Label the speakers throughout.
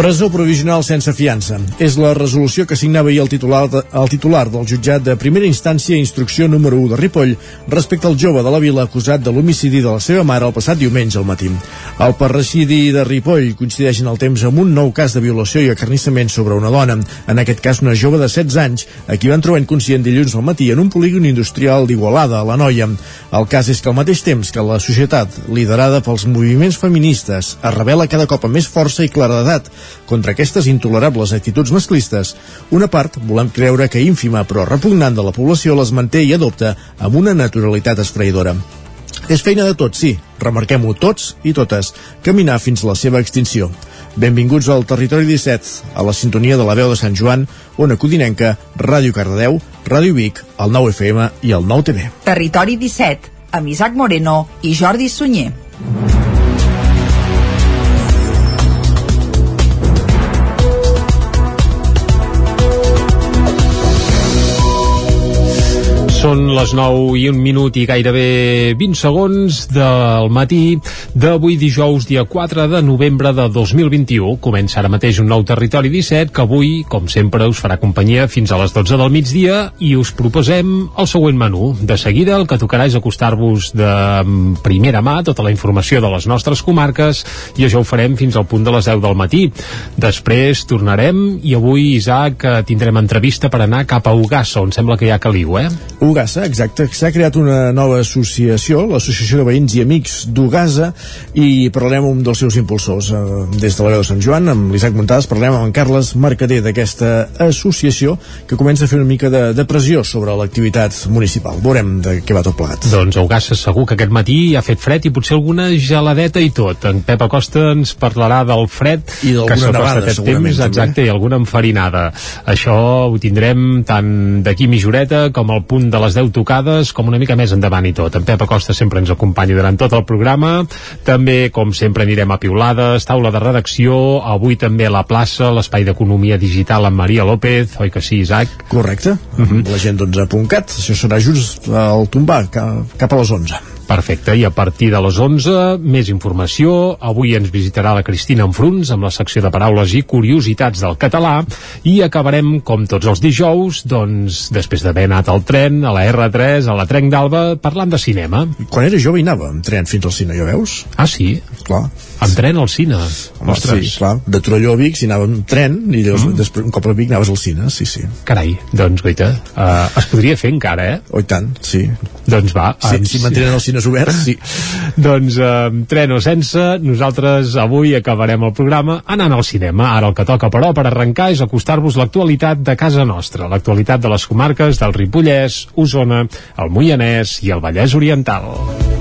Speaker 1: Presó provisional sense fiança. És la resolució que signava ahir el titular, de, el titular del jutjat de primera instància instrucció número 1 de Ripoll respecte al jove de la vila acusat de l'homicidi de la seva mare el passat diumenge al matí. El parricidi de Ripoll coincideix en el temps amb un nou cas de violació i acarnissament sobre una dona, en aquest cas una jove de 16 anys, a qui van trobar inconscient dilluns al matí en un polígon industrial d'Igualada, a la Noia. El cas és que al mateix temps que la societat, liderada pels moviments feministes, es revela cada cop amb més força i claredat contra aquestes intolerables actituds masclistes, una part volem creure que ínfima però repugnant de la població les manté i adopta amb una naturalitat esfraïdora. És feina de tots, sí, remarquem-ho tots i totes, caminar fins a la seva extinció. Benvinguts al Territori 17, a la sintonia de la veu de Sant Joan, Ona Codinenca, Ràdio Cardedeu, Ràdio Vic, el 9 FM i el 9 TV.
Speaker 2: Territori 17, amb Isaac Moreno i Jordi Sunyer.
Speaker 3: Són les 9 i un minut i gairebé 20 segons del matí d'avui dijous, dia 4 de novembre de 2021. Comença ara mateix un nou Territori 17 que avui, com sempre, us farà companyia fins a les 12 del migdia i us proposem el següent menú. De seguida el que tocarà és acostar-vos de primera mà tota la informació de les nostres comarques i això ho farem fins al punt de les 10 del matí. Després tornarem i avui, Isaac, tindrem entrevista per anar cap a Ugassa, on sembla que hi ha caliu, eh?
Speaker 1: Ugassa, exacte. S'ha creat una nova associació, l'Associació de Veïns i Amics d'Ugassa, i parlarem amb un dels seus impulsors. Eh, des de la veu de Sant Joan, amb l'Isaac Montades, parlarem amb en Carles Mercader d'aquesta associació que comença a fer una mica de, de pressió sobre l'activitat municipal. Veurem de què va tot plegat.
Speaker 3: Doncs a Ugassa segur que aquest matí ha fet fred i potser alguna geladeta i tot. En Pep Acosta ens parlarà del fred
Speaker 1: I
Speaker 3: que
Speaker 1: nevada,
Speaker 3: aquest temps,
Speaker 1: també.
Speaker 3: exacte, i alguna enfarinada. Això ho tindrem tant d'aquí mitjoreta com al punt de les 10 tocades, com una mica més endavant i tot. En Pep Acosta sempre ens acompanya durant tot el programa. També, com sempre, anirem a piulades, taula de redacció, avui també a la plaça, l'espai d'economia digital amb Maria López, oi que sí, Isaac?
Speaker 1: Correcte. Uh
Speaker 3: Mhm.
Speaker 1: -huh. La gent d'11.cat. Això serà just al tombar, ca- cap a les 11.
Speaker 3: Perfecte, i a partir de les 11, més informació. Avui ens visitarà la Cristina Enfruns amb la secció de paraules i curiositats del català i acabarem, com tots els dijous, doncs, després d'haver anat al tren, a la R3, a la Trenc d'Alba, parlant de cinema.
Speaker 1: Quan era jove hi anava amb tren fins al cine, ja veus?
Speaker 3: Ah, sí?
Speaker 1: Clar.
Speaker 3: Amb tren al cine?
Speaker 1: Home, sí, clar. De Torelló a Vic s'hi anava amb tren i llavors, mm. després, un cop a Vic anaves al cine, sí, sí.
Speaker 3: Carai, doncs, guaita, uh, es podria fer encara, eh?
Speaker 1: Oh, tant, sí.
Speaker 3: Doncs va.
Speaker 1: Si,
Speaker 3: ens-
Speaker 1: si mantenen els cines oberts, sí.
Speaker 3: Doncs eh, tren o sense, nosaltres avui acabarem el programa anant al cinema. Ara el que toca, però, per arrencar és acostar-vos l'actualitat de casa nostra, l'actualitat de les comarques del Ripollès, Osona, el Moianès i el Vallès Oriental.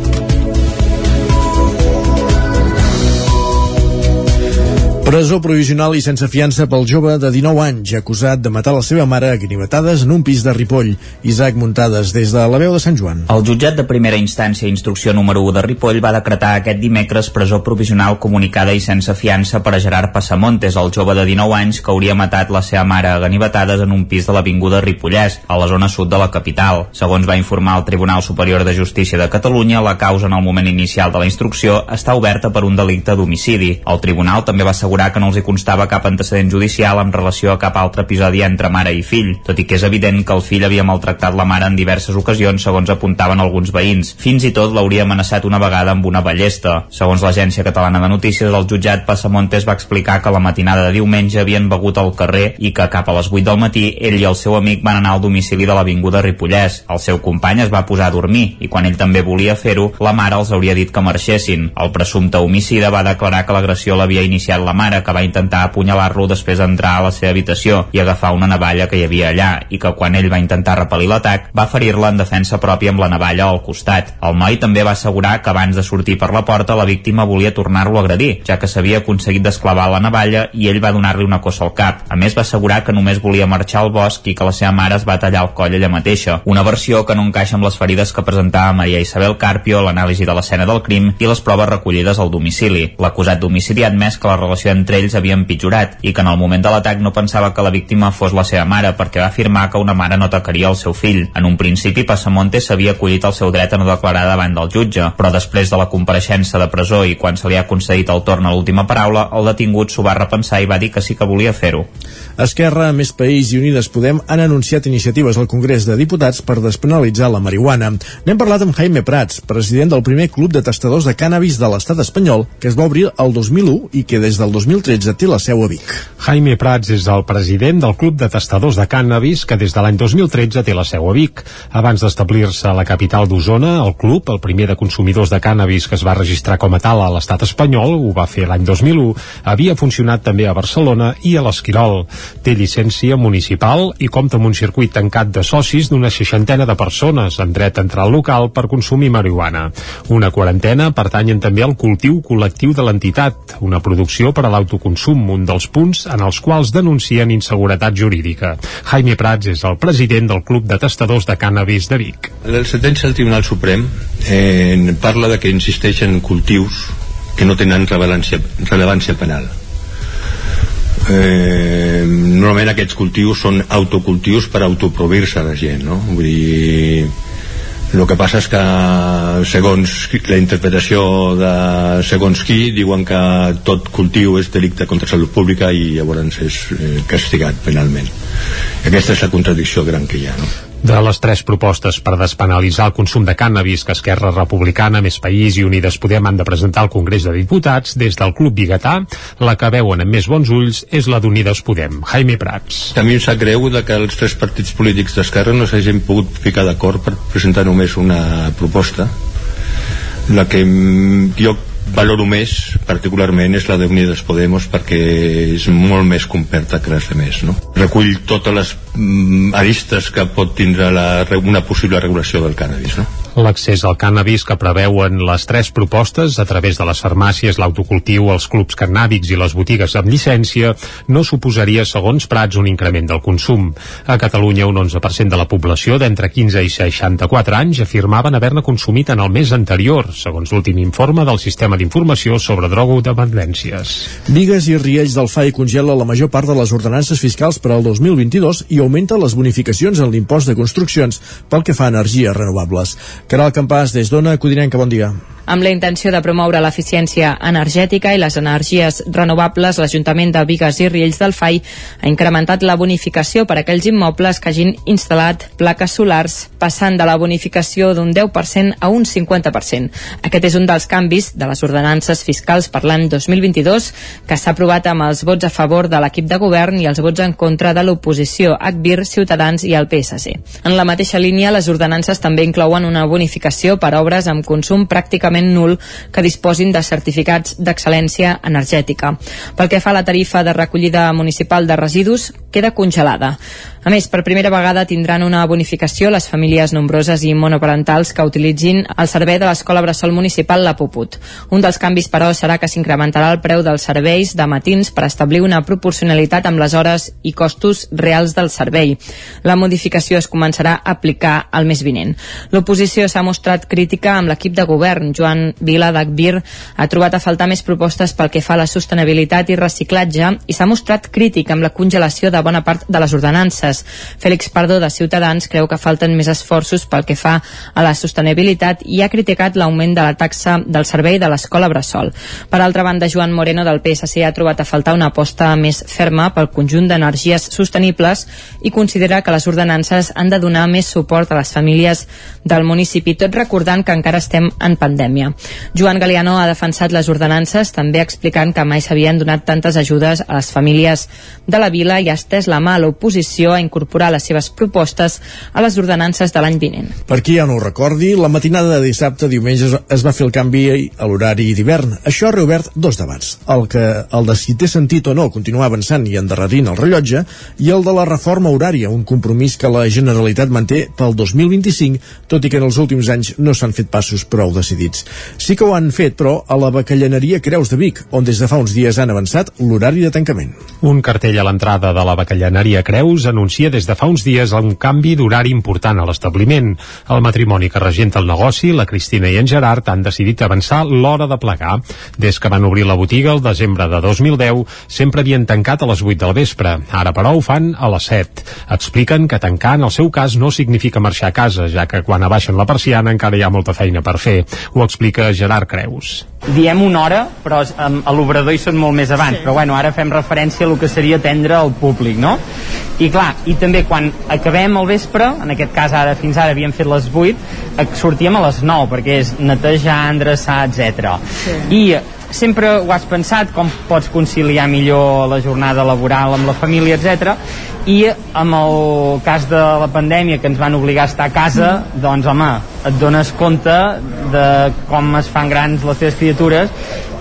Speaker 1: Presó provisional i sense fiança pel jove de 19 anys acusat de matar la seva mare a guinivetades en un pis de Ripoll. Isaac Muntades, des de la veu de Sant Joan.
Speaker 4: El jutjat de primera instància instrucció número 1 de Ripoll va decretar aquest dimecres presó provisional comunicada i sense fiança per a Gerard Passamontes, el jove de 19 anys que hauria matat la seva mare a ganivetades en un pis de l'Avinguda Ripollès, a la zona sud de la capital. Segons va informar el Tribunal Superior de Justícia de Catalunya, la causa en el moment inicial de la instrucció està oberta per un delicte d'homicidi. El tribunal també va assegurar que no els hi constava cap antecedent judicial en relació a cap altre episodi entre mare i fill, tot i que és evident que el fill havia maltractat la mare en diverses ocasions, segons apuntaven alguns veïns. Fins i tot l'hauria amenaçat una vegada amb una ballesta. Segons l'Agència Catalana de Notícies, el jutjat Passamontes va explicar que la matinada de diumenge havien begut al carrer i que cap a les 8 del matí ell i el seu amic van anar al domicili de l'Avinguda Ripollès. El seu company es va posar a dormir i quan ell també volia fer-ho, la mare els hauria dit que marxessin. El presumpte homicida va declarar que l'agressió l'havia iniciat la mare, que va intentar apunyalar-lo després d'entrar a la seva habitació i agafar una navalla que hi havia allà i que quan ell va intentar repel·lir l'atac va ferir-la en defensa pròpia amb la navalla al costat. El noi també va assegurar que abans de sortir per la porta la víctima volia tornar-lo a agredir, ja que s'havia aconseguit desclavar la navalla i ell va donar-li una cossa al cap. A més va assegurar que només volia marxar al bosc i que la seva mare es va tallar el coll ella mateixa, una versió que no encaixa amb les ferides que presentava Maria Isabel Carpio, l'anàlisi de l'escena del crim i les proves recollides al domicili. L'acusat d'homicidi ha admès que la relació entre ells havia empitjorat i que en el moment de l'atac no pensava que la víctima fos la seva mare perquè va afirmar que una mare no atacaria el seu fill. En un principi, Passamonte s'havia acollit el seu dret a no declarar davant del jutge, però després de la compareixença de presó i quan se li ha concedit el torn a l'última paraula, el detingut s'ho va repensar i va dir que sí que volia fer-ho.
Speaker 1: Esquerra, Més País i Unides Podem han anunciat iniciatives al Congrés de Diputats per despenalitzar la marihuana. N'hem parlat amb Jaime Prats, president del primer club de testadors de cànnabis de l'estat espanyol, que es va obrir el 2001 i que des del 2013 té la seu a Vic.
Speaker 3: Jaime Prats és el president del club de testadors de cànnabis que des de l'any 2013 té la seu a Vic. Abans d'establir-se a la capital d'Osona, el club, el primer de consumidors de cànnabis que es va registrar com a tal a l'estat espanyol, ho va fer l'any 2001, havia funcionat també a Barcelona i a l'Esquirol. Té llicència municipal i compta amb un circuit tancat de socis d'una seixantena de persones amb dret a entrar al local per consumir marihuana. Una quarantena pertanyen també al cultiu col·lectiu de l'entitat, una producció per a l'autoconsum, un dels punts en els quals denuncien inseguretat jurídica. Jaime Prats és el president del Club de Testadors de Cànnabis de Vic.
Speaker 5: El sentència del Tribunal Suprem eh, parla de que insisteixen cultius que no tenen rellevància, rellevància penal eh, normalment aquests cultius són autocultius per autoprovir-se la gent no? vull dir el que passa és que segons la interpretació de segons qui diuen que tot cultiu és delicte contra salut pública i llavors és eh, castigat penalment aquesta és la contradicció gran que hi ha no?
Speaker 3: De les tres propostes per despenalitzar el consum de cànnabis que Esquerra Republicana, Més País i Unides Podem han de presentar al Congrés de Diputats, des del Club Bigatà, la que veuen amb més bons ulls és la d'Unides Podem. Jaime Prats.
Speaker 5: A mi em sap greu de que els tres partits polítics d'Esquerra no s'hagin pogut ficar d'acord per presentar només una proposta la que jo valoro més particularment és la d'Unides Podemos perquè és molt més completa que les demés no? recull totes les mm, aristes que pot tindre la, una possible regulació del cannabis no?
Speaker 3: L'accés al cannabis que preveuen les tres propostes a través de les farmàcies, l'autocultiu, els clubs cannàbics i les botigues amb llicència no suposaria, segons Prats, un increment del consum. A Catalunya, un 11% de la població d'entre 15 i 64 anys afirmaven haver-ne consumit en el mes anterior, segons l'últim informe del Sistema d'informació sobre drogodependències.
Speaker 1: Vigues i Riells del FAI congela la major part de les ordenances fiscals per al 2022 i augmenta les bonificacions en l'impost de construccions pel que fa a energies renovables. Caral Campàs, des d'Ona, Codinenca, bon dia
Speaker 6: amb la intenció de promoure l'eficiència energètica i les energies renovables, l'Ajuntament de Vigues i Riells del FAI ha incrementat la bonificació per a aquells immobles que hagin instal·lat plaques solars, passant de la bonificació d'un 10% a un 50%. Aquest és un dels canvis de les ordenances fiscals per l'any 2022 que s'ha aprovat amb els vots a favor de l'equip de govern i els vots en contra de l'oposició, ACBIR, Ciutadans i el PSC. En la mateixa línia, les ordenances també inclouen una bonificació per obres amb consum pràcticament nul que disposin de certificats d'excel·lència energètica. Pel que fa a la tarifa de recollida municipal de residus, queda congelada. A més, per primera vegada tindran una bonificació les famílies nombroses i monoparentals que utilitzin el servei de l'Escola Bressol Municipal La Puput. Un dels canvis, però, serà que s'incrementarà el preu dels serveis de matins per establir una proporcionalitat amb les hores i costos reals del servei. La modificació es començarà a aplicar al mes vinent. L'oposició s'ha mostrat crítica amb l'equip de govern. Joan Vila d'Agbir ha trobat a faltar més propostes pel que fa a la sostenibilitat i reciclatge i s'ha mostrat crític amb la congelació de bona part de les ordenances. Fèlix Pardo, de Ciutadans, creu que falten més esforços pel que fa a la sostenibilitat i ha criticat l'augment de la taxa del servei de l'escola Bressol. Per altra banda, Joan Moreno, del PSC, ha trobat a faltar una aposta més ferma pel conjunt d'energies sostenibles i considera que les ordenances han de donar més suport a les famílies del municipi, tot recordant que encara estem en pandèmia. Joan Galiano ha defensat les ordenances, també explicant que mai s'havien donat tantes ajudes a les famílies de la vila i ha estès la mà a l'oposició a incorporar les seves propostes a les ordenances de l'any vinent.
Speaker 1: Per qui ja no ho recordi, la matinada de dissabte diumenge es va fer el canvi a l'horari d'hivern. Això ha reobert dos debats. El que el de si té sentit o no continuar avançant i endarrerint el rellotge i el de la reforma horària, un compromís que la Generalitat manté pel 2025, tot i que en els últims anys no s'han fet passos prou decidits. Sí que ho han fet, però, a la bacallaneria Creus de Vic, on des de fa uns dies han avançat l'horari de tancament.
Speaker 3: Un cartell a l'entrada de la Bacallaneria Creus anuncia des de fa uns dies un canvi d'horari important a l'establiment. El matrimoni que regenta el negoci, la Cristina i en Gerard, han decidit avançar l'hora de plegar. Des que van obrir la botiga el desembre de 2010, sempre havien tancat a les 8 del vespre. Ara, però, ho fan a les 7. Expliquen que tancar, en el seu cas, no significa marxar a casa, ja que quan abaixen la persiana encara hi ha molta feina per fer. Ho explica Gerard Creus.
Speaker 7: Diem una hora, però a l'obrador hi són molt més abans, sí. però bueno, ara fem referència a el que seria atendre al públic, no? I clar, i també quan acabem al vespre, en aquest cas ara fins ara havíem fet les 8, sortíem a les 9, perquè és netejar, endreçar, etc. Sí. I sempre ho has pensat com pots conciliar millor la jornada laboral amb la família, etc. I amb el cas de la pandèmia que ens van obligar a estar a casa, mm. doncs home, et dones compte de com es fan grans les teves criatures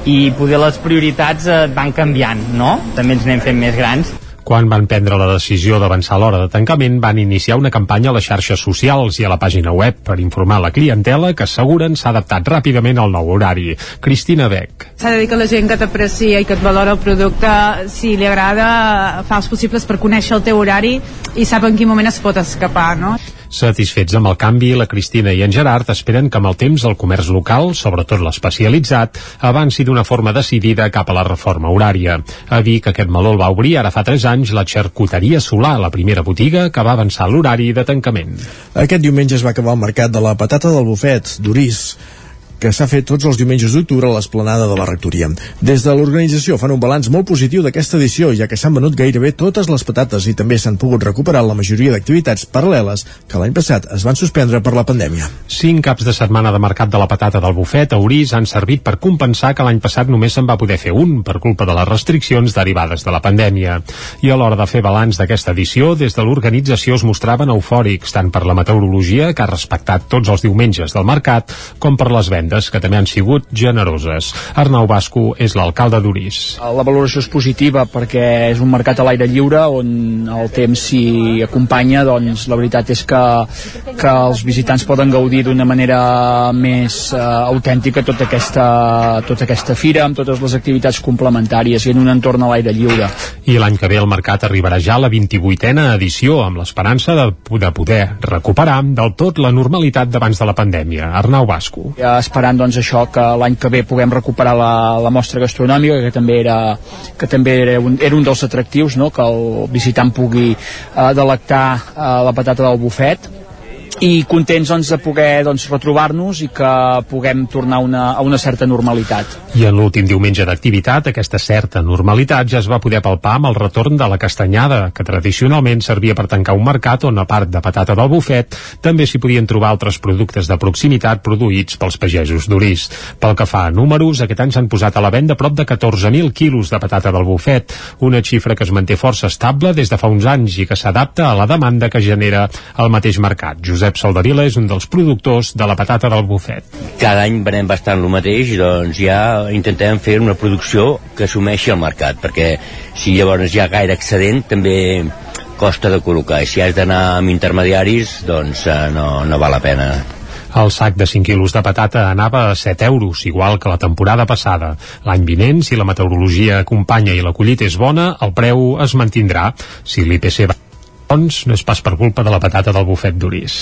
Speaker 7: i poder les prioritats et van canviant, no? També ens anem fent més grans
Speaker 3: quan van prendre la decisió d'avançar l'hora de tancament, van iniciar una campanya a les xarxes socials i a la pàgina web per informar la clientela que asseguren s'ha adaptat ràpidament al nou horari. Cristina Beck.
Speaker 8: S'ha de dir que la gent que t'aprecia i que et valora el producte, si li agrada, fa els possibles per conèixer el teu horari i sap en quin moment es pot escapar, no?
Speaker 3: Satisfets amb el canvi, la Cristina i en Gerard esperen que amb el temps el comerç local, sobretot l'especialitzat, avanci d'una forma decidida cap a la reforma horària. A Vic aquest meló el va obrir ara fa 3 anys la xarcuteria Solà, la primera botiga que va avançar l'horari de tancament.
Speaker 1: Aquest diumenge es va acabar el mercat de la patata del bufet, d'Uris que s'ha fet tots els diumenges d'octubre a l'esplanada de la rectoria. Des de l'organització fan un balanç molt positiu d'aquesta edició, ja que s'han venut gairebé totes les patates i també s'han pogut recuperar la majoria d'activitats paral·leles que l'any passat es van suspendre per la pandèmia.
Speaker 3: Cinc caps de setmana de mercat de la patata del bufet a Orís han servit per compensar que l'any passat només se'n va poder fer un per culpa de les restriccions derivades de la pandèmia. I a l'hora de fer balanç d'aquesta edició, des de l'organització es mostraven eufòrics tant per la meteorologia, que ha respectat tots els diumenges del mercat, com per les vendes vendes, que també han sigut generoses. Arnau Basco és l'alcalde d'Uris.
Speaker 9: La valoració és positiva perquè és un mercat a l'aire lliure on el temps s'hi acompanya, doncs la veritat és que, que els visitants poden gaudir d'una manera més uh, autèntica tota aquesta, tota aquesta fira, amb totes les activitats complementàries i en un entorn a l'aire lliure.
Speaker 3: I l'any que ve el mercat arribarà ja a la 28a edició, amb l'esperança de, de poder recuperar del tot la normalitat d'abans de la pandèmia. Arnau Basco.
Speaker 9: Ja esperant doncs, això que l'any que ve puguem recuperar la, la mostra gastronòmica que també era, que també era, un, era un dels atractius no? que el visitant pugui eh, delectar eh, la patata del bufet i contents doncs, de poder doncs, retrobar-nos i que puguem tornar una, a una certa normalitat.
Speaker 3: I en l'últim diumenge d'activitat, aquesta certa normalitat ja es va poder palpar amb el retorn de la castanyada, que tradicionalment servia per tancar un mercat on, a part de patata del bufet, també s'hi podien trobar altres productes de proximitat produïts pels pagesos d'Uris. Pel que fa a números, aquest any s'han posat a la venda prop de 14.000 quilos de patata del bufet, una xifra que es manté força estable des de fa uns anys i que s'adapta a la demanda que genera el mateix mercat. Josep Josep Soldavila és un dels productors de la patata del bufet.
Speaker 10: Cada any venem bastant el mateix doncs ja intentem fer una producció que assumeixi el mercat, perquè si llavors hi ha gaire excedent també costa de col·locar i si has d'anar amb intermediaris doncs eh, no, no val la pena
Speaker 3: el sac de 5 quilos de patata anava a 7 euros, igual que la temporada passada. L'any vinent, si la meteorologia acompanya i la collita és bona, el preu es mantindrà. Si l'IPC va doncs no és pas per culpa de la patata del bufet d'Uris.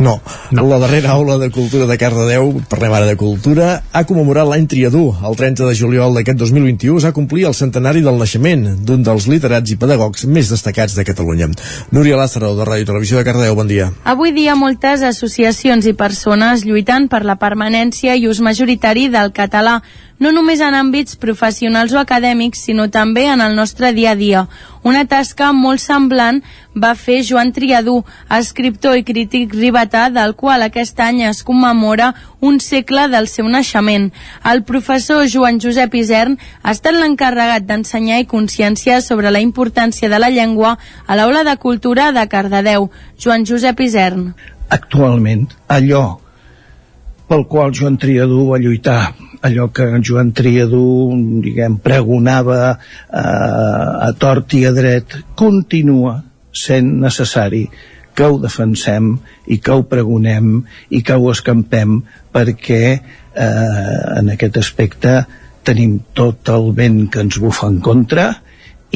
Speaker 1: No. no. La darrera aula de cultura de Cardedeu, parlem ara de cultura, ha commemorat l'any Triadú. El 30 de juliol d'aquest 2021 es va complir el centenari del naixement d'un dels literats i pedagogs més destacats de Catalunya. Núria Lázaro, de Ràdio Televisió de Cardedeu, bon dia.
Speaker 11: Avui dia moltes associacions i persones lluitant per la permanència i ús majoritari del català no només en àmbits professionals o acadèmics, sinó també en el nostre dia a dia. Una tasca molt semblant va fer Joan Triadú, escriptor i crític ribetà, del qual aquest any es commemora un segle del seu naixement. El professor Joan Josep Isern ha estat l'encarregat d'ensenyar i conscienciar sobre la importància de la llengua a l'aula de cultura de Cardedeu. Joan Josep Isern.
Speaker 12: Actualment, allò pel qual Joan Triadú va lluitar allò que en Joan Triadú diguem, pregonava eh, a tort i a dret continua sent necessari que ho defensem i que ho pregonem i que ho escampem perquè eh, en aquest aspecte tenim tot el vent que ens bufa en contra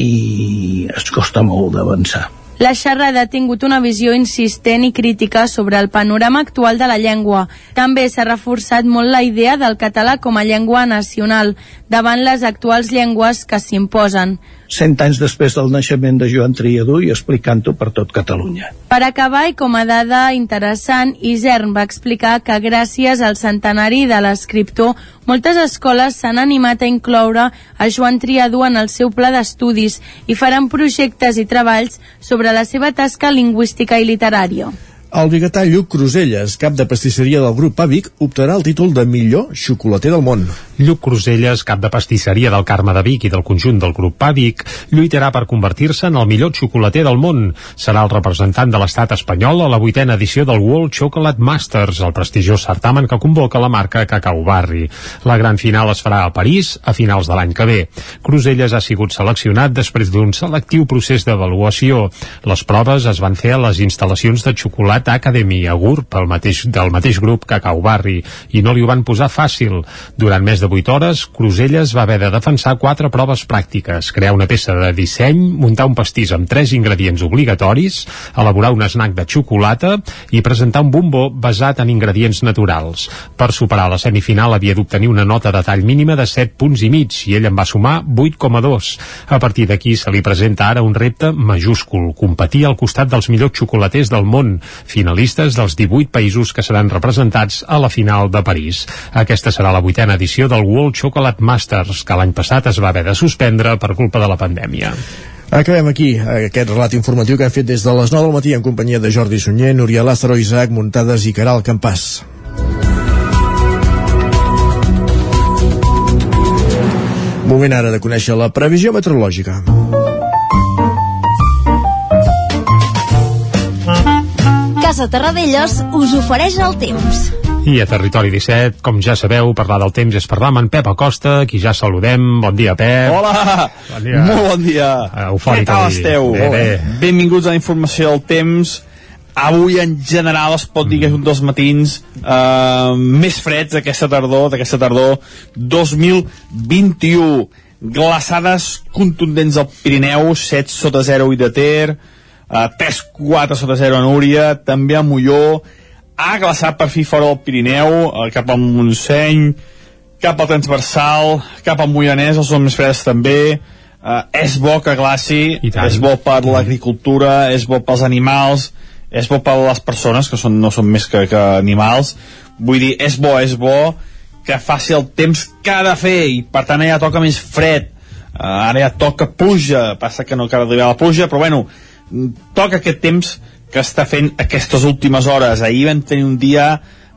Speaker 12: i es costa molt d'avançar.
Speaker 11: La xerrada ha tingut una visió insistent i crítica sobre el panorama actual de la llengua. També s'ha reforçat molt la idea del català com a llengua nacional davant les actuals llengües que s'imposen.
Speaker 12: Cent anys després del naixement de Joan Triadú i explicant-ho per tot Catalunya.
Speaker 11: Per acabar, i com a dada interessant, Isern va explicar que gràcies al centenari de l'escriptor, moltes escoles s'han animat a incloure a Joan Triadú en el seu pla d'estudis i faran projectes i treballs sobre la seva tasca lingüística i literària.
Speaker 1: El biguetà Lluc Cruselles, cap de pastisseria del grup Pàvic, optarà el títol de millor xocolater del món.
Speaker 3: Lluc Cruselles, cap de pastisseria del Carme de Vic i del conjunt del grup Pàvic, lluitarà per convertir-se en el millor xocolater del món. Serà el representant de l'estat espanyol a la vuitena edició del World Chocolate Masters, el prestigiós certamen que convoca la marca Cacau Barri. La gran final es farà a París a finals de l'any que ve. Cruselles ha sigut seleccionat després d'un selectiu procés d'avaluació. Les proves es van fer a les instal·lacions de xocolata Academy a GURB, el mateix, del mateix grup Cacau Barri, i no li ho van posar fàcil. Durant més de 8 hores, Cruselles va haver de defensar quatre proves pràctiques, crear una peça de disseny, muntar un pastís amb tres ingredients obligatoris, elaborar un snack de xocolata i presentar un bombó basat en ingredients naturals. Per superar la semifinal havia d'obtenir una nota de tall mínima de 7 punts i mig i ell en va sumar 8,2. A partir d'aquí se li presenta ara un repte majúscul, competir al costat dels millors xocolaters del món, finalistes dels 18 països que seran representats a la final de París. Aquesta serà la vuitena edició del World Chocolate Masters, que l'any passat es va haver de suspendre per culpa de la pandèmia.
Speaker 1: Acabem aquí aquest relat informatiu que hem fet des de les 9 del matí en companyia de Jordi Sunyer, Núria Lázaro, Isaac Muntades i Caral Campàs. Moment ara de conèixer la previsió meteorològica.
Speaker 13: Casa Terradellos us ofereix el temps.
Speaker 3: I a Territori 17, com ja sabeu, parlar del temps és parlar amb en Pep Acosta, qui ja saludem. Bon dia, Pep.
Speaker 14: Hola!
Speaker 3: Bon dia.
Speaker 14: Molt bon dia!
Speaker 3: Uh, eufòric
Speaker 14: Què tal
Speaker 3: avui.
Speaker 14: esteu?
Speaker 3: Bé, bé.
Speaker 14: Benvinguts a la informació del temps. Avui, en general, es pot dir que és un dels matins uh, més freds d'aquesta tardor, d'aquesta tardor 2021. Glaçades contundents al Pirineu, 7 sota 0 i de Ter, uh, 3-4 sota 0 a Núria, també a Molló, ha glaçat per fi fora del Pirineu, uh, cap al Montseny, cap al transversal, cap al Moianès, els zones més fredes també, uh, és bo que glaci, és bo per l'agricultura, és bo pels animals, és bo per les persones, que són, no són més que, que animals, vull dir, és bo, és bo que faci el temps que ha de fer, i per tant ja toca més fred, uh, ara ja toca pluja, passa que no cal arribar a la pluja, però bueno, toca aquest temps que està fent aquestes últimes hores. Ahir vam tenir un dia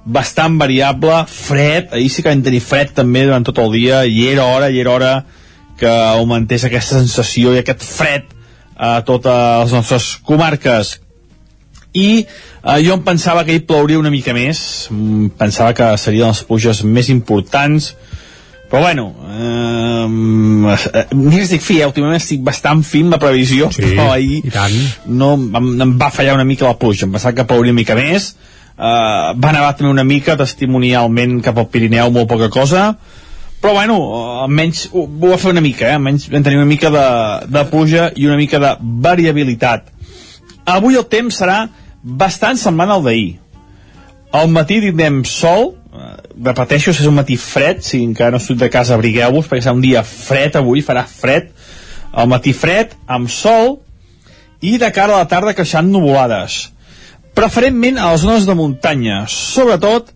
Speaker 14: bastant variable, fred, ahir sí que vam tenir fred també durant tot el dia, i era hora, i era hora que augmentés aquesta sensació i aquest fred a totes les nostres comarques. I eh, jo em pensava que hi plouria una mica més, pensava que serien les pluges més importants, però bueno, eh, eh, mira, estic fi, eh? últimament estic bastant fi amb la previsió,
Speaker 3: Sí,
Speaker 14: però ahir no, em, em va fallar una mica la pluja, em pensava que plouria una mica més, eh, va nevar també una mica testimonialment cap al Pirineu, molt poca cosa, però bueno, eh, almenys ho, ho va fer una mica, eh? almenys vam tenir una mica de, de pluja i una mica de variabilitat. Avui el temps serà bastant semblant al d'ahir. Al matí tindrem sol, repeteixo, és un matí fred, si encara no surt de casa abrigueu-vos, perquè serà un dia fred avui, farà fred, al matí fred, amb sol, i de cara a la tarda creixant nuvolades. Preferentment a les zones de muntanya, sobretot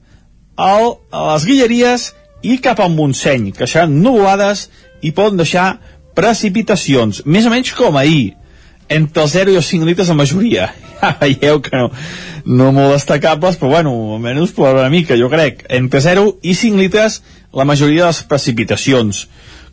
Speaker 14: al, a les Guilleries i cap al Montseny, que seran nuvolades i poden deixar precipitacions, més o menys com ahir, entre els 0 i els 5 litres de majoria. Veieu que no, no molt destacables, però bueno, almenys per una mica, jo crec. Entre 0 i 5 litres la majoria de les precipitacions.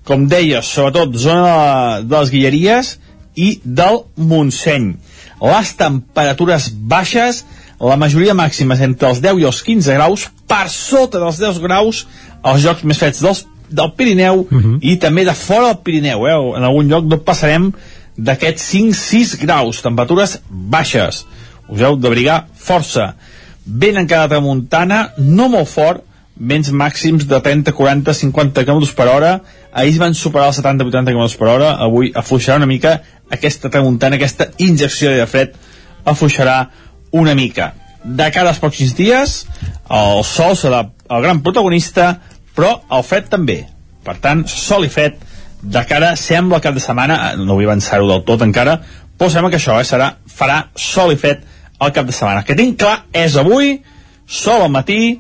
Speaker 14: Com deia, sobretot zona de, de les Guilleries i del Montseny. Les temperatures baixes, la majoria màximes entre els 10 i els 15 graus, per sota dels 10 graus als llocs més freds dels, del Pirineu uh -huh. i també de fora del Pirineu. Eh? En algun lloc no passarem d'aquests 5-6 graus, temperatures baixes. Us heu d'abrigar força. Vent encara tramuntana, no molt fort, vents màxims de 30, 40, 50 km per hora ahir van superar els 70-80 km per hora avui afluixarà una mica aquesta tramuntana, aquesta injecció de fred afluixarà una mica de cara als pocs dies el sol serà el gran protagonista però el fred també per tant, sol i fred de cara, sembla cap de setmana no vull avançar-ho del tot encara però sembla que això eh, serà, farà sol i fred al cap de setmana. que tinc clar és avui sol al matí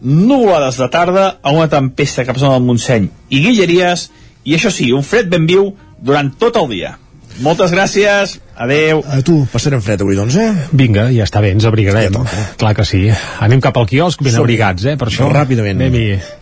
Speaker 14: nuvolades de tarda a una tempesta cap zona del Montseny i Guilleries i això sí, un fred ben viu durant tot el dia. Moltes gràcies, adeu.
Speaker 1: A tu, passarem fred avui, doncs, eh?
Speaker 3: Vinga, ja està bé, ens abrigarem. Ja Clar que sí. Anem cap al quiosc ben
Speaker 1: Som-hi.
Speaker 3: abrigats, eh, per això.
Speaker 1: Ràpidament.
Speaker 3: Anem-hi.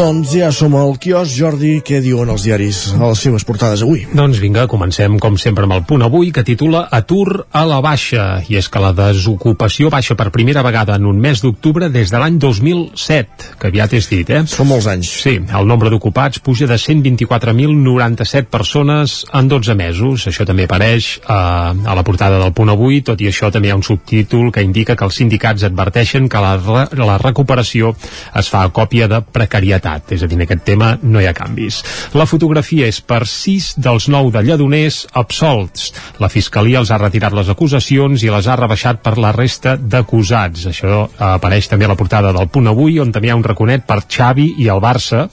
Speaker 1: Doncs ja som al quios, Jordi, què diuen els diaris a les seves portades avui?
Speaker 3: Doncs vinga, comencem com sempre amb el punt avui que titula Atur a la baixa i és que la desocupació baixa per primera vegada en un mes d'octubre des de l'any 2007 que aviat és dit, eh?
Speaker 1: Són molts anys.
Speaker 3: Sí, el nombre d'ocupats puja de 124.097 persones en 12 mesos, això també apareix eh, a la portada del punt avui, tot i això també hi ha un subtítol que indica que els sindicats adverteixen que la, la recuperació es fa a còpia de precarietat és a dir, en aquest tema no hi ha canvis. La fotografia és per 6 dels 9 de lledoners absolts. La Fiscalia els ha retirat les acusacions i les ha rebaixat per la resta d'acusats. Això apareix també a la portada del Punt Avui, on també hi ha un raconet per Xavi i el Barça,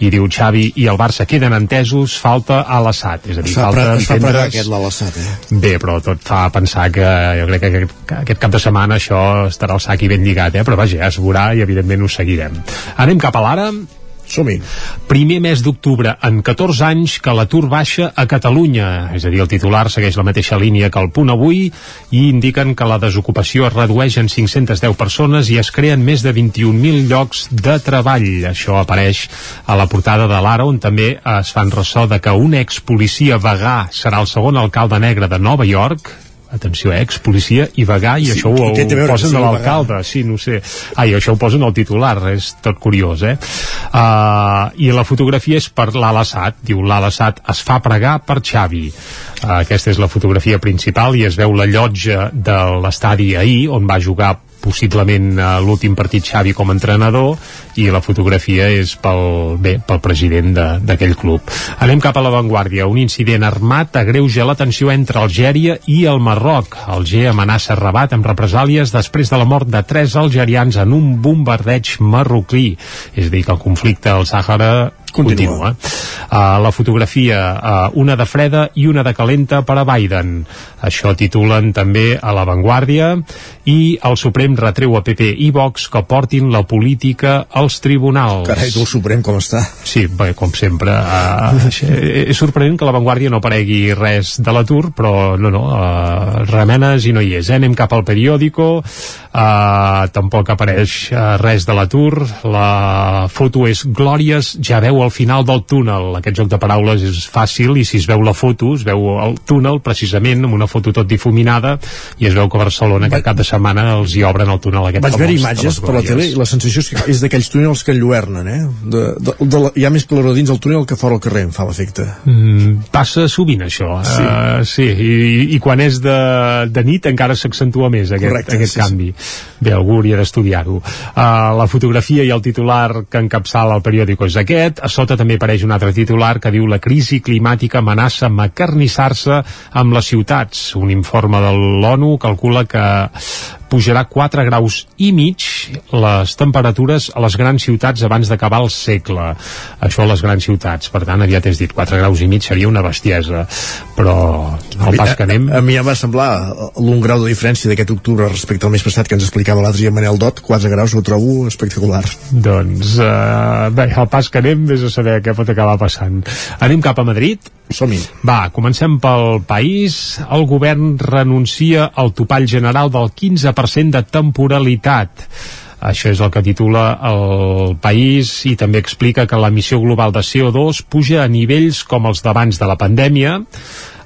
Speaker 3: i diu Xavi i el Barça queden entesos, falta a l'assat. És a dir, falta
Speaker 1: pre
Speaker 3: entendre's-
Speaker 1: aquest l'Alassat, eh?
Speaker 3: Bé, però tot fa pensar que jo crec que aquest, que aquest cap de setmana això estarà al sac i ben lligat, eh? però vaja, ja es veurà i evidentment ho seguirem. Anem cap a l'ara.
Speaker 1: Som-hi.
Speaker 3: Primer mes d'octubre en 14 anys que l'atur baixa a Catalunya. És a dir, el titular segueix la mateixa línia que el punt avui i indiquen que la desocupació es redueix en 510 persones i es creen més de 21.000 llocs de treball. Això apareix a la portada de l'Ara, on també es fan ressò de que un expolicia vegà serà el segon alcalde negre de Nova York, atenció, eh, ex-policia i vegà, i
Speaker 1: Sí,
Speaker 3: això ho,
Speaker 1: té
Speaker 3: ho posen a l'alcalde, sí, no sé. Ai, això ho posen al titular, és tot curiós, eh? Uh, I la fotografia és per l'Ala Sat, diu l'Ala Sat es fa pregar per Xavi. Uh, aquesta és la fotografia principal i es veu la llotja de l'estadi ahir, on va jugar possiblement uh, l'últim partit Xavi com a entrenador i la fotografia és pel, bé, pel president de- d'aquell club. Anem cap a l'avantguàrdia. Un incident armat agreuja la tensió entre Algèria i el Marroc. Alger amenaça rebat amb represàlies després de la mort de tres algerians en un bombardeig marroquí. És a dir, que el conflicte al Sàhara continua. Uh, la fotografia, uh, una de freda i una de calenta per a Biden. Això titulen també a l'avantguàrdia i el Suprem retreu a PP i Vox que portin la política als tribunals.
Speaker 1: Carai, tu el Suprem com està?
Speaker 3: Sí, bé, com sempre. Uh, és sorprenent que a l'avantguàrdia no aparegui res de l'atur, però no, no, uh, remenes i no hi és. Eh? Anem cap al periòdico, uh, tampoc apareix uh, res de l'atur, la foto és Glòries ja veu al final del túnel. Aquest joc de paraules és fàcil i si es veu la foto, es veu el túnel precisament amb una foto tot difuminada i es veu que a Barcelona aquest cap de setmana els hi obren el túnel aquest
Speaker 1: Vaig veure imatges per la tele i la sensació és, que és d'aquells túnels que enlluernen, eh? De, de, de la, hi ha més claror dins el túnel que fora el carrer, em fa l'efecte.
Speaker 3: Mm, passa sovint això
Speaker 1: Sí.
Speaker 3: uh, sí i, i quan és de, de nit encara s'accentua més aquest,
Speaker 1: Correcte,
Speaker 3: aquest
Speaker 1: sí,
Speaker 3: canvi bé, algú hauria d'estudiar-ho. Uh, la fotografia i el titular que encapçala el periòdico és aquest. A sota també apareix un altre titular que diu la crisi climàtica amenaça macernissar-se amb les ciutats un informe de l'ONU calcula que pujarà 4 graus i mig les temperatures a les grans ciutats abans d'acabar el segle. Això a les grans ciutats. Per tant, aviat has dit 4 graus i mig seria una bestiesa. Però al pas que anem...
Speaker 1: A, a mi em va semblar l'un grau de diferència d'aquest octubre respecte al mes passat que ens explicava l'altre dia Manel Dot, 4 graus ho trobo espectacular.
Speaker 3: Doncs, uh, bé, al pas que anem, vés a saber què pot acabar passant. Anem cap a Madrid,
Speaker 1: som-hi.
Speaker 3: Va, comencem pel país. El govern renuncia al topall general del 15% de temporalitat. Això és el que titula el País i també explica que l'emissió global de CO2 puja a nivells com els d'abans de la pandèmia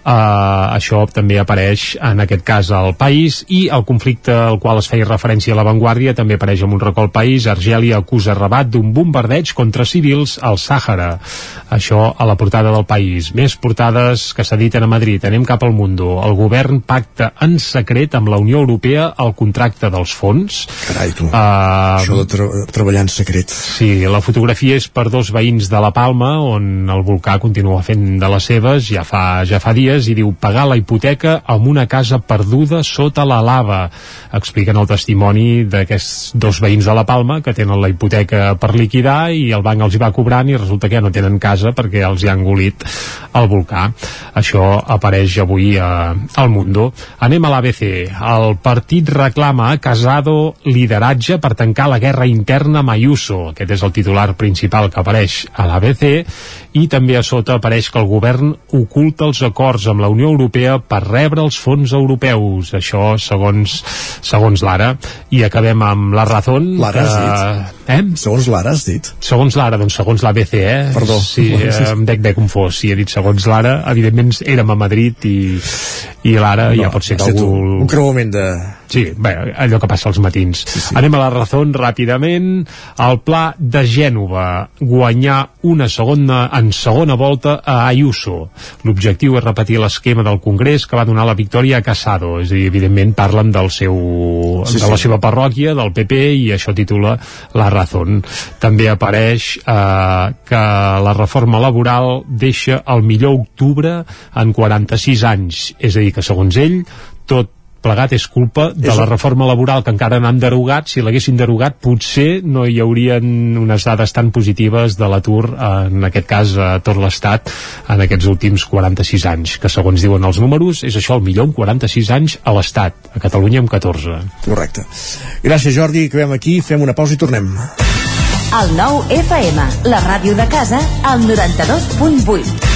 Speaker 3: Uh, això també apareix en aquest cas al país i el conflicte al qual es feia referència a l'avantguàrdia també apareix en un recol país. Argèlia acusa Rabat d'un bombardeig contra civils al Sàhara. Això a la portada del país. Més portades que s'editen a Madrid. Anem cap al Mundo. El govern pacta en secret amb la Unió Europea el contracte dels fons.
Speaker 1: Carai tu, uh, això de tra treballar en secret.
Speaker 3: Sí, la fotografia és per dos veïns de la Palma on el volcà continua fent de les seves. Ja fa, ja fa dies Figueres i diu pagar la hipoteca amb una casa perduda sota la lava. Expliquen el testimoni d'aquests dos veïns de la Palma que tenen la hipoteca per liquidar i el banc els hi va cobrant i resulta que ja no tenen casa perquè els hi ha engolit el volcà. Això apareix avui a, al Mundo. Anem a l'ABC. El partit reclama a Casado lideratge per tancar la guerra interna amb Ayuso. Aquest és el titular principal que apareix a l'ABC i també a sota apareix que el govern oculta els acords amb la Unió Europea per rebre els fons europeus. Això segons, segons l'Ara. I acabem amb la Razón.
Speaker 1: L'Ara has dit?
Speaker 3: Eh?
Speaker 1: Segons l'Ara has dit?
Speaker 3: Segons l'Ara, doncs segons l'ABC, eh?
Speaker 1: Perdó.
Speaker 3: Sí, eh, em dec bé confós. Si he dit segons l'Ara, evidentment érem a Madrid i, i l'Ara no, ja pot ser que algú...
Speaker 1: Un creuament de...
Speaker 3: Sí, bé, allò que passa als matins. Sí, sí. Anem a la raó ràpidament. El pla de Gènova, guanyar una segona en segona volta a Ayuso. L'objectiu és repetir l'esquema del Congrés que va donar la victòria a Casado. És a dir, evidentment parlen del seu, sí, de la sí. seva parròquia, del PP, i això titula La Razón. També apareix eh, que la reforma laboral deixa el millor octubre en 46 anys. És a dir, que segons ell, tot plegat és culpa de és... la reforma laboral que encara no han derogat. Si l'haguessin derogat, potser no hi haurien unes dades tan positives de l'atur, en aquest cas a tot l'Estat, en aquests últims 46 anys, que segons diuen els números, és això el millor en 46 anys a l'Estat, a Catalunya amb 14.
Speaker 1: Correcte. Gràcies, Jordi. Acabem aquí, fem una pausa i tornem.
Speaker 15: El nou FM, la ràdio de casa, al 92.8.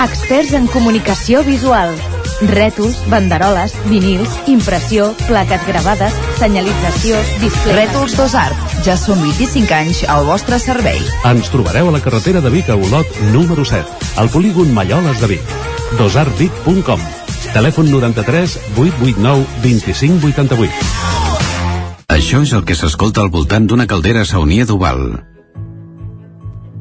Speaker 2: Experts en comunicació visual. Rètols, banderoles, vinils, impressió, plaques gravades, senyalització, displays...
Speaker 16: Rètols Dos Art. Ja són 25 anys al vostre servei.
Speaker 17: Ens trobareu a la carretera de Vic a Olot, número 7, al polígon Malloles de Vic. dosartvic.com Telèfon 93 889 2588.
Speaker 18: Això és el que s'escolta al voltant d'una caldera saunia d'Oval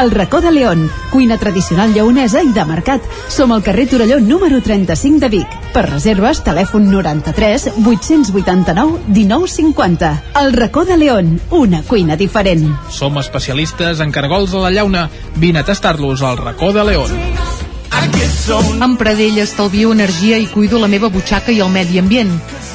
Speaker 19: El racó de León, cuina tradicional lleonesa i de mercat. Som al carrer Torelló número 35 de Vic. Per reserves, telèfon 93 889 1950. El racó de León, una cuina diferent.
Speaker 20: Som especialistes en cargols a la llauna. Vine a tastar-los al racó de León.
Speaker 21: Amb Pradell estalvio energia i cuido la meva butxaca i el medi ambient.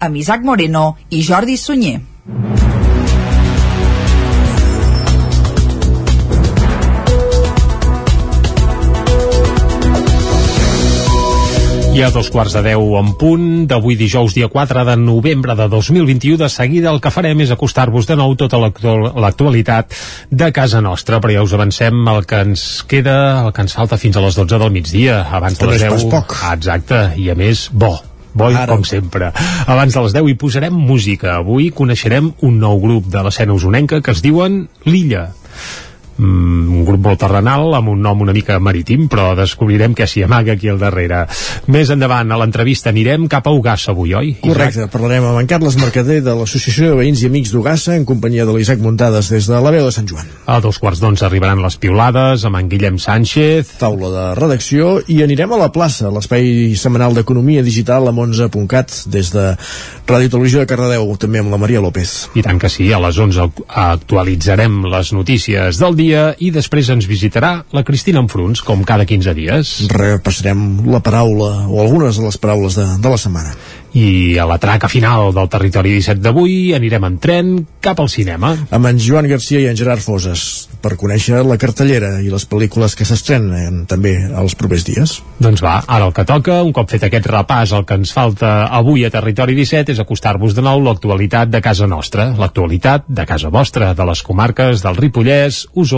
Speaker 22: amb Isaac Moreno i Jordi Sunyer.
Speaker 3: I a dos quarts de deu en punt d'avui dijous dia 4 de novembre de 2021 de seguida el que farem és acostar-vos de nou tota l'actual- l'actualitat de casa nostra. Però ja us avancem el que ens queda el que ens falta fins a les 12 del migdia. Abans de les
Speaker 1: és
Speaker 3: 10
Speaker 1: pas poc.
Speaker 3: Exacte, i a més bo bo
Speaker 1: Ara.
Speaker 3: com sempre. Abans de les 10 hi posarem música. Avui coneixerem un nou grup de l'escena usonenca que es diuen L'Illa un grup molt terrenal amb un nom una mica marítim però descobrirem què s'hi amaga aquí al darrere més endavant a l'entrevista anirem cap a Ugassa avui, oi?
Speaker 1: Correcte, parlarem amb en Carles Mercader de l'Associació de Veïns i Amics d'Ugassa en companyia de l'Isaac Muntades des de la veu de Sant Joan.
Speaker 3: A dos quarts d'onze arribaran les piulades amb en Guillem Sánchez.
Speaker 1: Taula de redacció i anirem a la plaça, l'espai setmanal d'Economia Digital amb 11.cat des de Ràdio Televisió de Cardedeu, també amb la Maria López.
Speaker 3: I tant que sí, a les 11 actualitzarem les notícies del dia i després ens visitarà la Cristina Enfruns, com cada 15 dies.
Speaker 1: Repassarem la paraula o algunes de les paraules de, de la setmana.
Speaker 3: I a la traca final del Territori 17 d'avui anirem en tren cap al cinema.
Speaker 1: Amb en Joan Garcia i en Gerard Foses per conèixer la cartellera i les pel·lícules que s'estrenen també els propers dies.
Speaker 3: Doncs va, ara el que toca, un cop fet aquest repàs, el que ens falta avui a Territori 17 és acostar-vos de nou l'actualitat de casa nostra, l'actualitat de casa vostra, de les comarques del Ripollès, Osona,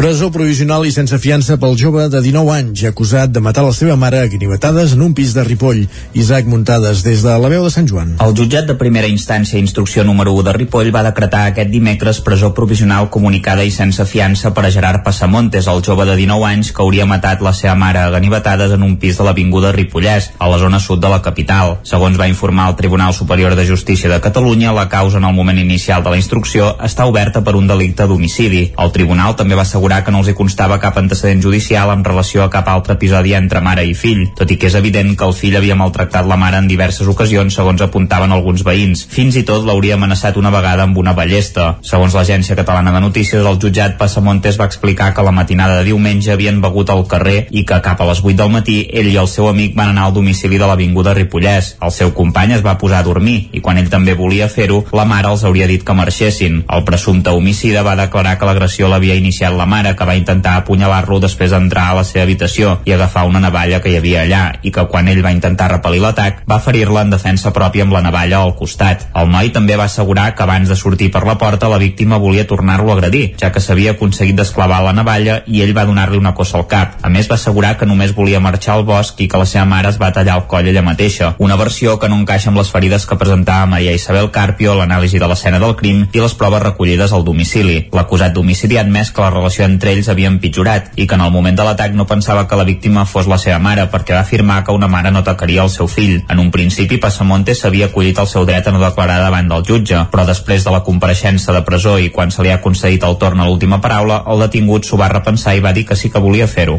Speaker 1: Presó provisional i sense fiança pel jove de 19 anys acusat de matar la seva mare a guinivetades en un pis de Ripoll. Isaac Muntades, des de la veu de Sant Joan.
Speaker 4: El jutjat de primera instància i instrucció número 1 de Ripoll va decretar aquest dimecres presó provisional comunicada i sense fiança per a Gerard Passamontes, el jove de 19 anys que hauria matat la seva mare a ganivetades en un pis de l'Avinguda Ripollès, a la zona sud de la capital. Segons va informar el Tribunal Superior de Justícia de Catalunya, la causa en el moment inicial de la instrucció està oberta per un delicte d'homicidi. El tribunal també va assegurar que no els hi constava cap antecedent judicial en relació a cap altre episodi entre mare i fill, tot i que és evident que el fill havia maltractat la mare en diverses ocasions, segons apuntaven alguns veïns. Fins i tot l'hauria amenaçat una vegada amb una ballesta. Segons l'Agència Catalana de Notícies, el jutjat Passamontes va explicar que la matinada de diumenge havien begut al carrer i que cap a les 8 del matí ell i el seu amic van anar al domicili de l'Avinguda Ripollès. El seu company es va posar a dormir i quan ell també volia fer-ho, la mare els hauria dit que marxessin. El presumpte homicida va declarar que l'agressió l'havia iniciat la mare, que va intentar apunyalar-lo després d'entrar a la seva habitació i agafar una navalla que hi havia allà i que quan ell va intentar repel·lir l'atac va ferir-la en defensa pròpia amb la navalla al costat. El noi també va assegurar que abans de sortir per la porta la víctima volia tornar-lo a agredir, ja que s'havia aconseguit desclavar la navalla i ell va donar-li una cossa al cap. A més va assegurar que només volia marxar al bosc i que la seva mare es va tallar el coll ella mateixa, una versió que no encaixa amb les ferides que presentava Maria Isabel Carpio, l'anàlisi de l'escena del crim i les proves recollides al domicili. L'acusat d'homicidi ha admès que la relació entre ells havia empitjorat i que en el moment de l'atac no pensava que la víctima fos la seva mare perquè va afirmar que una mare no atacaria el seu fill. En un principi, Passamonte s'havia acollit el seu dret a no declarar davant del jutge, però després de la compareixença de presó i quan se li ha concedit el torn a l'última paraula, el detingut s'ho va repensar i va dir que sí que volia fer-ho.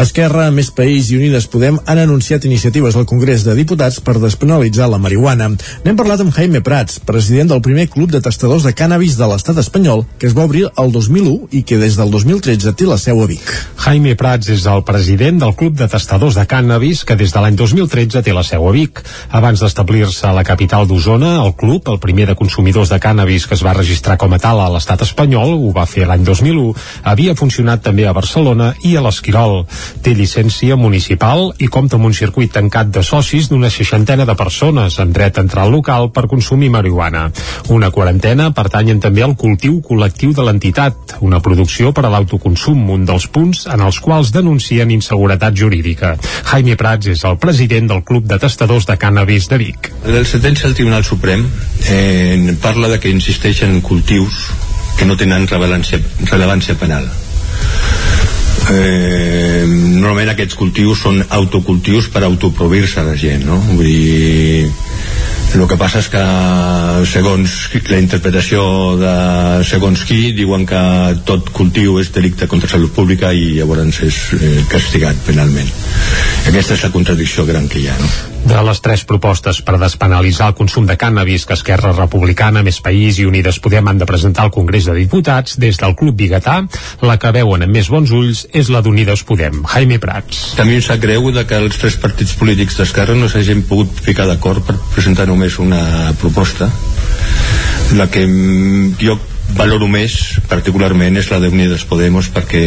Speaker 1: Esquerra, Més País i Unides Podem han anunciat iniciatives al Congrés de Diputats per despenalitzar la marihuana. N'hem parlat amb Jaime Prats, president del primer club de tastadors de cànnabis de l'estat espanyol, que es va obrir el 2001 i que des del 2013 té la seu a Vic.
Speaker 3: Jaime Prats és el president del Club de Tastadors de Cannabis que des de l'any 2013 té la seu a Vic. Abans d'establir-se a la capital d'Osona, el club, el primer de consumidors de cannabis que es va registrar com a tal a l'estat espanyol, ho va fer l'any 2001, havia funcionat també a Barcelona i a l'Esquirol. Té llicència municipal i compta amb un circuit tancat de socis d'una seixantena de persones en dret a entrar al local per consumir marihuana. Una quarantena pertanyen també al cultiu col·lectiu de l'entitat, una producció per a l'autoconsum, un dels punts en els quals denuncien inseguretat jurídica. Jaime Prats és el president del Club de Tastadors de Cannabis de Vic.
Speaker 5: La sentència del Tribunal Suprem eh, parla de que insisteixen cultius que no tenen rellevància, rellevància penal eh, normalment aquests cultius són autocultius per autoprovir-se la gent no? vull dir el que passa és que segons la interpretació de segons qui diuen que tot cultiu és delicte contra salut pública i llavors és eh, castigat penalment aquesta és la contradicció gran que hi ha no?
Speaker 3: De les tres propostes per despenalitzar el consum de cànnabis que Esquerra Republicana, Més País i Unides Podem han de presentar al Congrés de Diputats, des del Club Bigatà, la que veuen amb més bons ulls és la d'Unides Podem. Jaime Prats.
Speaker 5: També em sap greu de que els tres partits polítics d'Esquerra no s'hagin pogut ficar d'acord per presentar només una proposta la que jo valoro més particularment és la d'Unides Podemos perquè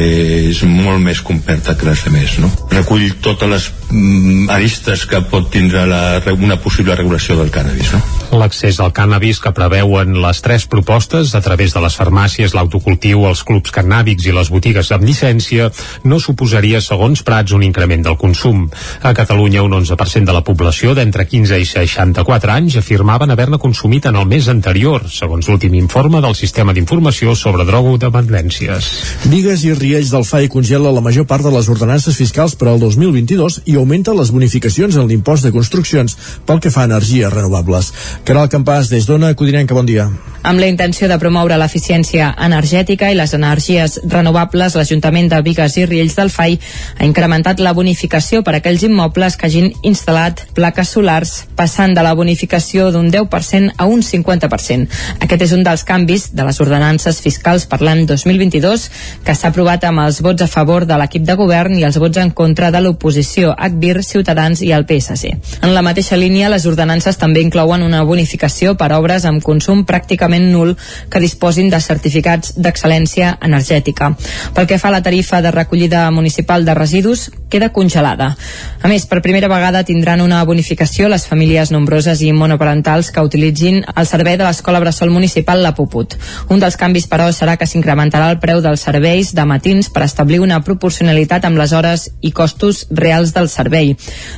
Speaker 5: és molt més completa que les demés no? recull totes les mm, aristes que pot tindre la, una possible regulació del cannabis no?
Speaker 3: L'accés al cannabis que preveuen les tres propostes a través de les farmàcies, l'autocultiu, els clubs cannàbics i les botigues amb llicència no suposaria, segons Prats, un increment del consum. A Catalunya, un 11% de la població d'entre 15 i 64 anys afirmaven haver-ne consumit en el mes anterior, segons l'últim informe del Sistema d'informació sobre drogodependències.
Speaker 1: Vigues i Riells del FAI congela la major part de les ordenances fiscals per al 2022 i augmenta les bonificacions en l'impost de construccions pel que fa a energies renovables. Caral Campàs, des d'Ona, Codinenca, bon dia.
Speaker 6: Amb la intenció de promoure l'eficiència energètica i les energies renovables, l'Ajuntament de Vigues i Riells del FAI ha incrementat la bonificació per a aquells immobles que hagin instal·lat plaques solars, passant de la bonificació d'un 10% a un 50%. Aquest és un dels canvis de les ordenances fiscals per l'any 2022 que s'ha aprovat amb els vots a favor de l'equip de govern i els vots en contra de l'oposició ACBIR, Ciutadans i el PSC. En la mateixa línia, les ordenances també inclouen una bonificació per obres amb consum pràcticament nul que disposin de certificats d'excel·lència energètica. Pel que fa a la tarifa de recollida municipal de residus, queda congelada. A més, per primera vegada tindran una bonificació les famílies nombroses i monoparentals que utilitzin el servei de l'Escola Bressol Municipal La Puput. Un dels canvis, però, serà que s'incrementarà el preu dels serveis de matins per establir una proporcionalitat amb les hores i costos reals del servei.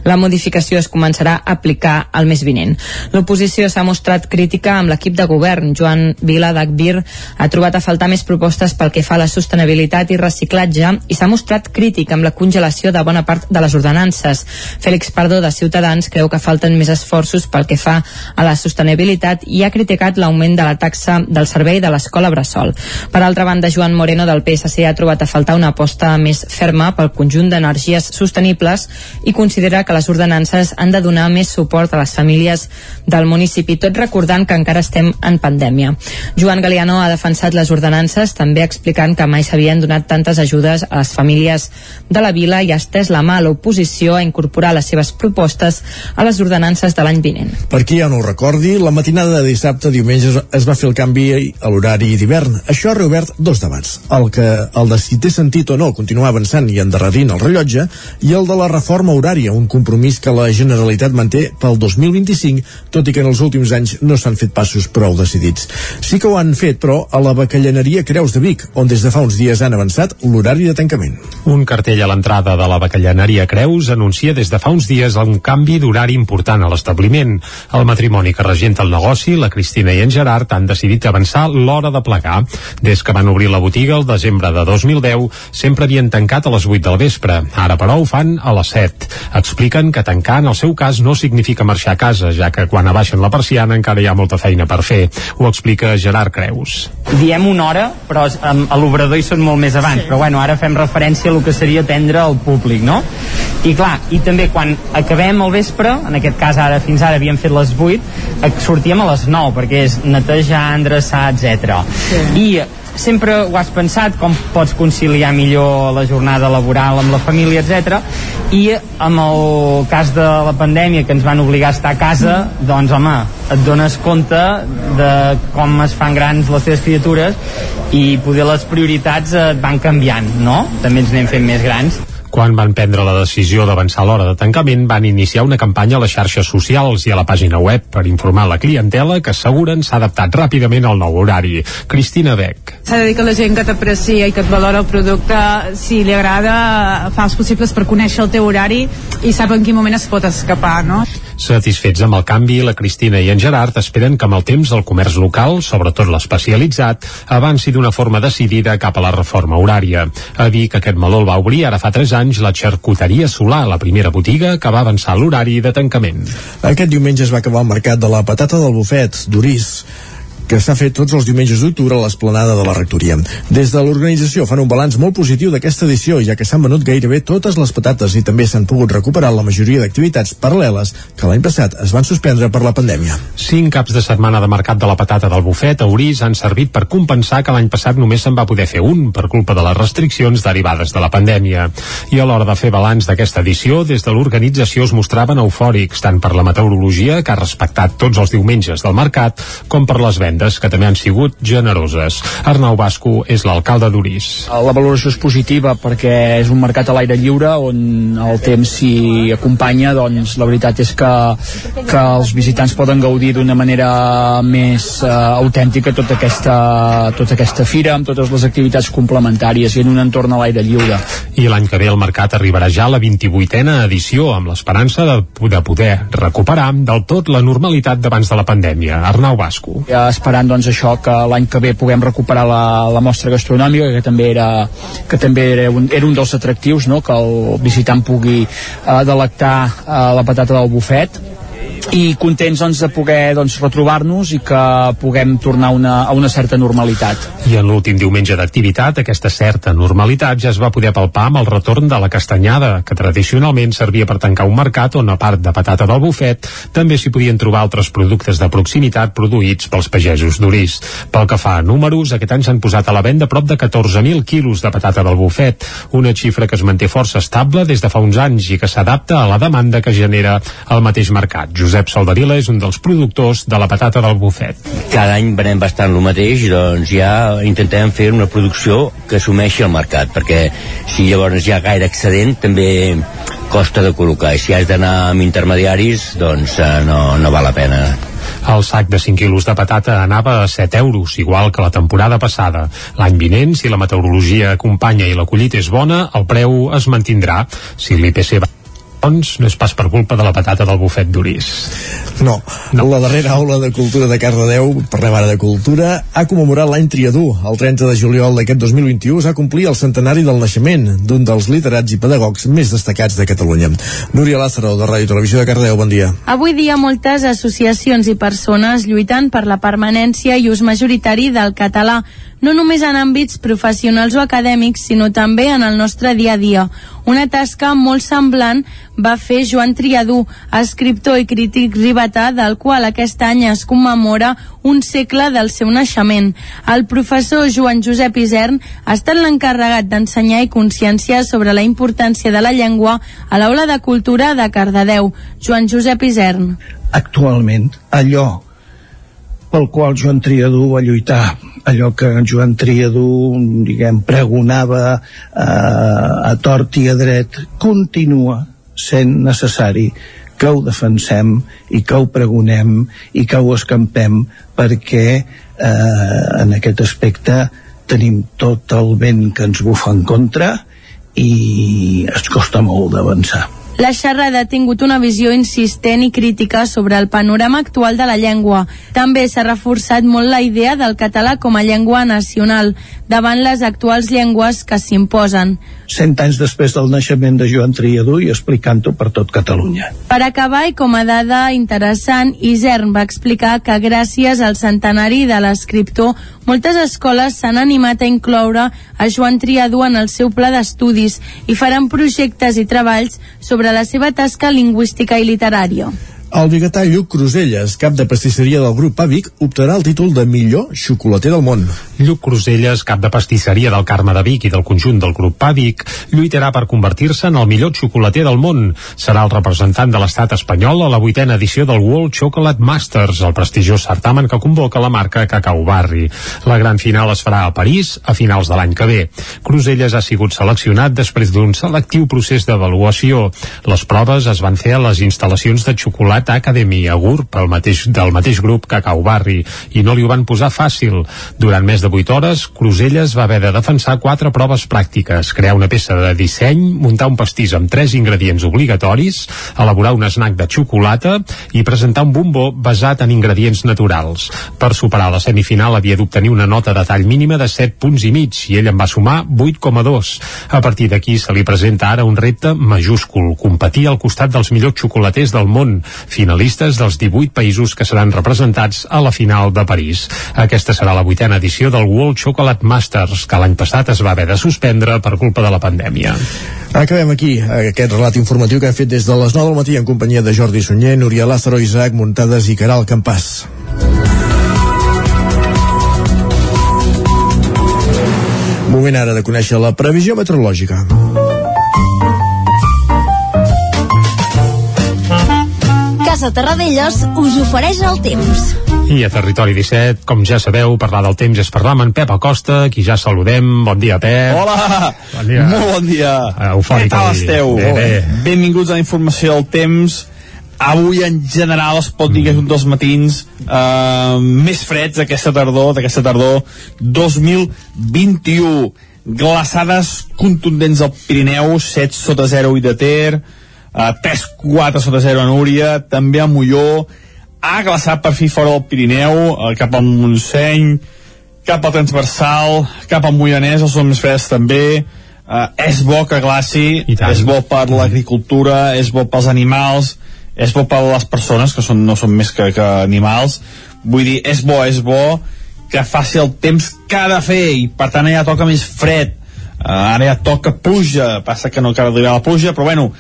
Speaker 6: La modificació es començarà a aplicar el mes vinent. L'oposició s'ha mostrat crítica amb l'equip de govern. Joan Vila d'Acbir ha trobat a faltar més propostes pel que fa a la sostenibilitat i reciclatge i s'ha mostrat crític amb la congelació de bona part de les ordenances. Fèlix Pardo de Ciutadans creu que falten més esforços pel que fa a la sostenibilitat i ha criticat l'augment de la taxa del servei de l'escola Bressol. Per altra banda, Joan Moreno del PSC ha trobat a faltar una aposta més ferma pel conjunt d'energies sostenibles i considera que les ordenances han de donar més suport a les famílies del municipi, tot recordant que encara estem en pandèmia. Joan Galiano ha defensat les ordenances, també explicant que mai s'havien donat tantes ajudes a les famílies de la vila i ha estès la mà a l'oposició a incorporar les seves propostes a les ordenances de l'any vinent.
Speaker 1: Per qui ja no ho recordi, la matinada de dissabte diumenge es va fer el canvi a l'horari d'hivern. Això ha reobert dos debats. El que el de si té sentit o no continuar avançant i endarrerint el rellotge i el de la reforma horària, un compromís que la Generalitat manté pel 2025, tot i que en els últims anys no s'han fet passos prou decidits. Sí que ho han fet, però, a la Bacallaneria Creus de Vic, on des de fa uns dies han avançat l'horari de tancament.
Speaker 3: Un cartell a l'entrada de la Bacallaneria Creus anuncia des de fa uns dies un canvi d'horari important a l'establiment. El matrimoni que regenta el negoci, la Cristina i en Gerard, han decidit avançar l'hora de plegar. Des que van obrir la botiga el desembre de 2010, sempre havien tancat a les 8 del vespre. Ara, però, ho fan a les 7. Expliquen que tancar, en el seu cas, no significa marxar a casa, ja que quan abaixen la persiana encara hi ha molta feina per fer. Ho explica Gerard Creus.
Speaker 7: Diem una hora, però a l'obrador hi són molt més abans. Però bueno, ara fem referència a el que seria atendre al públic, no? i clar, i també quan acabem al vespre en aquest cas ara fins ara havíem fet les 8 sortíem a les 9 perquè és netejar, endreçar, etc. Sí. i sempre ho has pensat com pots conciliar millor la jornada laboral amb la família, etc. I amb el cas de la pandèmia que ens van obligar a estar a casa, doncs home, et dones compte de com es fan grans les teves criatures i poder les prioritats et van canviant, no? També ens anem fent més grans
Speaker 3: quan van prendre la decisió d'avançar l'hora de tancament, van iniciar una campanya a les xarxes socials i a la pàgina web per informar la clientela que asseguren s'ha adaptat ràpidament al nou horari. Cristina Beck.
Speaker 23: S'ha de dir que la gent que t'aprecia i que et valora el producte, si li agrada, fa els possibles per conèixer el teu horari i sap en quin moment es pot escapar, no?
Speaker 3: Satisfets amb el canvi, la Cristina i en Gerard esperen que amb el temps el comerç local, sobretot l'especialitzat, avanci d'una forma decidida cap a la reforma horària. A que aquest meló el va obrir ara fa 3 anys la xarcuteria Solà, la primera botiga que va avançar l'horari de tancament.
Speaker 1: Aquest diumenge es va acabar el mercat de la patata del bufet, d'Uris que s'ha fet tots els diumenges d'octubre a l'esplanada de la rectoria. Des de l'organització fan un balanç molt positiu d'aquesta edició, ja que s'han venut gairebé totes les patates i també s'han pogut recuperar la majoria d'activitats paral·leles que l'any passat es van suspendre per la pandèmia.
Speaker 3: Cinc caps de setmana de mercat de la patata del bufet a Orís han servit per compensar que l'any passat només se'n va poder fer un per culpa de les restriccions derivades de la pandèmia. I a l'hora de fer balanç d'aquesta edició, des de l'organització es mostraven eufòrics tant per la meteorologia, que ha respectat tots els diumenges del mercat, com per les vendes vendes, que també han sigut generoses. Arnau Basco és l'alcalde d'Uris.
Speaker 9: La valoració és positiva perquè és un mercat a l'aire lliure on el temps s'hi acompanya, doncs la veritat és que, que els visitants poden gaudir d'una manera més uh, autèntica tota aquesta, tota aquesta fira amb totes les activitats complementàries i en un entorn a l'aire lliure.
Speaker 3: I l'any que ve el mercat arribarà ja a la 28a edició amb l'esperança de, de poder recuperar del tot la normalitat d'abans de la pandèmia. Arnau Basco.
Speaker 9: Ja esperant doncs, això que l'any que ve puguem recuperar la, la mostra gastronòmica que també era, que també era, un, era un dels atractius no? que el visitant pugui eh, delectar eh, la patata del bufet i contents doncs, de poder doncs, retrobar-nos i que puguem tornar una, a una certa normalitat.
Speaker 3: I en l'últim diumenge d'activitat, aquesta certa normalitat ja es va poder palpar amb el retorn de la castanyada, que tradicionalment servia per tancar un mercat on, a part de patata del bufet, també s'hi podien trobar altres productes de proximitat produïts pels pagesos d'Uris. Pel que fa a números, aquest any s'han posat a la venda prop de 14.000 quilos de patata del bufet, una xifra que es manté força estable des de fa uns anys i que s'adapta a la demanda que genera el mateix mercat. Josep Saldarila és un dels productors de la patata del bufet.
Speaker 24: Cada any venem bastant el mateix, doncs ja intentem fer una producció que assumeixi el mercat, perquè si llavors hi ha gaire excedent també costa de col·locar, i si has d'anar amb intermediaris, doncs eh, no, no val la pena.
Speaker 3: El sac de 5 quilos de patata anava a 7 euros, igual que la temporada passada. L'any vinent, si la meteorologia acompanya i la collita és bona, el preu es mantindrà. Si l'IPC va doncs no és pas per culpa de la patata del bufet d'Uris.
Speaker 1: No. no. La darrera aula de cultura de Cardedeu, parlem ara de cultura, ha commemorat l'any Triadú. El 30 de juliol d'aquest 2021 s'ha complir el centenari del naixement d'un dels literats i pedagogs més destacats de Catalunya. Núria Lázaro, de Ràdio Televisió de Cardedeu, bon dia.
Speaker 11: Avui dia moltes associacions i persones lluitant per la permanència i ús majoritari del català no només en àmbits professionals o acadèmics, sinó també en el nostre dia a dia. Una tasca molt semblant va fer Joan Triadú, escriptor i crític ribetà, del qual aquest any es commemora un segle del seu naixement. El professor Joan Josep Isern ha estat l'encarregat d'ensenyar i conscienciar sobre la importància de la llengua a l'aula de cultura de Cardedeu. Joan Josep Isern.
Speaker 25: Actualment, allò pel qual Joan Triadú va lluitar allò que Joan Triadú diguem, pregonava eh, a tort i a dret continua sent necessari que ho defensem i que ho pregonem i que ho escampem perquè eh, en aquest aspecte tenim tot el vent que ens bufa en contra i es costa molt d'avançar.
Speaker 11: La xerrada ha tingut una visió insistent i crítica sobre el panorama actual de la llengua. També s'ha reforçat molt la idea del català com a llengua nacional davant les actuals llengües que s'imposen.
Speaker 25: Cent anys després del naixement de Joan Triadú i explicant-ho per tot Catalunya.
Speaker 11: Per acabar, i com a dada interessant, Isern va explicar que gràcies al centenari de l'escriptor, moltes escoles s'han animat a incloure a Joan Triadú en el seu pla d'estudis i faran projectes i treballs sobre la seva tasca lingüística i literària.
Speaker 1: El biguetà Lluc Cruselles, cap de pastisseria del grup Avic, optarà el títol de millor xocolater del món.
Speaker 3: Lluc Cruselles, cap de pastisseria del Carme de Vic i del conjunt del grup Avic, lluitarà per convertir-se en el millor xocolater del món. Serà el representant de l'estat espanyol a la vuitena edició del World Chocolate Masters, el prestigiós certamen que convoca la marca Cacau Barri. La gran final es farà a París a finals de l'any que ve. Cruselles ha sigut seleccionat després d'un selectiu procés d'avaluació. Les proves es van fer a les instal·lacions de xocolata Chocolate Academy a GURB, el mateix, del mateix grup Cacau Barri, i no li ho van posar fàcil. Durant més de 8 hores, Cruselles va haver de defensar quatre proves pràctiques, crear una peça de disseny, muntar un pastís amb tres ingredients obligatoris, elaborar un snack de xocolata i presentar un bombó basat en ingredients naturals. Per superar la semifinal havia d'obtenir una nota de tall mínima de 7 punts i mig i ell en va sumar 8,2. A partir d'aquí se li presenta ara un repte majúscul, competir al costat dels millors xocolaters del món, finalistes dels 18 països que seran representats a la final de París. Aquesta serà la vuitena edició del World Chocolate Masters, que l'any passat es va haver de suspendre per culpa de la pandèmia.
Speaker 1: Acabem aquí aquest relat informatiu que hem fet des de les 9 del matí en companyia de Jordi Sunyer, Núria Lázaro, Isaac Muntades i Caral Campàs. Moment ara de conèixer la previsió meteorològica.
Speaker 13: Casa Terradellos us ofereix el temps.
Speaker 3: I a Territori 17, com ja sabeu, parlar del temps és parlar amb en Pep Acosta, qui ja saludem. Bon dia, Pep.
Speaker 14: Hola!
Speaker 3: Bon dia.
Speaker 14: Molt bon dia!
Speaker 3: Uh, eufòric
Speaker 14: Què tal esteu?
Speaker 3: Bé, bé.
Speaker 14: Benvinguts a la informació del temps. Avui, en general, es pot dir que és un dels matins uh, més freds d'aquesta tardor, d'aquesta tardor 2021. Glaçades contundents al Pirineu, 7 sota 0 i de Ter, uh, 3-4 sota 0 a Núria, també a Molló, ha glaçat per fi fora del Pirineu, uh, cap al Montseny, cap al transversal, cap al Moianès, els són més freds també, uh, és bo que glaci, és bo per l'agricultura, és bo pels animals, és bo per les persones, que són, no són més que, que animals, vull dir, és bo, és bo que faci el temps que ha de fer, i per tant ja toca més fred, uh, ara ja toca pluja, passa que no acaba d'arribar la pluja, però bueno,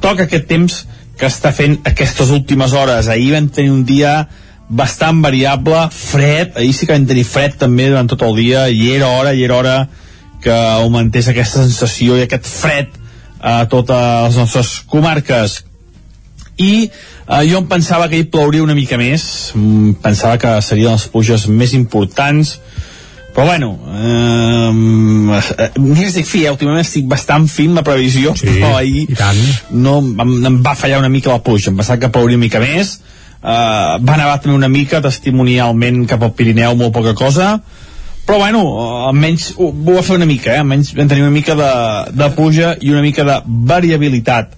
Speaker 14: toca aquest temps que està fent aquestes últimes hores. Ahir vam tenir un dia bastant variable, fred, ahir sí que vam tenir fred també durant tot el dia, i era hora, i era hora que augmentés aquesta sensació i aquest fred a totes les nostres comarques. I eh, jo em pensava que hi plouria una mica més, pensava que serien les pluges més importants, però bueno, eh, mira, estic fi, eh, últimament estic bastant fi amb la previsió,
Speaker 3: Sí,
Speaker 14: però ahir no, em, em va fallar una mica la pluja, em pensava que plouria una mica més, eh, va nevar també una mica testimonialment cap al Pirineu, molt poca cosa, però bueno, almenys ho, ho va fer una mica, eh? almenys vam tenir una mica de, de pluja i una mica de variabilitat.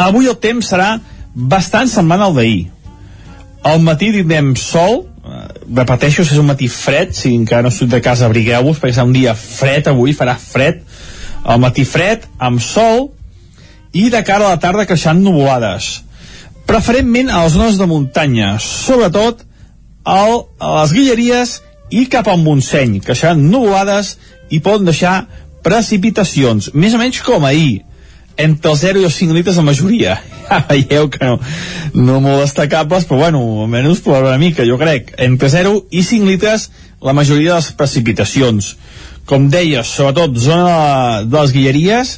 Speaker 14: Avui el temps serà bastant semblant al d'ahir. Al matí tindrem sol, repeteixo, si és un matí fred, si encara no surt de casa abrigueu-vos, perquè serà un dia fred avui, farà fred, al matí fred, amb sol, i de cara a la tarda creixant nuvolades. Preferentment a les zones de muntanya, sobretot al, a les Guilleries i cap al Montseny, que seran nuvolades i poden deixar precipitacions, més o menys com ahir, entre els 0 i els 5 litres la majoria. Ja veieu que no, no molt destacables, però bueno, almenys plourà una mica, jo crec. Entre 0 i 5 litres la majoria de les precipitacions. Com deia, sobretot zona de, les Guilleries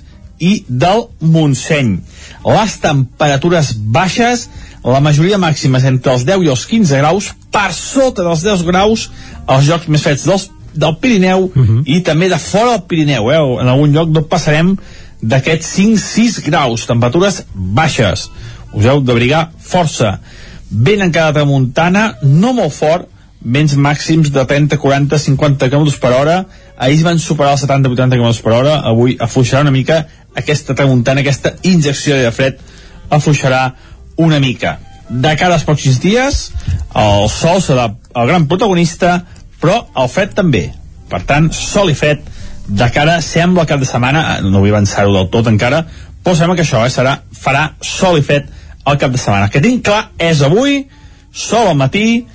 Speaker 14: i del Montseny. Les temperatures baixes, la majoria màximes entre els 10 i els 15 graus, per sota dels 10 graus als llocs més freds dels, del Pirineu i també de fora del Pirineu. Eh? En algun lloc no passarem d'aquests 5-6 graus, temperatures baixes. Us heu d'abrigar força. Vent encara de muntana, no molt fort, vents màxims de 30, 40, 50 km per hora. Ahir van superar els 70-80 km per hora, avui afluixarà una mica aquesta tramuntana, aquesta injecció de fred afluixarà una mica. De cara als pròxims dies, el sol serà el gran protagonista, però el fred també. Per tant, sol i fred de cara, sembla cap de setmana, eh, no vull avançar-ho del tot encara, però sembla que això eh, serà, farà sol i fred al cap de setmana. El que tinc clar és avui, sol al matí,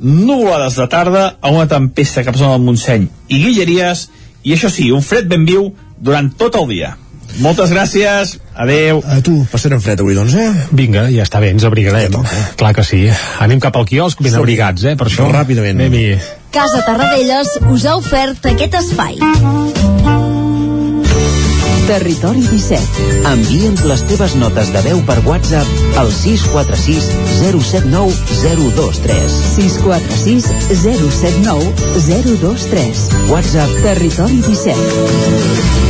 Speaker 14: nuvolades de tarda, a una tempesta cap zona del Montseny i Guilleries, i això sí, un fred ben viu durant tot el dia. Moltes gràcies, adeu.
Speaker 1: A tu, passarem fred avui, doncs, eh?
Speaker 3: Vinga, ja està bé, ens abrigarem. Clar que sí. Anem cap al quiosc ben abrigats, eh, per això.
Speaker 1: Ràpidament.
Speaker 3: Anem-hi.
Speaker 13: Casa Tarradellas us ha ofert aquest espai.
Speaker 26: Territori 17. Envia'ns les teves notes de veu per WhatsApp al 646 079 023.
Speaker 2: 646 079 023.
Speaker 26: WhatsApp
Speaker 2: Territori 17.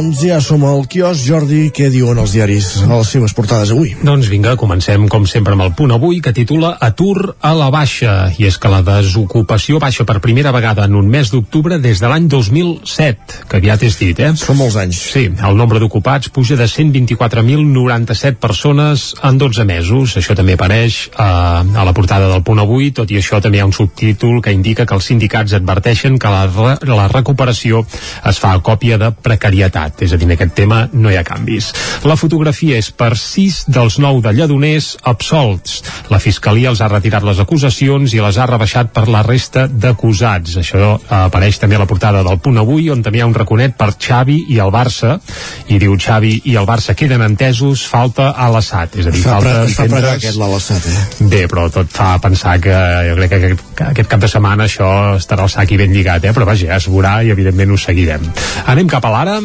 Speaker 1: Doncs ja som al quios. Jordi, què diuen els diaris a les seves portades avui?
Speaker 3: Doncs vinga, comencem com sempre amb el punt avui que titula Atur a la baixa i és que la desocupació baixa per primera vegada en un mes d'octubre des de l'any 2007 que aviat és dit, eh?
Speaker 1: Són molts anys.
Speaker 3: Sí, el nombre d'ocupats puja de 124.097 persones en 12 mesos. Això també apareix eh, a la portada del punt avui, tot i això també hi ha un subtítol que indica que els sindicats adverteixen que la, la recuperació es fa a còpia de precarietat, és a dir, en aquest tema no hi ha canvis. La fotografia és per 6 dels 9 de lledoners absolts. La Fiscalia els ha retirat les acusacions i les ha rebaixat per la resta d'acusats. Això apareix també a la portada del punt avui, on també hi ha un raconet per Xavi i el Barça, i diu Xavi i el Barça queden entesos, falta a l'assat. És a dir,
Speaker 1: Fa,
Speaker 3: falta
Speaker 1: fa pregar
Speaker 3: entendre's-
Speaker 1: aquest l'Alassat, eh?
Speaker 3: Bé, però tot fa pensar que jo crec que aquest, que aquest cap de setmana això estarà al sac i ben lligat, eh? però vaja, es veurà i evidentment ho seguirem. Anem cap a l'ara.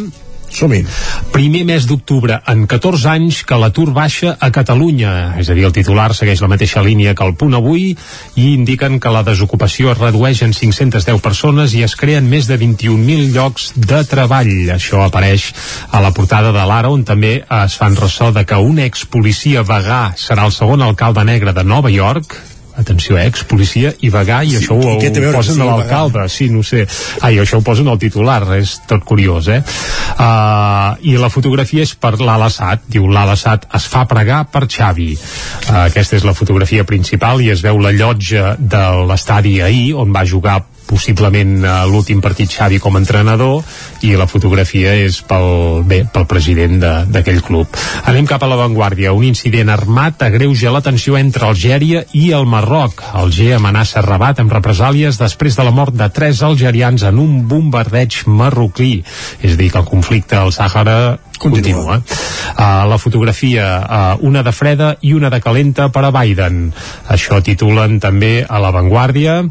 Speaker 1: Som-hi.
Speaker 3: Primer mes d'octubre en 14 anys que l'atur baixa a Catalunya. És a dir, el titular segueix la mateixa línia que el punt avui i indiquen que la desocupació es redueix en 510 persones i es creen més de 21.000 llocs de treball. Això apareix a la portada de l'Ara, on també es fan ressò de que un expolicia vegà serà el segon alcalde negre de Nova York, atenció, eh, ex-policia i vegà, i
Speaker 1: Sí,
Speaker 3: això ho,
Speaker 1: i
Speaker 3: ho posen a l'alcalde, sí, no sé. Ai, això ho posen al titular, és tot curiós, eh? Uh, I la fotografia és per l'Alassat, diu l'Alassat es fa pregar per Xavi. Uh, aquesta és la fotografia principal i es veu la llotja de l'estadi ahir, on va jugar possiblement uh, l'últim partit Xavi com a entrenador i la fotografia és pel, bé, pel president de- d'aquell club. Anem cap a l'avantguàrdia. Un incident armat agreuja la tensió entre Algèria i el Marroc. Alger amenaça Rabat amb represàlies després de la mort de tres algerians en un bombardeig marroquí. És a dir, que el conflicte al Sàhara continua. Uh, la fotografia, uh, una de freda i una de calenta per a Biden. Això titulen també a l'avantguàrdia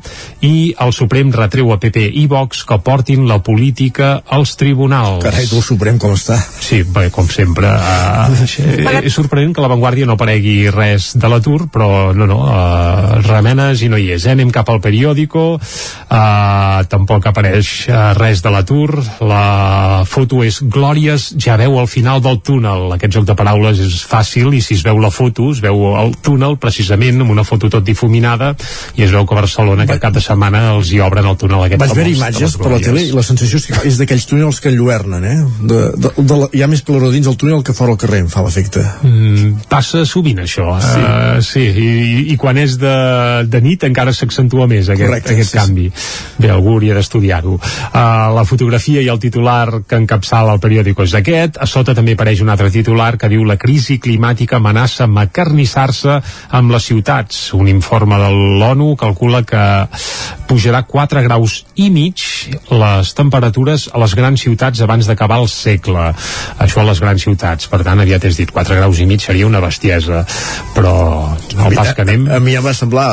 Speaker 3: i el Suprem retreu a PP i Vox que portin la política als tribunals.
Speaker 1: Carai, tu el Suprem com està?
Speaker 3: Sí, bé, com sempre. Uh, és sorprenent que a l'avantguàrdia no aparegui res de l'atur, però no, no, uh, remenes i no hi és. Eh? Anem cap al periòdico, uh, tampoc apareix uh, res de l'atur, la foto és Glòries ja veu al final del túnel. Aquest joc de paraules és fàcil i si es veu la foto, es veu el túnel precisament amb una foto tot difuminada i es veu que Barcelona aquest cap de setmana els hi obren el túnel aquest
Speaker 1: Vaig veure imatges per la tele i la sensació és, que és d'aquells túnels que enlluernen, eh? De, de, de la, hi ha més calor dins el túnel que fora al carrer, em fa l'efecte.
Speaker 3: Mm, passa sovint això sí, uh, sí i, i- i quan és de, de nit encara s'accentua més aquest,
Speaker 1: Correcte,
Speaker 3: aquest
Speaker 1: sí,
Speaker 3: canvi. Bé, algú hauria d'estudiar-ho. Uh, la fotografia i el titular que encapçala el periòdico és aquest. A sota també apareix un altre titular que diu la crisi climàtica amenaça macarnissar-se amb les ciutats. Un informe de l'ONU calcula que pujarà 4 graus i mig les temperatures a les grans ciutats abans d'acabar el segle. Això a les grans ciutats. Per tant aviat és dit 4 graus i mig seria una bestiesa. Però al
Speaker 1: mi,
Speaker 3: pas que anem
Speaker 1: a, a mi ja em va semblar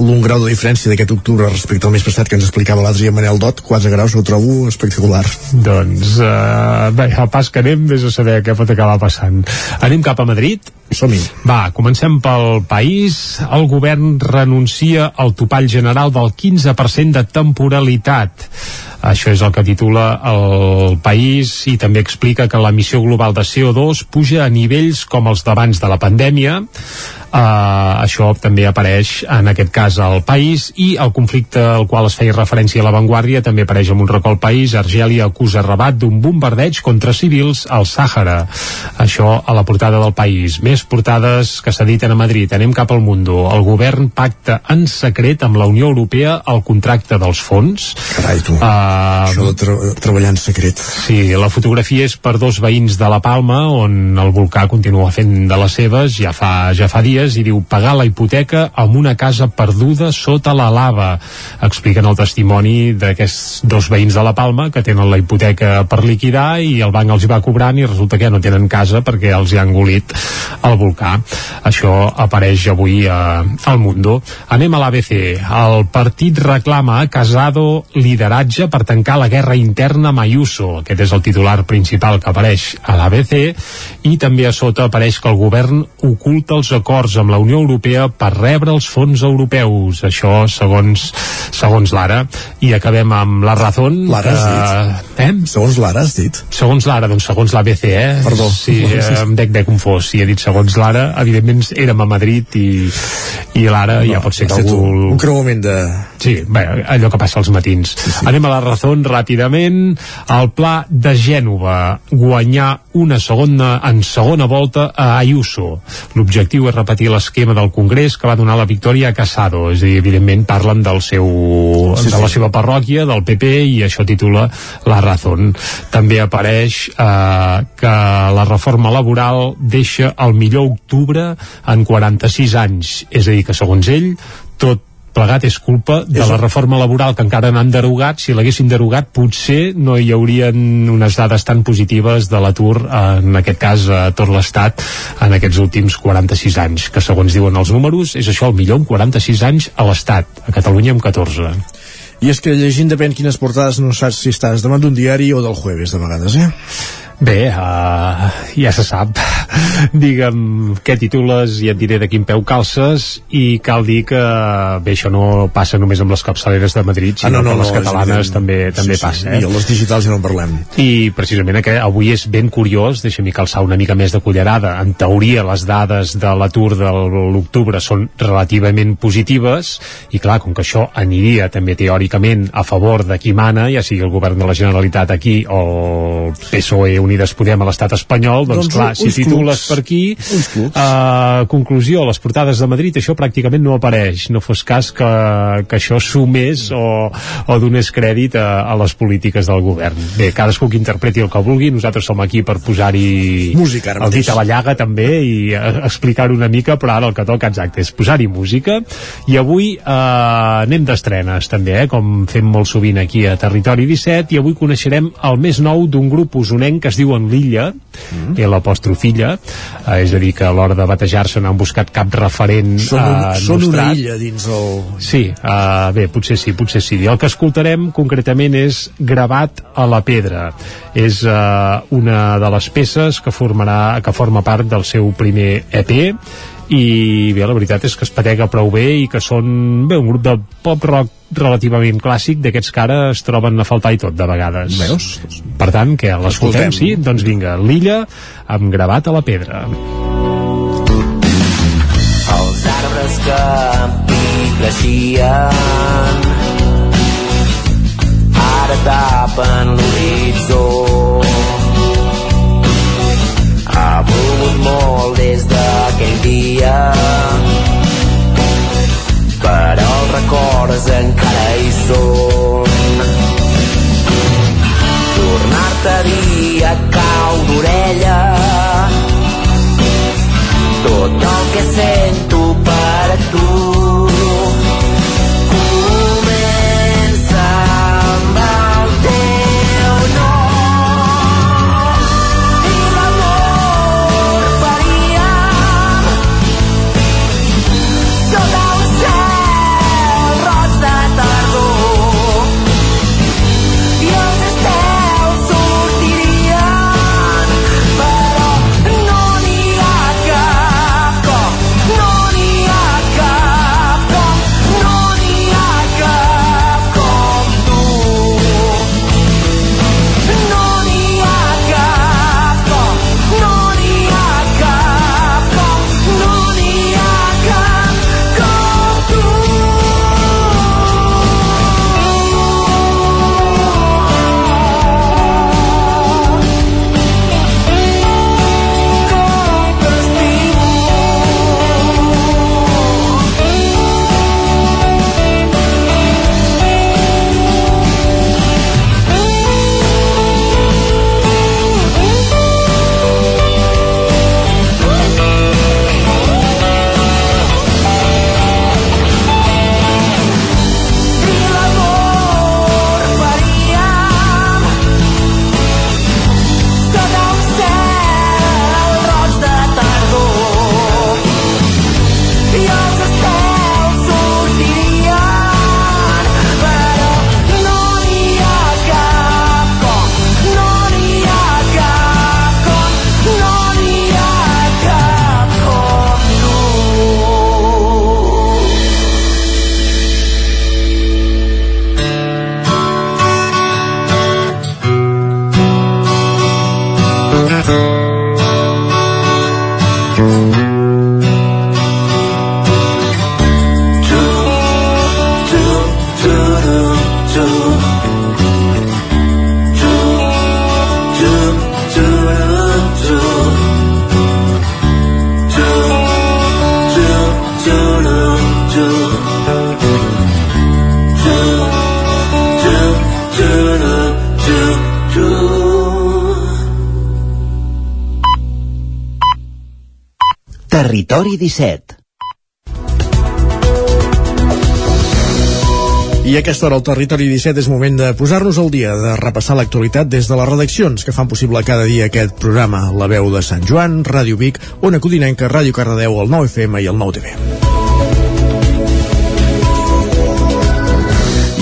Speaker 1: l'un grau de diferència d'aquest octubre respecte al mes passat que ens explicava l'altre dia Manel Dot, 4 graus ho trobo espectacular.
Speaker 3: doncs uh, bé, al pas que anem vés a saber què pot acabar passant. Anem cap a Madrid
Speaker 1: Som-hi.
Speaker 3: Va, comencem pel país. El govern renuncia al topall general del 15% de temporalitat. Això és el que titula el País i també explica que l'emissió global de CO2 puja a nivells com els d'abans de la pandèmia. Uh, això també apareix en aquest cas al país i el conflicte al qual es feia referència a l'avantguàrdia també apareix en un recol país. Argèlia acusa Rabat d'un bombardeig contra civils al Sàhara. Això a la portada del país. Més portades que s'editen a Madrid. Anem cap al Mundo. El govern pacta en secret amb la Unió Europea el contracte dels fons.
Speaker 1: Carai, tu, uh, això de tra treballar en secret
Speaker 3: sí, la fotografia és per dos veïns de la Palma on el volcà continua fent de les seves ja fa, ja fa dies i diu pagar la hipoteca amb una casa perduda sota la lava. Expliquen el testimoni d'aquests dos veïns de la Palma que tenen la hipoteca per liquidar i el banc els hi va cobrant i resulta que ja no tenen casa perquè els hi ha engolit el volcà. Això apareix avui a, al Mundo. Anem a l'ABC. El partit reclama a Casado lideratge per tancar la guerra interna amb Ayuso. Aquest és el titular principal que apareix a l'ABC i també a sota apareix que el govern oculta els acords amb la Unió Europea per rebre els fons europeus. Això segons segons l'ara. I acabem amb la Razón.
Speaker 1: L'ara has dit?
Speaker 3: Eh?
Speaker 1: Segons l'ara has dit?
Speaker 3: Segons l'ara, doncs segons l'ABC, eh?
Speaker 1: Perdó.
Speaker 3: Sí, eh, em dec bé confós. Si he dit segons l'ara, evidentment érem a Madrid i, i l'ara no, ja pot ser que algú...
Speaker 1: Un, un creuament de...
Speaker 3: Sí, bé, allò que passa als matins. Sí, sí. Anem a la Razón ràpidament. El pla de Gènova, guanyar una segona en segona volta a Ayuso. L'objectiu és repetir l'esquema del Congrés que va donar la victòria a Casado. És a dir, evidentment parlen del seu, sí, de la seva parròquia, del PP, i això titula La Razón. També apareix eh, que la reforma laboral deixa el millor octubre en 46 anys. És a dir, que segons ell, tot plegat és culpa de la reforma laboral que encara no han derogat. Si l'haguessin derogat, potser no hi haurien unes dades tan positives de l'atur, en aquest cas a tot l'Estat, en aquests últims 46 anys, que segons diuen els números, és això el millor en 46 anys a l'Estat, a Catalunya amb 14.
Speaker 1: I és que llegint depèn quines portades no saps si estàs davant d'un diari o del jueves, de vegades, eh?
Speaker 3: Bé, uh, ja se sap. Digue'm què titules i et diré de quin peu calces i cal dir que bé, això no passa només amb les capçaleres de Madrid, sinó ah, no, no, que les no, catalanes també també sí, passa.
Speaker 1: Eh? I les digitals ja no en parlem.
Speaker 3: I precisament que avui és ben curiós, deixa'm calçar una mica més de cullerada. En teoria, les dades de l'atur de l'octubre són relativament positives i clar, com que això aniria també teòricament a favor de qui mana, ja sigui el govern de la Generalitat aquí o el PSOE Unides Podem a l'estat espanyol, doncs, doncs clar, si titules clubs. per aquí, uh, conclusió, les portades de Madrid, això pràcticament no apareix, no fos cas que, que això sumés o, o donés crèdit a, a les polítiques del govern. Bé, cadascú que interpreti el que vulgui, nosaltres som aquí per posar-hi el dit a la llaga també i uh, explicar una mica, però ara el que toca exacte és posar-hi música i avui uh, anem d'estrenes també, eh, com fem molt sovint aquí a Territori 17 i avui coneixerem el més nou d'un grup usonenc que es diuen l'Illa, mm. i l'apostrofilla, eh, és a dir, que a l'hora de batejar-se no han buscat cap referent
Speaker 1: són, un,
Speaker 3: eh,
Speaker 1: són una illa dins el...
Speaker 3: Sí, eh, bé, potser sí, potser sí. El que escoltarem concretament és Gravat a la pedra. És eh, una de les peces que formarà que forma part del seu primer EP i bé, la veritat és que es patega prou bé i que són bé, un grup de pop rock relativament clàssic d'aquests que ara es troben a faltar i tot de vegades
Speaker 1: Veus?
Speaker 3: per tant, que l'escoltem, sí? Doncs vinga, l'illa amb gravat a la pedra
Speaker 27: Els arbres que amb mi creixien ara tapen l'horitzó ha plogut molt des d'aquell dia però records encara hi són. Tornar-te a dir a cau d'orella tot el que sento per tu
Speaker 26: Territori 17
Speaker 1: I a aquesta hora al Territori 17 és moment de posar-nos al dia, de repassar l'actualitat des de les redaccions que fan possible cada dia aquest programa. La veu de Sant Joan, Ràdio Vic, Ona Codinenca, Ràdio Cardedeu, el 9FM i el 9TV.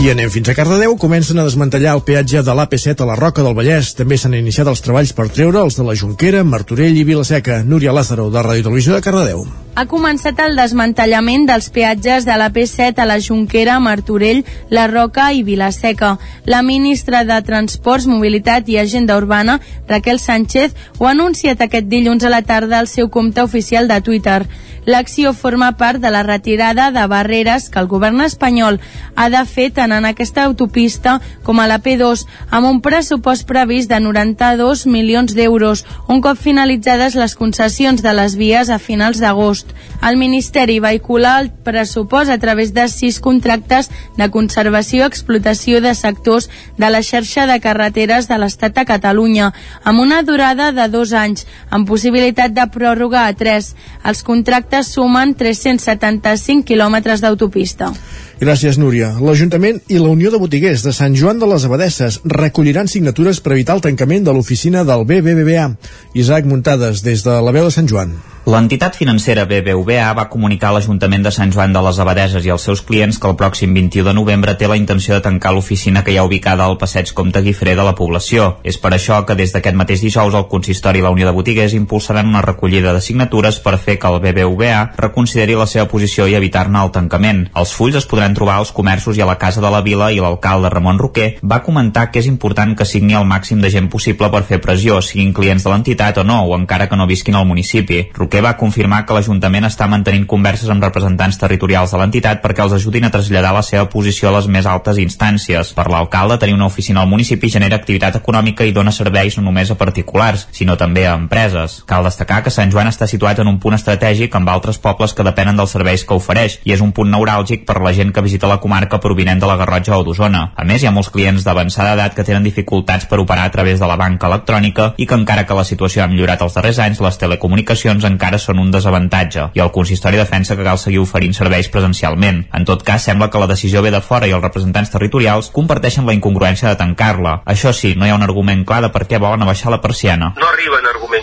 Speaker 1: I anem fins a Cardedeu, comencen a desmantellar el peatge de l'AP7 a la Roca del Vallès. També s'han iniciat els treballs per treure els de la Jonquera, Martorell i Vilaseca. Núria Lázaro, de Ràdio Televisió de Cardedeu.
Speaker 11: Ha començat el desmantellament dels peatges de la P7 a la Jonquera, Martorell, La Roca i Vilaseca. La ministra de Transports, Mobilitat i Agenda Urbana, Raquel Sánchez, ho ha anunciat aquest dilluns a la tarda al seu compte oficial de Twitter. L'acció forma part de la retirada de barreres que el govern espanyol ha de fer tant en aquesta autopista com a la P2 amb un pressupost previst de 92 milions d'euros, un cop finalitzades les concessions de les vies a finals d'agost. El Ministeri vehicula el pressupost a través de sis contractes de conservació i explotació de sectors de la xarxa de carreteres de l'Estat de Catalunya, amb una durada de dos anys, amb possibilitat de pròrroga a tres. Els contractes sumen 375 quilòmetres d'autopista.
Speaker 1: Gràcies, Núria. L'Ajuntament i la Unió de Botiguers de Sant Joan de les Abadesses recolliran signatures per evitar el tancament de l'oficina del BBVA. Isaac Muntades, des de la veu de Sant Joan.
Speaker 4: L'entitat financera BBVA va comunicar a l'Ajuntament de Sant Joan de les Abadeses i als seus clients que el pròxim 21 de novembre té la intenció de tancar l'oficina que hi ha ubicada al passeig Comte Guifré de la població. És per això que des d'aquest mateix dijous el Consistori i la Unió de Botiguers impulsaran una recollida de signatures per fer que el BBVA reconsideri la seva posició i evitar-ne el tancament. Els fulls es podran trobar als comerços i a la Casa de la Vila i l'alcalde Ramon Roquer va comentar que és important que signi el màxim de gent possible per fer pressió, siguin clients de l'entitat o no, o encara que no visquin al municipi. Roquer va confirmar que l'Ajuntament està mantenint converses amb representants territorials de l'entitat perquè els ajudin a traslladar la seva posició a les més altes instàncies. Per l'alcalde, tenir una oficina al municipi genera activitat econòmica i dona serveis no només a particulars, sinó també a empreses. Cal destacar que Sant Joan està situat en un punt estratègic amb altres pobles que depenen dels serveis que ofereix i és un punt neuràlgic per la gent que visita la comarca provinent de la Garrotxa o d'Osona. A més, hi ha molts clients d'avançada edat que tenen dificultats per operar a través de la banca electrònica i que encara que la situació ha millorat els darrers anys, les telecomunicacions encara són un desavantatge i el consistori defensa que cal seguir oferint serveis presencialment. En tot cas, sembla que la decisió ve de fora i els representants territorials comparteixen la incongruència de tancar-la. Això sí, no hi ha un argument clar de per què volen abaixar la persiana.
Speaker 28: No arriben arguments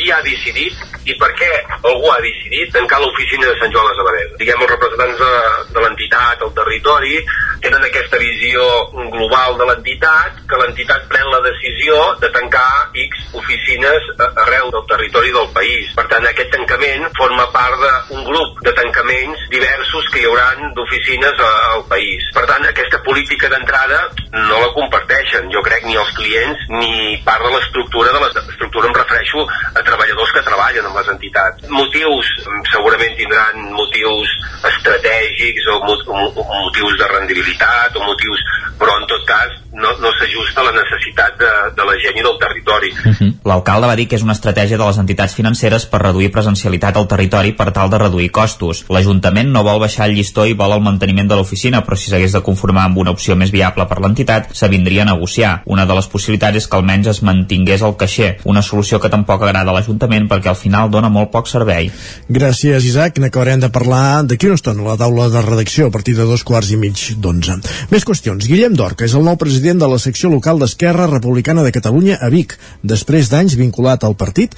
Speaker 28: qui ha decidit i per què algú ha decidit tancar l'oficina de Sant Joan les Abadeses. Diguem, els representants de, de l'entitat, el territori, tenen aquesta visió global de l'entitat, que l'entitat pren la decisió de tancar X oficines arreu del territori del país. Per tant, aquest tancament forma part d'un grup de tancaments diversos que hi hauran d'oficines al país. Per tant, aquesta política d'entrada no la comparteixen, jo crec, ni els clients ni part de l'estructura de l'estructura em refereixo a treballadors que treballen amb les entitats. Motius, segurament tindran motius estratègics o motius de rendibilitat o motius, però en tot cas no, no s'ajusta a la necessitat de, de la gent i del territori.
Speaker 4: Uh -huh. L'alcalde va dir que és una estratègia de les entitats financeres per reduir presencialitat al territori per tal de reduir costos. L'Ajuntament no vol baixar el llistó i vol el manteniment de l'oficina, però si s'hagués de conformar amb una opció més viable per l'entitat, s'avindria a negociar. Una de les possibilitats és que almenys es mantingués el caixer, una solució que tampoc agrada a l'Ajuntament perquè al final dona molt poc servei.
Speaker 1: Gràcies, Isaac. N'acabarem de parlar d'aquí una estona a la taula de redacció a partir de dos quarts i mig d'onze. Més qüestions. Guillem Dorca és el nou president de la secció local d'Esquerra Republicana de Catalunya a Vic, després d'anys vinculat al partit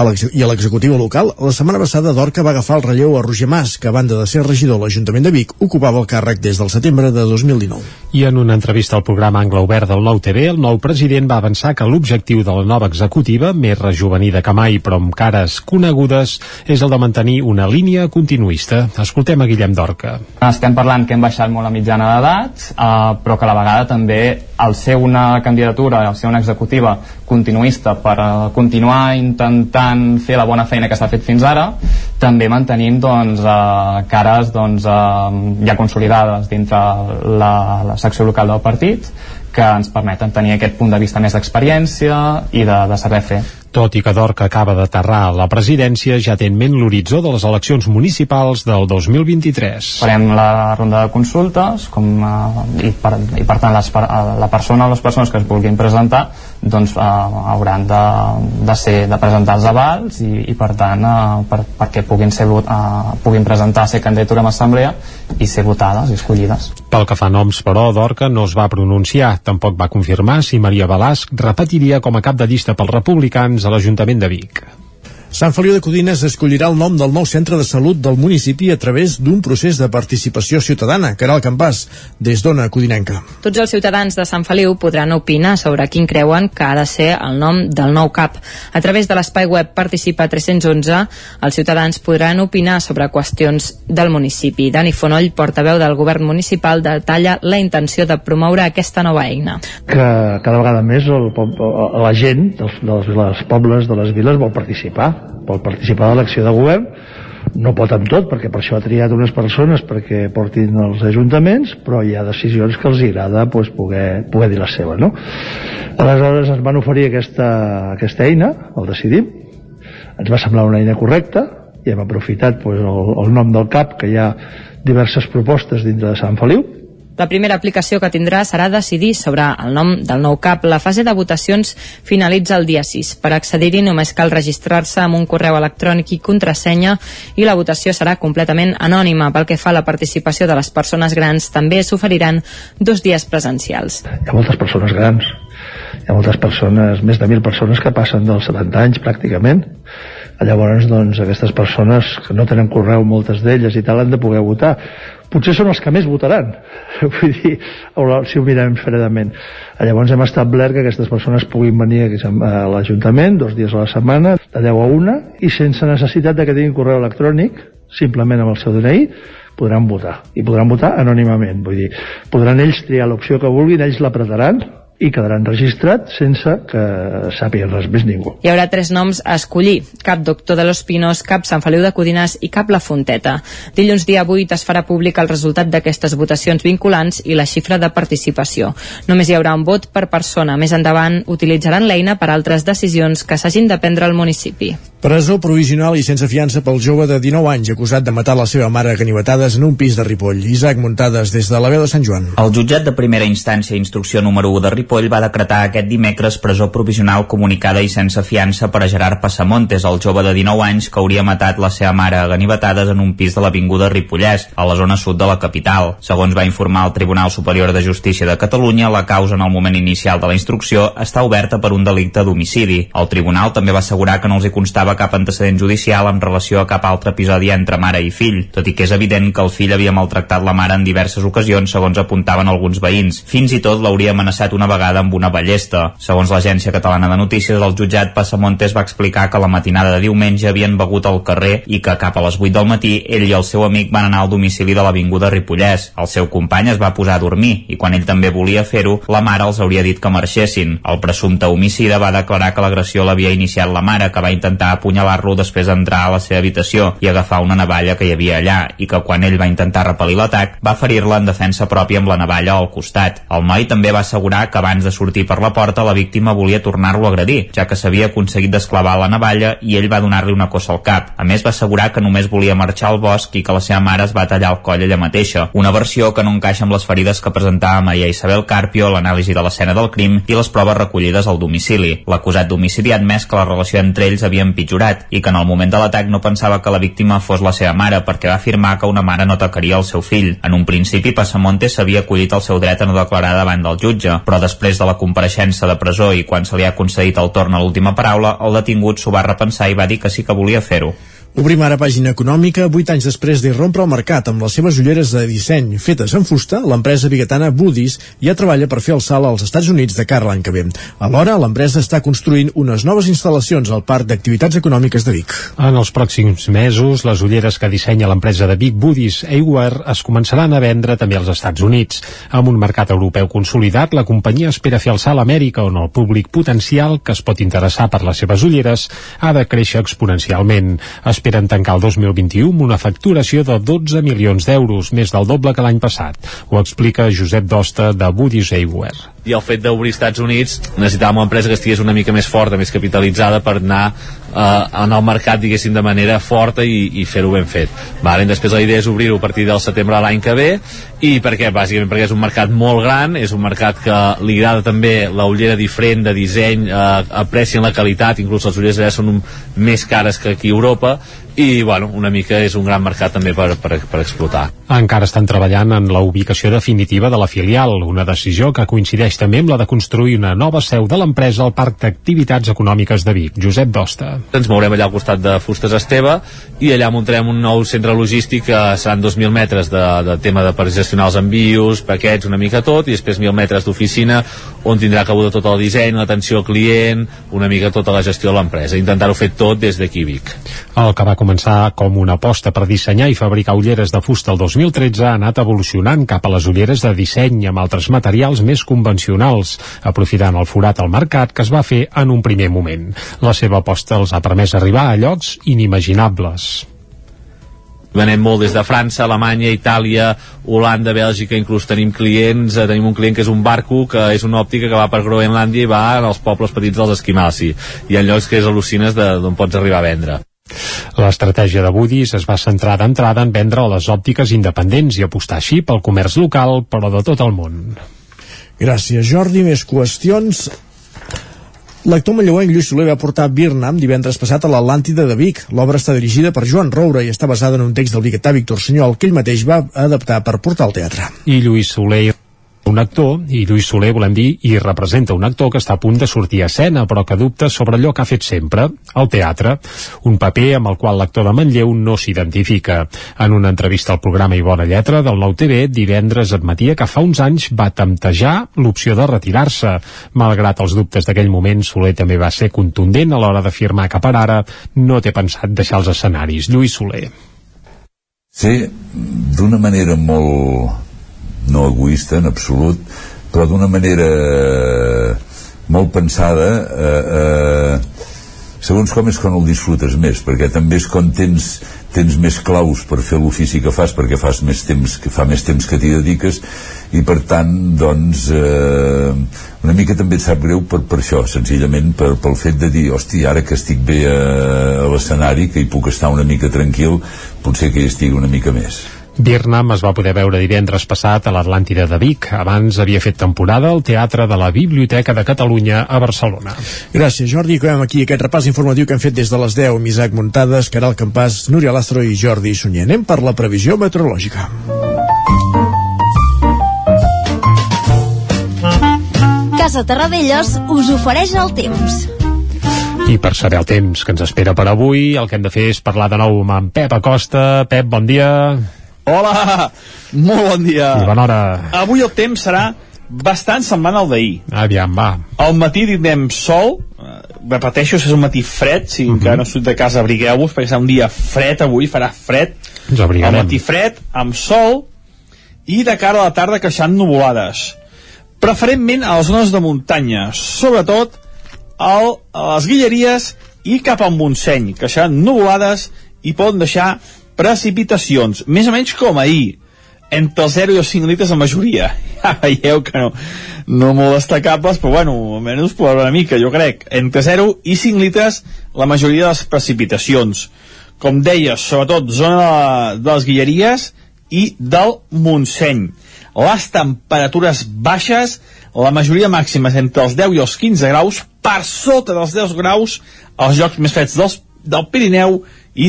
Speaker 1: i a l'executiu local, la setmana passada Dorca va agafar el relleu a Roger Mas, que a banda de ser regidor a l'Ajuntament de Vic, ocupava el càrrec des del setembre de 2019.
Speaker 3: I en una entrevista al programa Angle Obert del Nou TV, el nou president va avançar que l'objectiu de la nova executiva, més rejuvenida que mai però amb cares conegudes, és el de mantenir una línia continuista. Escoltem a Guillem Dorca.
Speaker 29: Estem parlant que hem baixat molt la mitjana d'edat, eh, però que a la vegada també el ser una candidatura, el ser una executiva continuista per uh, continuar intentant fer la bona feina que s'ha fet fins ara, també mantenim doncs, uh, cares doncs, uh, ja consolidades dintre la, la secció local del partit que ens permeten tenir aquest punt de vista més d'experiència i de, de saber fer.
Speaker 3: Tot i que Dorca acaba d'aterrar a la presidència, ja té en ment l'horitzó de les eleccions municipals del 2023.
Speaker 29: Farem la ronda de consultes com, uh, i, per, i per tant les, la persona o les persones que es vulguin presentar doncs eh, hauran de, de, ser, de presentar els avals i, i per tant eh, per, perquè puguin, ser, eh, puguin presentar ser candidatura en assemblea i ser votades i escollides.
Speaker 3: Pel que fa noms, però, Dorca no es va pronunciar. Tampoc va confirmar si Maria Balasc repetiria com a cap de llista pels republicans a l'Ajuntament de Vic.
Speaker 1: Sant Feliu de Codines escollirà el nom del nou centre de salut del municipi a través d'un procés de participació ciutadana. Caral Campàs, des d'Ona Codinenca.
Speaker 6: Tots els ciutadans de Sant Feliu podran opinar sobre quin creuen que ha de ser el nom del nou CAP. A través de l'espai web Participa 311, els ciutadans podran opinar sobre qüestions del municipi. Dani Fonoll, portaveu del govern municipal, detalla la intenció de promoure aquesta nova eina.
Speaker 25: Que cada vegada més el, la gent dels, dels, dels pobles, de les viles, vol participar vol participar de l'acció de govern no pot amb tot, perquè per això ha triat unes persones perquè portin els ajuntaments, però hi ha decisions que els agrada pues, poder, poder dir la seva. No? Aleshores ens van oferir aquesta, aquesta eina, el decidim, ens va semblar una eina correcta, i hem aprofitat pues, el, el nom del CAP, que hi ha diverses propostes dintre de Sant Feliu,
Speaker 6: la primera aplicació que tindrà serà decidir sobre el nom del nou CAP. La fase de votacions finalitza el dia 6. Per accedir-hi només cal registrar-se amb un correu electrònic i contrasenya i la votació serà completament anònima. Pel que fa a la participació de les persones grans, també s'oferiran dos dies presencials.
Speaker 25: Hi ha moltes persones grans, hi ha moltes persones, més de mil persones que passen dels 70 anys pràcticament. Llavors, doncs, aquestes persones que no tenen correu, moltes d'elles i tal, han de poder votar potser són els que més votaran. Vull dir, si ho mirem fredament. Llavors hem establert que aquestes persones puguin venir a l'Ajuntament dos dies a la setmana, de 10 a 1 i sense necessitat de que tinguin correu electrònic simplement amb el seu DNI podran votar, i podran votar anònimament. Vull dir, podran ells triar l'opció que vulguin ells l'apretaran i quedaran registrats sense que sàpiga res més ningú.
Speaker 6: Hi haurà tres noms a escollir, cap Doctor de los Pinos, cap Sant Feliu de Codines i cap La Fonteta. Dilluns dia 8 es farà públic el resultat d'aquestes votacions vinculants i la xifra de participació. Només hi haurà un vot per persona. Més endavant utilitzaran l'eina per altres decisions que s'hagin de prendre al municipi.
Speaker 1: Presó provisional i sense fiança pel jove de 19 anys acusat de matar la seva mare a ganivetades en un pis de Ripoll. Isaac Muntades, des de la veu de Sant Joan.
Speaker 4: El jutjat de primera instància instrucció número 1 de Ripoll va decretar aquest dimecres presó provisional comunicada i sense fiança per a Gerard Passamontes, el jove de 19 anys que hauria matat la seva mare a ganivetades en un pis de l'Avinguda Ripollès, a la zona sud de la capital. Segons va informar el Tribunal Superior de Justícia de Catalunya, la causa en el moment inicial de la instrucció està oberta per un delicte d'homicidi. El tribunal també va assegurar que no els hi constava constava cap antecedent judicial en relació a cap altre episodi entre mare i fill, tot i que és evident que el fill havia maltractat la mare en diverses ocasions, segons apuntaven alguns veïns. Fins i tot l'hauria amenaçat una vegada amb una ballesta. Segons l'Agència Catalana de Notícies, el jutjat Passamontes va explicar que la matinada de diumenge havien begut al carrer i que cap a les 8 del matí ell i el seu amic van anar al domicili de l'Avinguda Ripollès. El seu company es va posar a dormir i quan ell també volia fer-ho, la mare els hauria dit que marxessin. El presumpte homicida va declarar que l'agressió l'havia iniciat la mare, que va intentar apunyalar-lo després d'entrar a la seva habitació i agafar una navalla que hi havia allà i que quan ell va intentar repel·lir l'atac va ferir-la en defensa pròpia amb la navalla al costat. El noi també va assegurar que abans de sortir per la porta la víctima volia tornar-lo a agredir, ja que s'havia aconseguit desclavar la navalla i ell va donar-li una cossa al cap. A més va assegurar que només volia marxar al bosc i que la seva mare es va tallar el coll ella mateixa, una versió que no encaixa amb les ferides que presentava Maria Isabel Carpio, l'anàlisi de l'escena del crim i les proves recollides al domicili. L'acusat d'homicidi ha admès que la relació entre ells havia empitjorat i que en el moment de l'atac no pensava que la víctima fos la seva mare perquè va afirmar que una mare no atacaria el seu fill. En un principi, Passamontes s'havia acollit el seu dret a no declarar davant del jutge, però després de la compareixença de presó i quan se li ha concedit el torn a l'última paraula, el detingut s'ho va repensar i va dir que sí que volia fer-ho.
Speaker 1: Obrim ara pàgina econòmica. Vuit anys després d'irrompre al mercat amb les seves ulleres de disseny fetes en fusta, l'empresa biguetana Budis ja treballa per fer el salt als Estats Units de cara l'any que ve. Alhora, l'empresa està construint unes noves instal·lacions al Parc d'Activitats Econòmiques de Vic.
Speaker 3: En els pròxims mesos, les ulleres que dissenya l'empresa de Vic Budis Eyewear es començaran a vendre també als Estats Units. Amb un mercat europeu consolidat, la companyia espera fer el salt a Amèrica, on el públic potencial que es pot interessar per les seves ulleres ha de créixer exponencialment. Es esperen tancar el 2021 amb una facturació de 12 milions d'euros, més del doble que l'any passat. Ho explica Josep Dosta de Budis Eyewear
Speaker 30: i el fet d'obrir Estats Units necessitàvem una empresa que estigués una mica més forta, més capitalitzada per anar eh, en el mercat, diguéssim, de manera forta i, i fer-ho ben fet. Vale? Després la idea és obrir-ho a partir del setembre de l'any que ve i per què? Bàsicament perquè és un mercat molt gran, és un mercat que li agrada també la ullera diferent de disseny, eh, aprecien la qualitat, inclús les ulleres allà són un, més cares que aquí a Europa i bueno, una mica és un gran mercat també per, per, per explotar.
Speaker 3: Encara estan treballant en la ubicació definitiva de la filial, una decisió que coincideix també amb la de construir una nova seu de l'empresa al Parc d'Activitats Econòmiques de Vic. Josep Dosta.
Speaker 30: Ens mourem allà al costat de Fustes Esteve i allà muntarem un nou centre logístic que seran 2.000 metres de, de tema de per gestionar els envios, paquets, una mica tot, i després 1.000 metres d'oficina on tindrà cabuda tot el disseny, l'atenció al client, una mica tota la gestió de l'empresa. Intentar-ho fer tot des d'aquí Vic.
Speaker 3: El que va començar com una aposta per dissenyar i fabricar ulleres de fusta el 2013 ha anat evolucionant cap a les ulleres de disseny amb altres materials més convencionals, aprofitant el forat al mercat que es va fer en un primer moment. La seva aposta els ha permès arribar a llocs inimaginables
Speaker 30: venem molt des de França, Alemanya, Itàlia, Holanda, Bèlgica, inclús tenim clients, eh, tenim un client que és un barco, que és una òptica que va per Groenlàndia i va als pobles petits dels esquimals, i hi ha llocs que és al·lucines d'on pots arribar a vendre.
Speaker 3: L'estratègia de Budis es va centrar d'entrada en vendre les òptiques independents i apostar així pel comerç local, però de tot el món.
Speaker 1: Gràcies, Jordi. Més qüestions. L'actor manlleuenc Lluís Soler va portar Birnam divendres passat a l'Atlàntida de Vic. L'obra està dirigida per Joan Roura i està basada en un text del biguetà Víctor Sunyol que ell mateix va adaptar per portar al teatre.
Speaker 3: I Lluís Soler un actor, i Lluís Soler volem dir, i representa un actor que està a punt de sortir a escena, però que dubta sobre allò que ha fet sempre, el teatre, un paper amb el qual l'actor de Manlleu no s'identifica. En una entrevista al programa I Bona Lletra del Nou TV, divendres admetia que fa uns anys va temptejar l'opció de retirar-se. Malgrat els dubtes d'aquell moment, Soler també va ser contundent a l'hora d'afirmar que per ara no té pensat deixar els escenaris. Lluís Soler.
Speaker 31: Sí, d'una manera molt no egoista en absolut, però d'una manera molt pensada eh, eh, segons com és quan el disfrutes més perquè també és quan tens, tens més claus per fer l'ofici que fas perquè fas més temps, que fa més temps que t'hi dediques i per tant doncs eh, una mica també et sap greu per, per això, senzillament per, pel fet de dir, hosti, ara que estic bé a, a l'escenari, que hi puc estar una mica tranquil potser que hi estigui una mica més
Speaker 3: Birnam es va poder veure divendres passat a l'Atlàntida de Vic. Abans havia fet temporada al Teatre de la Biblioteca de Catalunya a Barcelona.
Speaker 1: Gràcies, Jordi. Acabem aquí aquest repàs informatiu que hem fet des de les 10 amb Isaac Muntades, Caral Campàs, Núria Lastro i Jordi Sunyer. Anem per la previsió meteorològica.
Speaker 13: Casa Terradellos us ofereix el temps.
Speaker 3: I per saber el temps que ens espera per avui, el que hem de fer és parlar de nou amb en Pep Acosta. Pep, bon dia.
Speaker 14: Hola, molt bon dia.
Speaker 3: I bona hora.
Speaker 14: Avui el temps serà bastant semblant al d'ahir.
Speaker 3: Aviam, va.
Speaker 14: Al matí tindrem sol, eh, repeteixo, és un matí fred, si uh -huh. encara no surt de casa abrigueu-vos, perquè serà un dia fred avui, farà fred.
Speaker 3: Ens abrigarem.
Speaker 14: Al matí fred, amb sol, i de cara a la tarda creixant nuvolades. Preferentment a les zones de muntanya, sobretot al, a les Guilleries i cap al Montseny, que seran nuvolades i poden deixar precipitacions, més o menys com ahir, entre els 0 i els 5 litres la majoria. Ja veieu que no, no molt destacables, però bueno, almenys per una mica, jo crec. Entre 0 i 5 litres la majoria de les precipitacions. Com deia, sobretot zona de, les Guilleries i del Montseny. Les temperatures baixes, la majoria màxima és entre els 10 i els 15 graus, per sota dels 10 graus als llocs més freds dels, del Pirineu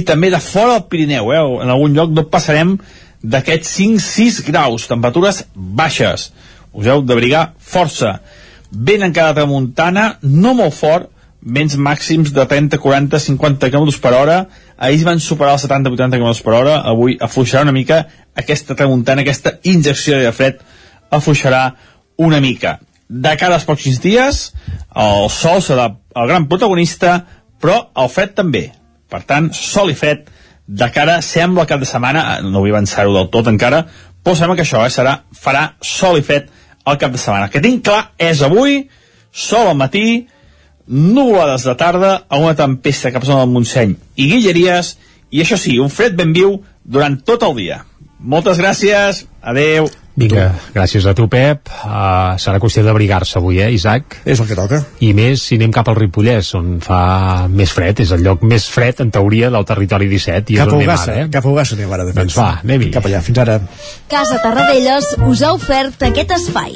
Speaker 14: també de fora del Pirineu, eh? en algun lloc no passarem d'aquests 5-6 graus, temperatures baixes. Us heu d'abrigar força. Vent encara de muntana, no molt fort, vents màxims de 30, 40, 50 km per hora. Ahir van superar els 70, 80 km per hora. Avui afluixarà una mica aquesta tramuntana, aquesta injecció de fred afluixarà una mica. De cada als pocs dies, el sol serà el gran protagonista, però el fred també. Per tant, sol i fred de cara, sembla cap de setmana, eh, no vull avançar-ho del tot encara, però sembla que això eh, serà, farà sol i fred al cap de setmana. El que tinc clar és avui, sol al matí, nuvolades de tarda, a una tempesta cap a zona del Montseny i Guilleries, i això sí, un fred ben viu durant tot el dia. Moltes gràcies, adeu.
Speaker 3: Vinga, gràcies a tu, Pep. Uh, serà qüestió d'abrigar-se avui, eh, Isaac?
Speaker 1: És el que toca.
Speaker 3: I més si anem cap al Ripollès, on fa més fred, és el lloc més fred, en teoria, del territori 17. I
Speaker 1: Cap
Speaker 3: és
Speaker 1: a
Speaker 3: anem
Speaker 1: Ugassa,
Speaker 3: eh?
Speaker 1: cap a Ugassa anem ara, de fet.
Speaker 3: Doncs va, anem-hi.
Speaker 1: Cap allà, fins ara.
Speaker 32: Casa Tarradellas us ha ofert aquest espai.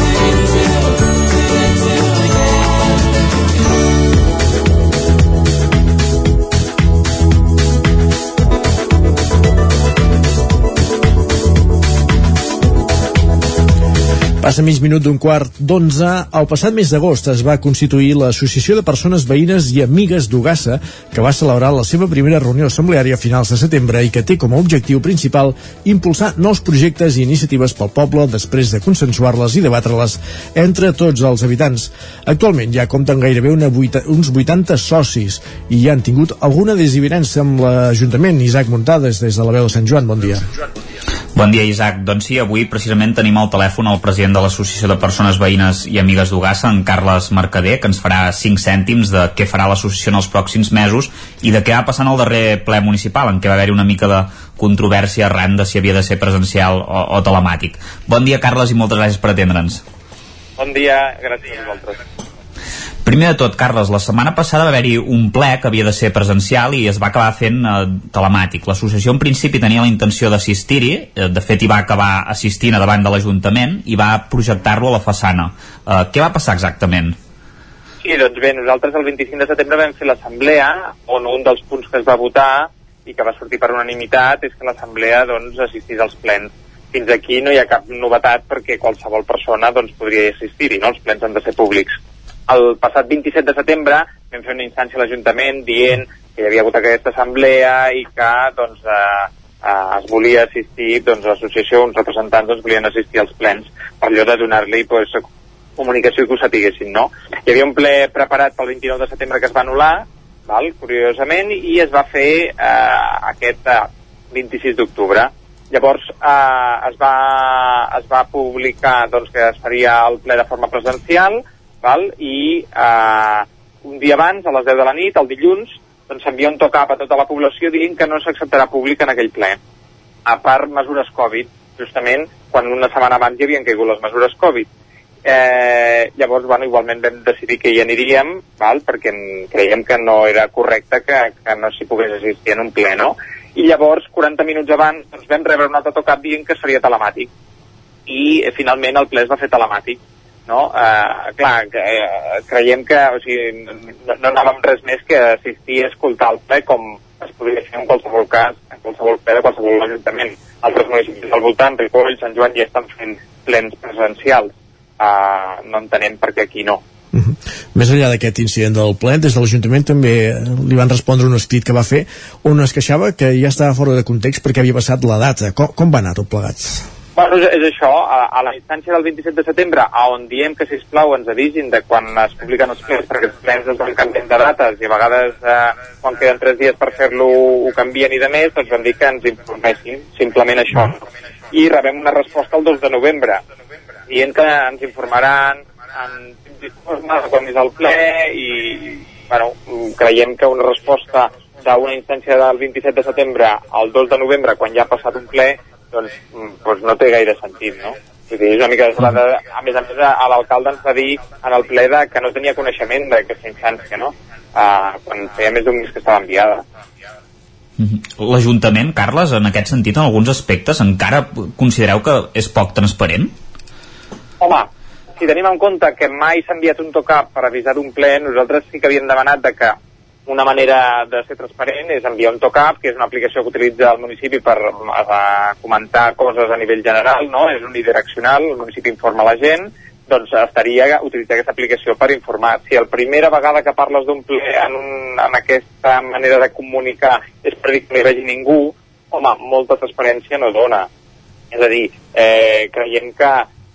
Speaker 1: Passa mig minut d'un quart d'onze. El passat mes d'agost es va constituir l'Associació de Persones Veïnes i Amigues d'Ugassa, que va celebrar la seva primera reunió assembleària a finals de setembre i que té com a objectiu principal impulsar nous projectes i iniciatives pel poble després de consensuar-les i debatre-les entre tots els habitants. Actualment ja compten gairebé una vuita, uns 80 socis i ja han tingut alguna desavinença amb l'Ajuntament. Isaac Muntades, des de la veu de Sant Joan, bon dia.
Speaker 4: Bon dia, Isaac. Doncs sí, avui precisament tenim al telèfon el president de l'Associació de Persones Veïnes i Amigues d'Ugassa, en Carles Mercader, que ens farà 5 cèntims de què farà l'associació en els pròxims mesos i de què va passar en el darrer ple municipal, en què va haver-hi una mica de controvèrsia arran de si havia de ser presencial o, o telemàtic. Bon dia, Carles, i moltes gràcies per atendre'ns.
Speaker 33: Bon dia, gràcies a vosaltres.
Speaker 4: Primer de tot, Carles, la setmana passada va haver-hi un ple que havia de ser presencial i es va acabar fent eh, telemàtic. L'associació en principi tenia la intenció d'assistir-hi, eh, de fet hi va acabar assistint a davant de l'Ajuntament i va projectar-lo a la façana. Eh, què va passar exactament?
Speaker 33: Sí, doncs bé, nosaltres el 25 de setembre vam fer l'assemblea on un dels punts que es va votar i que va sortir per unanimitat és que l'assemblea doncs, assistís als plens. Fins aquí no hi ha cap novetat perquè qualsevol persona doncs, podria assistir-hi, no? els plens han de ser públics. El passat 27 de setembre vam fer una instància a l'Ajuntament dient que hi havia hagut aquesta assemblea i que doncs, eh, eh, es volia assistir, doncs l'associació, uns representants doncs, volien assistir als plens per allò de donar-li doncs, comunicació i que ho sapiguessin, no? Hi havia un ple preparat pel 29 de setembre que es va anul·lar, val, curiosament, i es va fer eh, aquest eh, 26 d'octubre. Llavors eh, es, va, es va publicar doncs, que es faria el ple de forma presencial val? i eh, un dia abans, a les 10 de la nit, el dilluns, doncs s'envia un toc-up a tota la població dient que no s'acceptarà públic en aquell ple. A part, mesures Covid, justament quan una setmana abans hi havien caigut les mesures Covid. Eh, llavors, bueno, igualment vam decidir que hi aniríem, val? perquè creiem que no era correcte que, que no s'hi pogués assistir en un ple, no? I llavors, 40 minuts abans, doncs vam rebre un altre toc-up dient que seria telemàtic. I eh, finalment el ple es va fer telemàtic no? Eh, clar, que, eh, creiem que o sigui, no, no anàvem res més que assistir i escoltar el ple com es podria fer en qualsevol cas, en qualsevol ple de qualsevol ajuntament. Altres municipis al voltant, Ripoll, Sant Joan, ja estan fent plens presencials. Uh, no entenem per què aquí no.
Speaker 1: Uh -huh. Més enllà d'aquest incident del ple, des de l'Ajuntament també li van respondre un escrit que va fer on es queixava que ja estava fora de context perquè havia passat la data. Com, com va anar tot plegats?
Speaker 33: Bueno, és, és això, a, a la instància del 27 de setembre, a on diem que, sisplau, ens avisin de quan es publiquen els plens, perquè els plens es van canviant de dates i a vegades, eh, quan queden tres dies per fer-lo, ho canvien i de més, doncs vam dir que ens informessin, simplement això. I rebem una resposta el 2 de novembre, dient que ens informaran en informe quan és el ple i, bueno, creiem que una resposta d'una instància del 27 de setembre al 2 de novembre, quan ja ha passat un ple, doncs, doncs no té gaire sentit, no? Vull dir, és una mica desfrada. A més a més, l'alcalde ens va dir en el ple de que no tenia coneixement d'aquesta instància, no? Uh, quan feia més d'un mes que estava enviada.
Speaker 4: L'Ajuntament, Carles, en aquest sentit, en alguns aspectes, encara considereu que és poc transparent?
Speaker 33: Home, si tenim en compte que mai s'ha enviat un toc-up per avisar d'un ple, nosaltres sí que havíem demanat de que una manera de ser transparent és enviar un toc-up, que és una aplicació que utilitza el municipi per a, comentar coses a nivell general, no? és unidireccional, el municipi informa la gent, doncs estaria utilitzar aquesta aplicació per informar. Si la primera vegada que parles d'un ple en, un, en aquesta manera de comunicar és per dir que no hi vegi ningú, home, molta transparència no dona. És a dir, eh, creiem que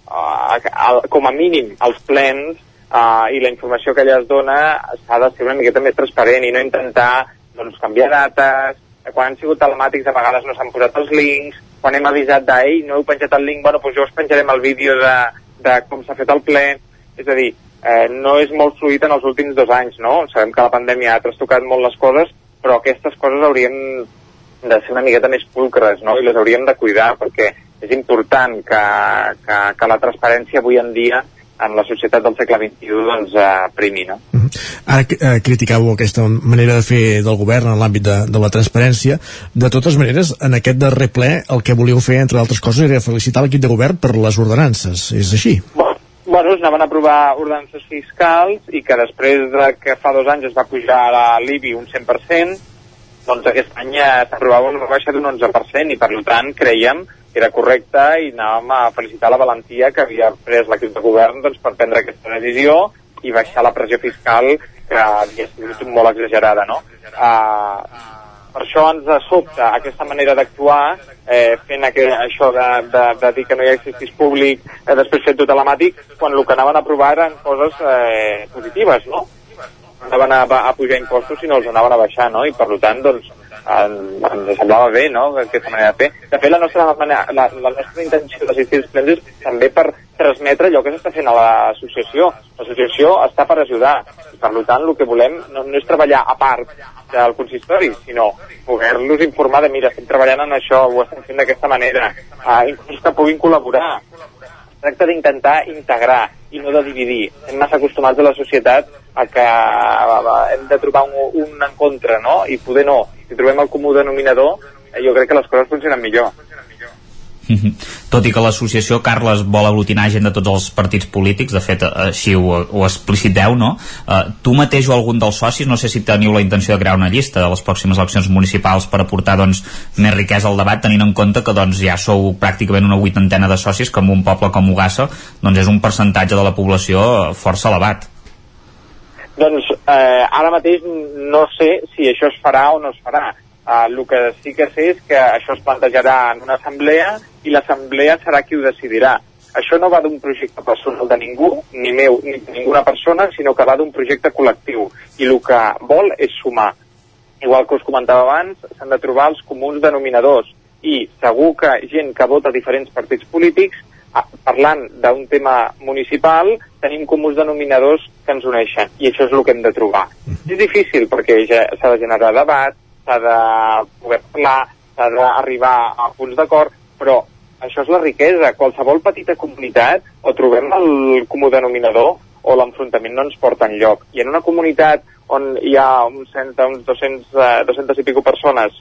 Speaker 33: el, com a mínim els plens uh, i la informació que allà es dona s'ha de ser una miqueta més transparent i no intentar doncs, canviar dates, quan han sigut telemàtics a vegades no s'han posat els links, quan hem avisat de ei, no heu penjat el link, bueno, doncs jo us penjarem el vídeo de, de com s'ha fet el ple, és a dir, eh, no és molt fluid en els últims dos anys, no? Sabem que la pandèmia ha trastocat molt les coses, però aquestes coses haurien de ser una miqueta més pulcres, no? I les hauríem de cuidar, perquè és important que, que, que la transparència avui en dia en la societat del segle XXI doncs, eh, primi. No?
Speaker 1: Ara eh, criticàveu aquesta manera de fer del govern en l'àmbit de, de la transparència. De totes maneres, en aquest darrer ple el que volíeu fer, entre altres coses, era felicitar l'equip de govern per les ordenances. És així?
Speaker 33: Bueno, es anaven a aprovar ordenances fiscals i que després de que fa dos anys es va pujar a l'IBI un 100%, doncs aquest any s'aprovava una rebaixa d'un 11% i per tant creiem que era correcte i anàvem a felicitar la valentia que havia pres l'equip de govern doncs, per prendre aquesta decisió i baixar la pressió fiscal que havia sigut molt exagerada, no? Uh, per això ens sobta aquesta manera d'actuar eh, fent aqu això de, de, de dir que no hi existís públic eh, després fet tot telemàtic quan el que anaven a aprovar eren coses eh, positives, no? No anaven a, a pujar impostos sinó els anaven a baixar, no? I per tant, doncs, ens semblava bé, no?, aquesta manera de fer. De fet, la nostra, manera, la, la nostra intenció d'assistir als plens també per transmetre allò que s'està fent a l'associació. L'associació està per ajudar. I, per tant, el que volem no, no és treballar a part del consistori, sinó poder-los informar de, mira, estem treballant en això, ho estem fent d'aquesta manera, uh, inclús que puguin col·laborar. Es tracta d'intentar integrar i no de dividir. Estem massa acostumats a la societat a que hem de trobar un, un en contra, no? I poder no si trobem el comú denominador, eh, jo crec que les coses funcionen millor.
Speaker 4: Tot i que l'associació, Carles, vol aglutinar gent de tots els partits polítics, de fet, així ho, ho expliciteu, no? Uh, tu mateix o algun dels socis, no sé si teniu la intenció de crear una llista de les pròximes eleccions municipals per aportar doncs, més riquesa al debat, tenint en compte que doncs, ja sou pràcticament una vuitantena de socis, que en un poble com Ugassa doncs, és un percentatge de la població força elevat.
Speaker 33: Doncs eh, ara mateix no sé si això es farà o no es farà. Uh, el que sí que sé és que això es plantejarà en una assemblea i l'assemblea serà qui ho decidirà. Això no va d'un projecte personal de ningú, ni meu, ni de ninguna persona, sinó que va d'un projecte col·lectiu. I el que vol és sumar. Igual que us comentava abans, s'han de trobar els comuns denominadors. I segur que gent que vota diferents partits polítics parlant d'un tema municipal, tenim comuns denominadors que ens uneixen, i això és el que hem de trobar. És difícil perquè ja s'ha de generar debat, s'ha de poder parlar, s'ha d'arribar a punts d'acord, però això és la riquesa. Qualsevol petita comunitat o trobem el comú denominador o l'enfrontament no ens porta lloc. I en una comunitat on hi ha uns, cent, uns 200, uh, 200 i pico persones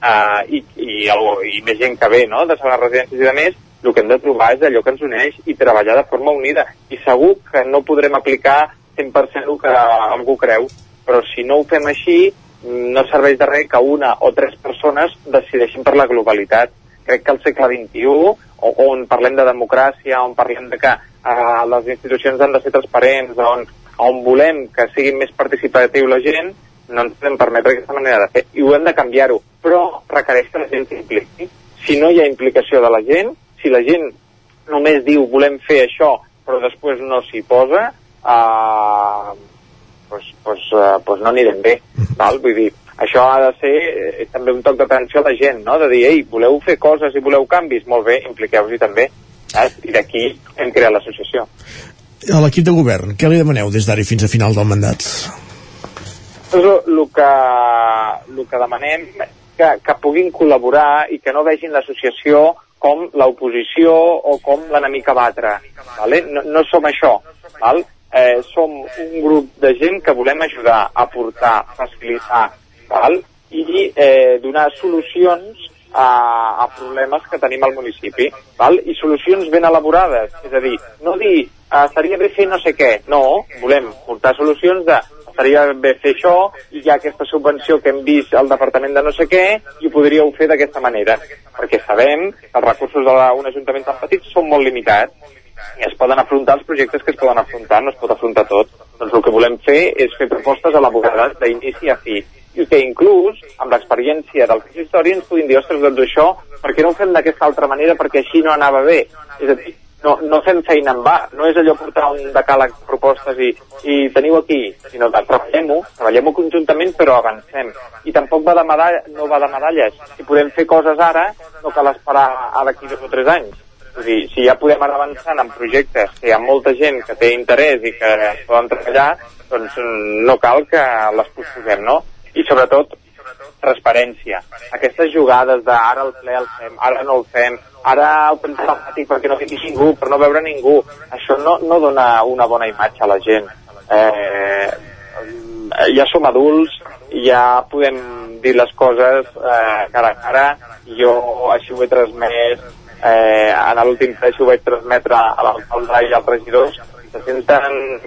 Speaker 33: uh, i, i, i, i més gent que ve no? de segones residències i de més, el que hem de trobar és allò que ens uneix i treballar de forma unida. I segur que no podrem aplicar 100% el que algú creu, però si no ho fem així, no serveix de res que una o tres persones decideixin per la globalitat. Crec que al segle XXI, on parlem de democràcia, on parlem de que uh, les institucions han de ser transparents, on, on volem que sigui més participatiu la gent, no ens podem permetre aquesta manera de fer. I ho hem de canviar-ho, però requereix que la gent s'impliqui. Si no hi ha implicació de la gent, si la gent només diu volem fer això però després no s'hi posa uh, pues, pues, uh, pues no anirem bé val? vull dir, això ha de ser eh, també un toc d'atenció a la gent no? de dir, ei, voleu fer coses i voleu canvis molt bé, impliqueu-vos-hi també eh? i d'aquí hem creat l'associació
Speaker 1: a l'equip de govern, què li demaneu des d'ara fins a final del mandat?
Speaker 33: Doncs el que, el que demanem que, que puguin col·laborar i que no vegin l'associació com l'oposició o com l'enemic a batre. Vale? No, no som això. Val? Eh, som un grup de gent que volem ajudar, aportar, facilitar val? i eh, donar solucions a, a problemes que tenim al municipi. Val? I solucions ben elaborades. És a dir, no dir eh, seria bé fer no sé què. No, volem portar solucions de estaria bé fer això i hi ha aquesta subvenció que hem vist al departament de no sé què i ho podríeu fer d'aquesta manera perquè sabem que els recursos d'un ajuntament tan petit són molt limitats i es poden afrontar els projectes que es poden afrontar, no es pot afrontar tot. Doncs el que volem fer és fer propostes elaborades d'inici a fi i que inclús, amb l'experiència del consistori, ens puguin dir, ostres, doncs això, per què no ho fem d'aquesta altra manera perquè així no anava bé? És a dir, no, no fem feina en va, no és allò portar un decàleg de propostes i, i teniu aquí, sinó que treballem-ho, treballem-ho conjuntament però avancem. I tampoc va de medall, no va de medalles. Si podem fer coses ara, no cal esperar a d'aquí dos o tres anys. És dir, si ja podem anar avançant en projectes que hi ha molta gent que té interès i que es poden treballar, doncs no cal que les posposem, no? I sobretot, transparència. Aquestes jugades de ara el ple el fem, ara no el fem, ara ho fem telemàtic perquè no vingui ningú, per no veure ningú. Això no, no dona una bona imatge a la gent. Eh, ja som adults, ja podem dir les coses eh, cara a cara, jo així ho he transmès eh, en l'últim ple ho vaig transmetre a l'alcalde i als regidors, se senten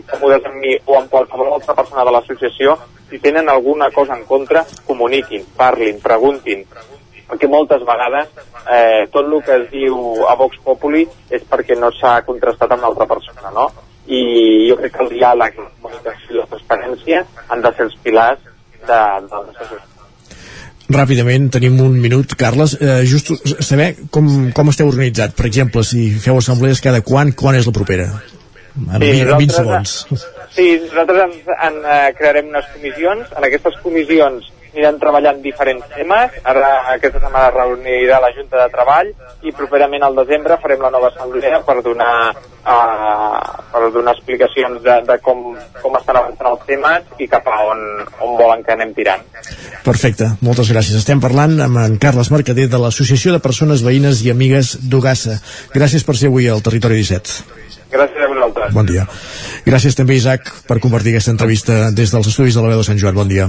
Speaker 33: còmodes amb mi o amb qualsevol altra persona de l'associació, si tenen alguna cosa en contra, comuniquin, parlin, preguntin, perquè moltes vegades eh, tot el que es diu a Vox Populi és perquè no s'ha contrastat amb l'altra persona, no? I jo crec que el diàleg, la i la transparència han de ser els pilars de, de la
Speaker 1: Ràpidament, tenim un minut, Carles. Eh, just saber com, com esteu organitzat. Per exemple, si feu assemblees cada quan, quan és la propera? En,
Speaker 33: Sí,
Speaker 1: en 20
Speaker 33: nosaltres-
Speaker 1: segons.
Speaker 33: Sí, nosaltres en, en, eh, crearem unes comissions. En aquestes comissions anirem treballant diferents temes. Ara aquesta setmana es reunirà la Junta de Treball i properament al desembre farem la nova assemblea per donar, uh, per donar explicacions de, de com, com estan avançant els temes i cap a on, on volen que anem tirant.
Speaker 1: Perfecte, moltes gràcies. Estem parlant amb en Carles Mercader de l'Associació de Persones Veïnes i Amigues d'Ugassa. Gràcies per ser avui al Territori 17.
Speaker 33: Gràcies a vosaltres.
Speaker 1: Bon dia. Gràcies també, Isaac, per compartir aquesta entrevista des dels estudis de la veu de Sant Joan. Bon dia.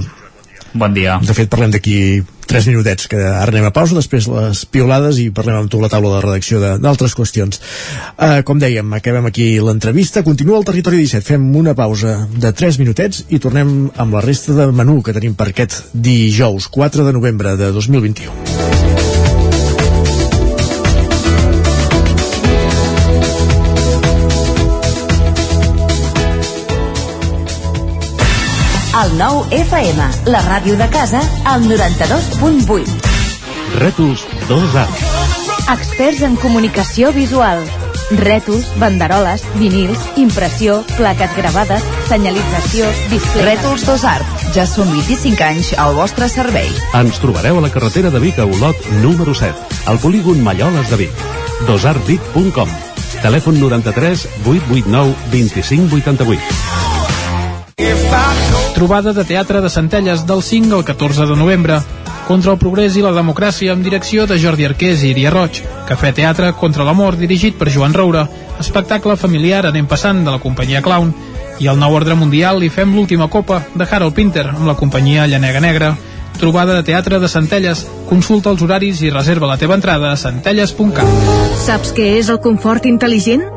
Speaker 4: Bon dia.
Speaker 1: De fet, parlem d'aquí 3 minutets, que ara anem a pausa, després les piolades i parlem amb tu la taula de redacció de- d'altres qüestions. Uh, com dèiem, acabem aquí l'entrevista. Continua el Territori 17. Fem una pausa de 3 minutets i tornem amb la resta de menú que tenim per aquest dijous, 4 de novembre de 2021.
Speaker 34: El nou FM, la ràdio de casa, al 92.8.
Speaker 17: Rètols 2A.
Speaker 34: Experts en comunicació visual. Rètols, banderoles, vinils, impressió, plaques gravades, senyalització, display...
Speaker 2: Rètols Dos Art. Ja són 25 anys al vostre servei.
Speaker 17: Ens trobareu a la carretera de Vic a Olot, número 7, al polígon Malloles de Vic. dosartvic.com Telèfon 93 889 25 88.
Speaker 20: Trobada de teatre de Centelles del 5 al 14 de novembre. Contra el progrés i la democràcia amb direcció de Jordi Arqués i Iria Roig. Cafè Teatre contra l'amor dirigit per Joan Roura. Espectacle familiar anem passant de la companyia Clown. I al nou ordre mundial li fem l'última copa de Harold Pinter amb la companyia Llanega Negra. Trobada de teatre de Centelles. Consulta els horaris i reserva la teva entrada a centelles.cat.
Speaker 19: Saps què és el confort intel·ligent?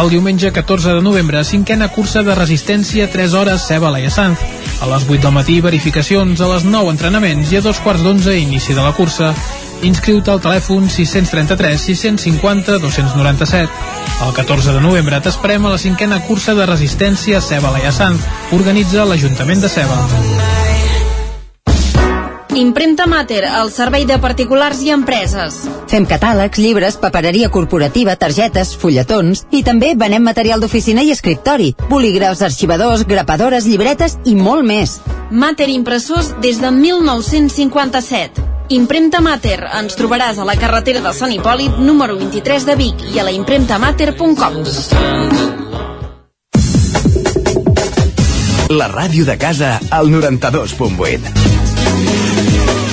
Speaker 20: El diumenge 14 de novembre, cinquena cursa de resistència 3 hores Ceba Laia Sanz. A les 8 del matí, verificacions, a les 9 entrenaments i a dos quarts d'onze inici de la cursa. Inscriu-te al telèfon 633 650 297. El 14 de novembre t'esperem a la cinquena cursa de resistència Ceba Laia Sanz. Organitza l'Ajuntament de Ceba.
Speaker 13: Impremta Mater, el servei de particulars i empreses.
Speaker 35: Fem catàlegs, llibres, papereria corporativa, targetes, fulletons i també venem material d'oficina i escriptori, bolígrafs, arxivadors, grapadores, llibretes i molt més.
Speaker 13: Mater Impressors des de 1957. Impremta Mater. Ens trobaràs a la carretera de Sant Hipòlit, número 23 de Vic i a la impremtamater.com.
Speaker 26: La ràdio de casa al 92.8.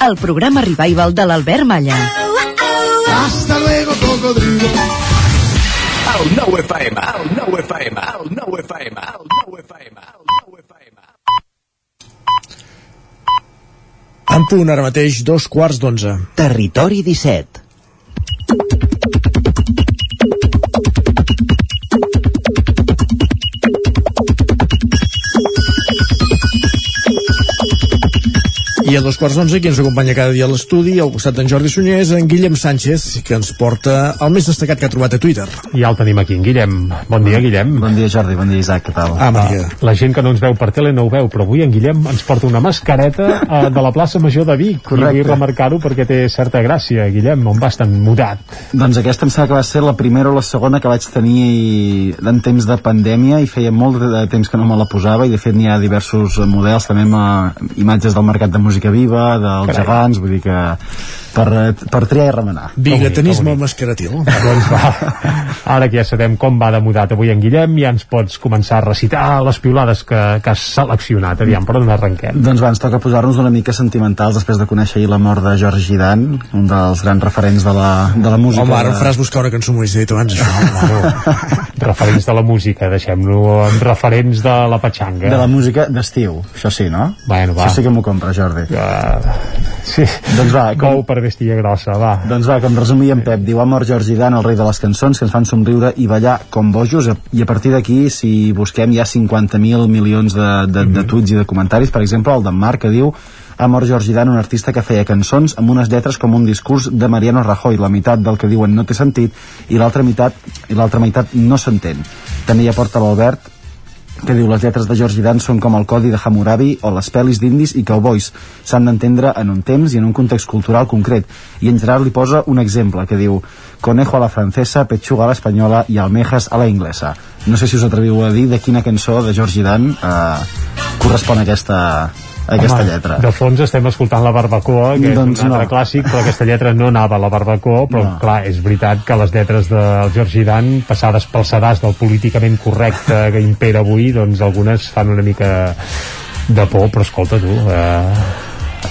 Speaker 32: el programa revival de l'Albert Malla.
Speaker 36: Hasta luego, cocodrilo.
Speaker 37: El 9 FM, el 9 FM, el 9 FM, el 9 FM, el 9 FM.
Speaker 1: En punt ara mateix, dos quarts d'onze.
Speaker 26: Territori 17.
Speaker 1: I a dos quarts d'onze, qui ens acompanya cada dia a l'estudi, al costat d'en Jordi Sunyés, en Guillem Sánchez, que ens porta el més destacat que ha trobat a Twitter.
Speaker 3: Ja el tenim aquí, en Guillem. Bon dia, Guillem.
Speaker 38: Bon dia, Jordi. Bon dia, Isaac. Què tal?
Speaker 1: Ah, bon dia.
Speaker 3: La gent que no ens veu per tele no ho veu, però avui en Guillem ens porta una mascareta eh, de la plaça Major de Vic.
Speaker 38: Correcte.
Speaker 3: I vull remarcar-ho perquè té certa gràcia, Guillem, on vas tan mudat.
Speaker 38: Doncs aquesta em sembla que va ser la primera o la segona que vaig tenir en temps de pandèmia i feia molt de temps que no me la posava i de fet n'hi ha diversos models també amb eh, imatges del mercat de música viva, dels
Speaker 3: Carai.
Speaker 38: gegants, vull dir que per, per triar i remenar.
Speaker 1: Bigatanisme mascaratil.
Speaker 3: doncs va, ara que ja sabem com va de mudat avui en Guillem, ja ens pots començar a recitar les piulades que, que has seleccionat. Aviam, per on arrenquem?
Speaker 38: Doncs va, ens toca posar-nos una mica sentimentals després de conèixer ahir la mort de George Dan, un dels grans referents de la, de la música.
Speaker 1: Home, ara em faràs buscar una cançó, has dit abans, això.
Speaker 3: referents de la música, deixem-lo en referents de la patxanga.
Speaker 38: De la música d'estiu, això sí, no?
Speaker 3: Bueno, va.
Speaker 38: Això sí que m'ho compra, Jordi.
Speaker 3: Uh, sí.
Speaker 38: Doncs va,
Speaker 3: com... per bèstia grossa, va.
Speaker 38: Doncs va, com resumia en Pep, diu ha mort Georgi Dan, el rei de les cançons, que ens fan somriure i ballar com bojos, i a partir d'aquí, si busquem, hi ha 50.000 milions de, de, de tuits i de comentaris, per exemple, el d'en Marc, que diu ha mort Georgi Dan, un artista que feia cançons amb unes lletres com un discurs de Mariano Rajoy, la meitat del que diuen no té sentit i l'altra meitat, i l'altra meitat no s'entén. També hi aporta l'Albert, que diu les lletres de George Dan són com el codi de Hammurabi o les pel·lis d'indis i cowboys. S'han d'entendre en un temps i en un context cultural concret. I en Gerard li posa un exemple que diu conejo a la francesa, pechuga a l'espanyola i almejas a la inglesa. No sé si us atreviu a dir de quina cançó de George Dan eh, correspon aquesta, aquesta
Speaker 3: Home,
Speaker 38: lletra
Speaker 3: De fons estem escoltant la barbacoa, que
Speaker 38: Doncs
Speaker 3: és un altre
Speaker 38: no.
Speaker 3: clàssic, però aquesta lletra no anava a la barbacoa, però
Speaker 38: No.
Speaker 3: clar, és veritat que les lletres del Georgi Dan, passades pel sedàs del políticament correcte que impera avui, doncs algunes fan una mica de por, però escolta tu, eh,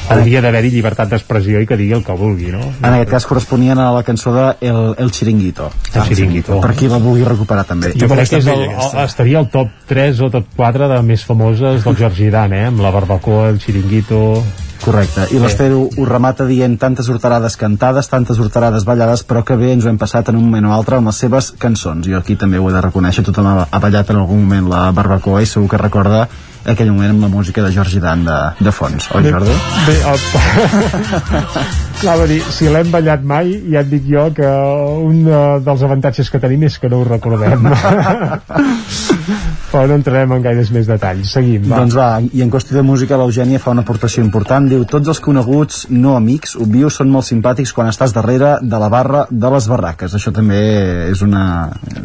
Speaker 3: hauria d'haver-hi llibertat d'expressió i que digui el que vulgui, no?
Speaker 38: en aquest cas corresponien a la cançó de El, el Chiringuito
Speaker 3: El Chiringuito.
Speaker 38: per qui la vulgui recuperar també
Speaker 3: Jo crec que és el, el, estaria al top 3 o top 4 de més famoses del Georgi Dan, eh? Amb la barbacoa, el Chiringuito...
Speaker 38: Correcte, i l'Ester ho, ho remata dient tantes horterades cantades, tantes horterades ballades, però que bé ens ho hem passat en un moment o altre amb les seves cançons. Jo aquí també ho he de reconèixer, tothom ha, ha ballat en algun moment la barbacoa i segur que recorda aquell moment amb la música de Georgi Dan de, de fons, oi Jordi?
Speaker 3: Bé, el... Clar, dir, si l'hem ballat mai, ja et dic jo que un uh, dels avantatges que tenim és que no ho recordem. Però no entrarem en gaires més detalls. Seguim, va.
Speaker 38: Doncs va, i en qüestió de música l'Eugènia fa una aportació important, diu tots els coneguts, no amics, ho vius, són molt simpàtics quan estàs darrere de la barra de les barraques. Això també és una,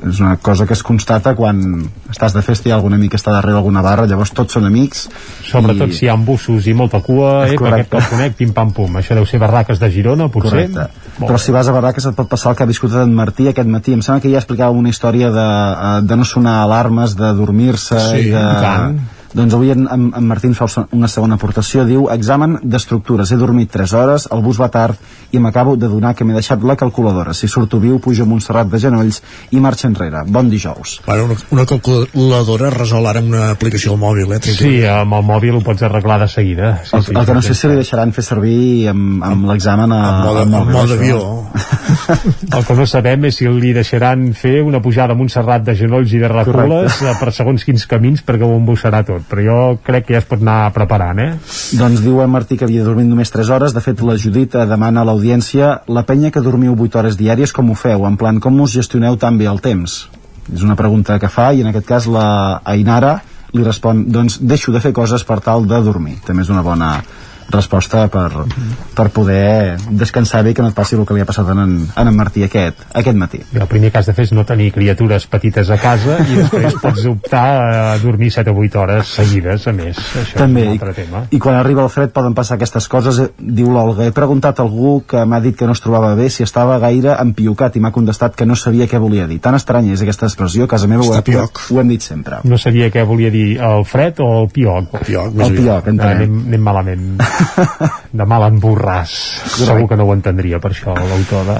Speaker 38: és una cosa que es constata quan estàs de festa i algun amic està darrere d'alguna barra, llavors tots són amics.
Speaker 3: Sobretot si hi ha bussos i molta cua, eh, perquè et conec, pim-pam-pum. Això deu ser barraques de Girona, potser?
Speaker 38: Correcte. Però si vas a Barraques et pot passar el que ha viscut en Martí aquest matí. Em sembla que ja explicava una història de, eh, de no sonar alarmes, de dormir-se
Speaker 3: Sí,
Speaker 38: i de...
Speaker 3: tant.
Speaker 38: Doncs avui en, en, en Martín fa una segona aportació, diu examen d'estructures, he dormit 3 hores, el bus va tard i m'acabo de donar que m'he deixat la calculadora. Si surto viu, pujo a Montserrat de genolls i marxa enrere. Bon dijous.
Speaker 1: Bueno, una, una calculadora resol ara amb una aplicació al mòbil, eh?
Speaker 3: Sí, amb el mòbil ho pots arreglar de seguida. Sí,
Speaker 38: El,
Speaker 3: sí,
Speaker 38: el que no sé si li deixaran fer servir amb, amb l'examen a,
Speaker 1: En mode- en mode avió.
Speaker 3: El que no sabem és si li deixaran fer una pujada a Montserrat de genolls i de recules
Speaker 38: Correcte.
Speaker 3: eh, per segons quins camins perquè ho embussarà tot. Però jo crec que ja es pot anar preparant, eh?
Speaker 38: Doncs diu en Martí que havia dormit només 3 hores. De fet, la Judit demana a l'audiència la penya que dormiu 8 hores diàries, com ho feu? En plan, com us gestioneu tan bé el temps? És una pregunta que fa i en aquest cas la Ainara li respon doncs deixo de fer coses per tal de dormir. També és una bona resposta per, per poder descansar bé i que no et passi el que li ha passat en, a en Martí aquest, aquest matí.
Speaker 3: I el primer que has de fer és no tenir criatures petites a casa i després pots optar a dormir 7 o 8 hores seguides, a més. Això
Speaker 38: També,
Speaker 3: és un altre tema.
Speaker 38: i quan arriba el fred poden passar aquestes coses, eh, diu l'Olga. He preguntat a algú que m'ha dit que no es trobava bé si estava gaire empiocat i m'ha contestat que no sabia què volia dir. Tan estranya és aquesta expressió, a casa meva ho, ho, ho hem dit sempre.
Speaker 3: No sabia què volia dir el fred o el pioc. El
Speaker 1: pioc,
Speaker 38: El pioc,
Speaker 3: Ah,
Speaker 38: entenem.
Speaker 3: anem, anem malament. De mal en borràs. Segur que no ho entendria, per això, l'autor de...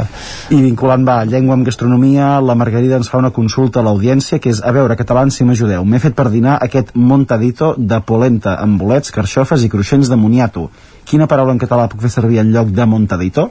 Speaker 38: I vinculant va, llengua amb gastronomia, la Margarida ens fa una consulta a l'audiència que és, a veure, catalans, si m'ajudeu, m'he fet per dinar aquest montadito de polenta amb bolets, carxofes i cruixents de moniato. Quina paraula en català puc fer servir en lloc de montadito?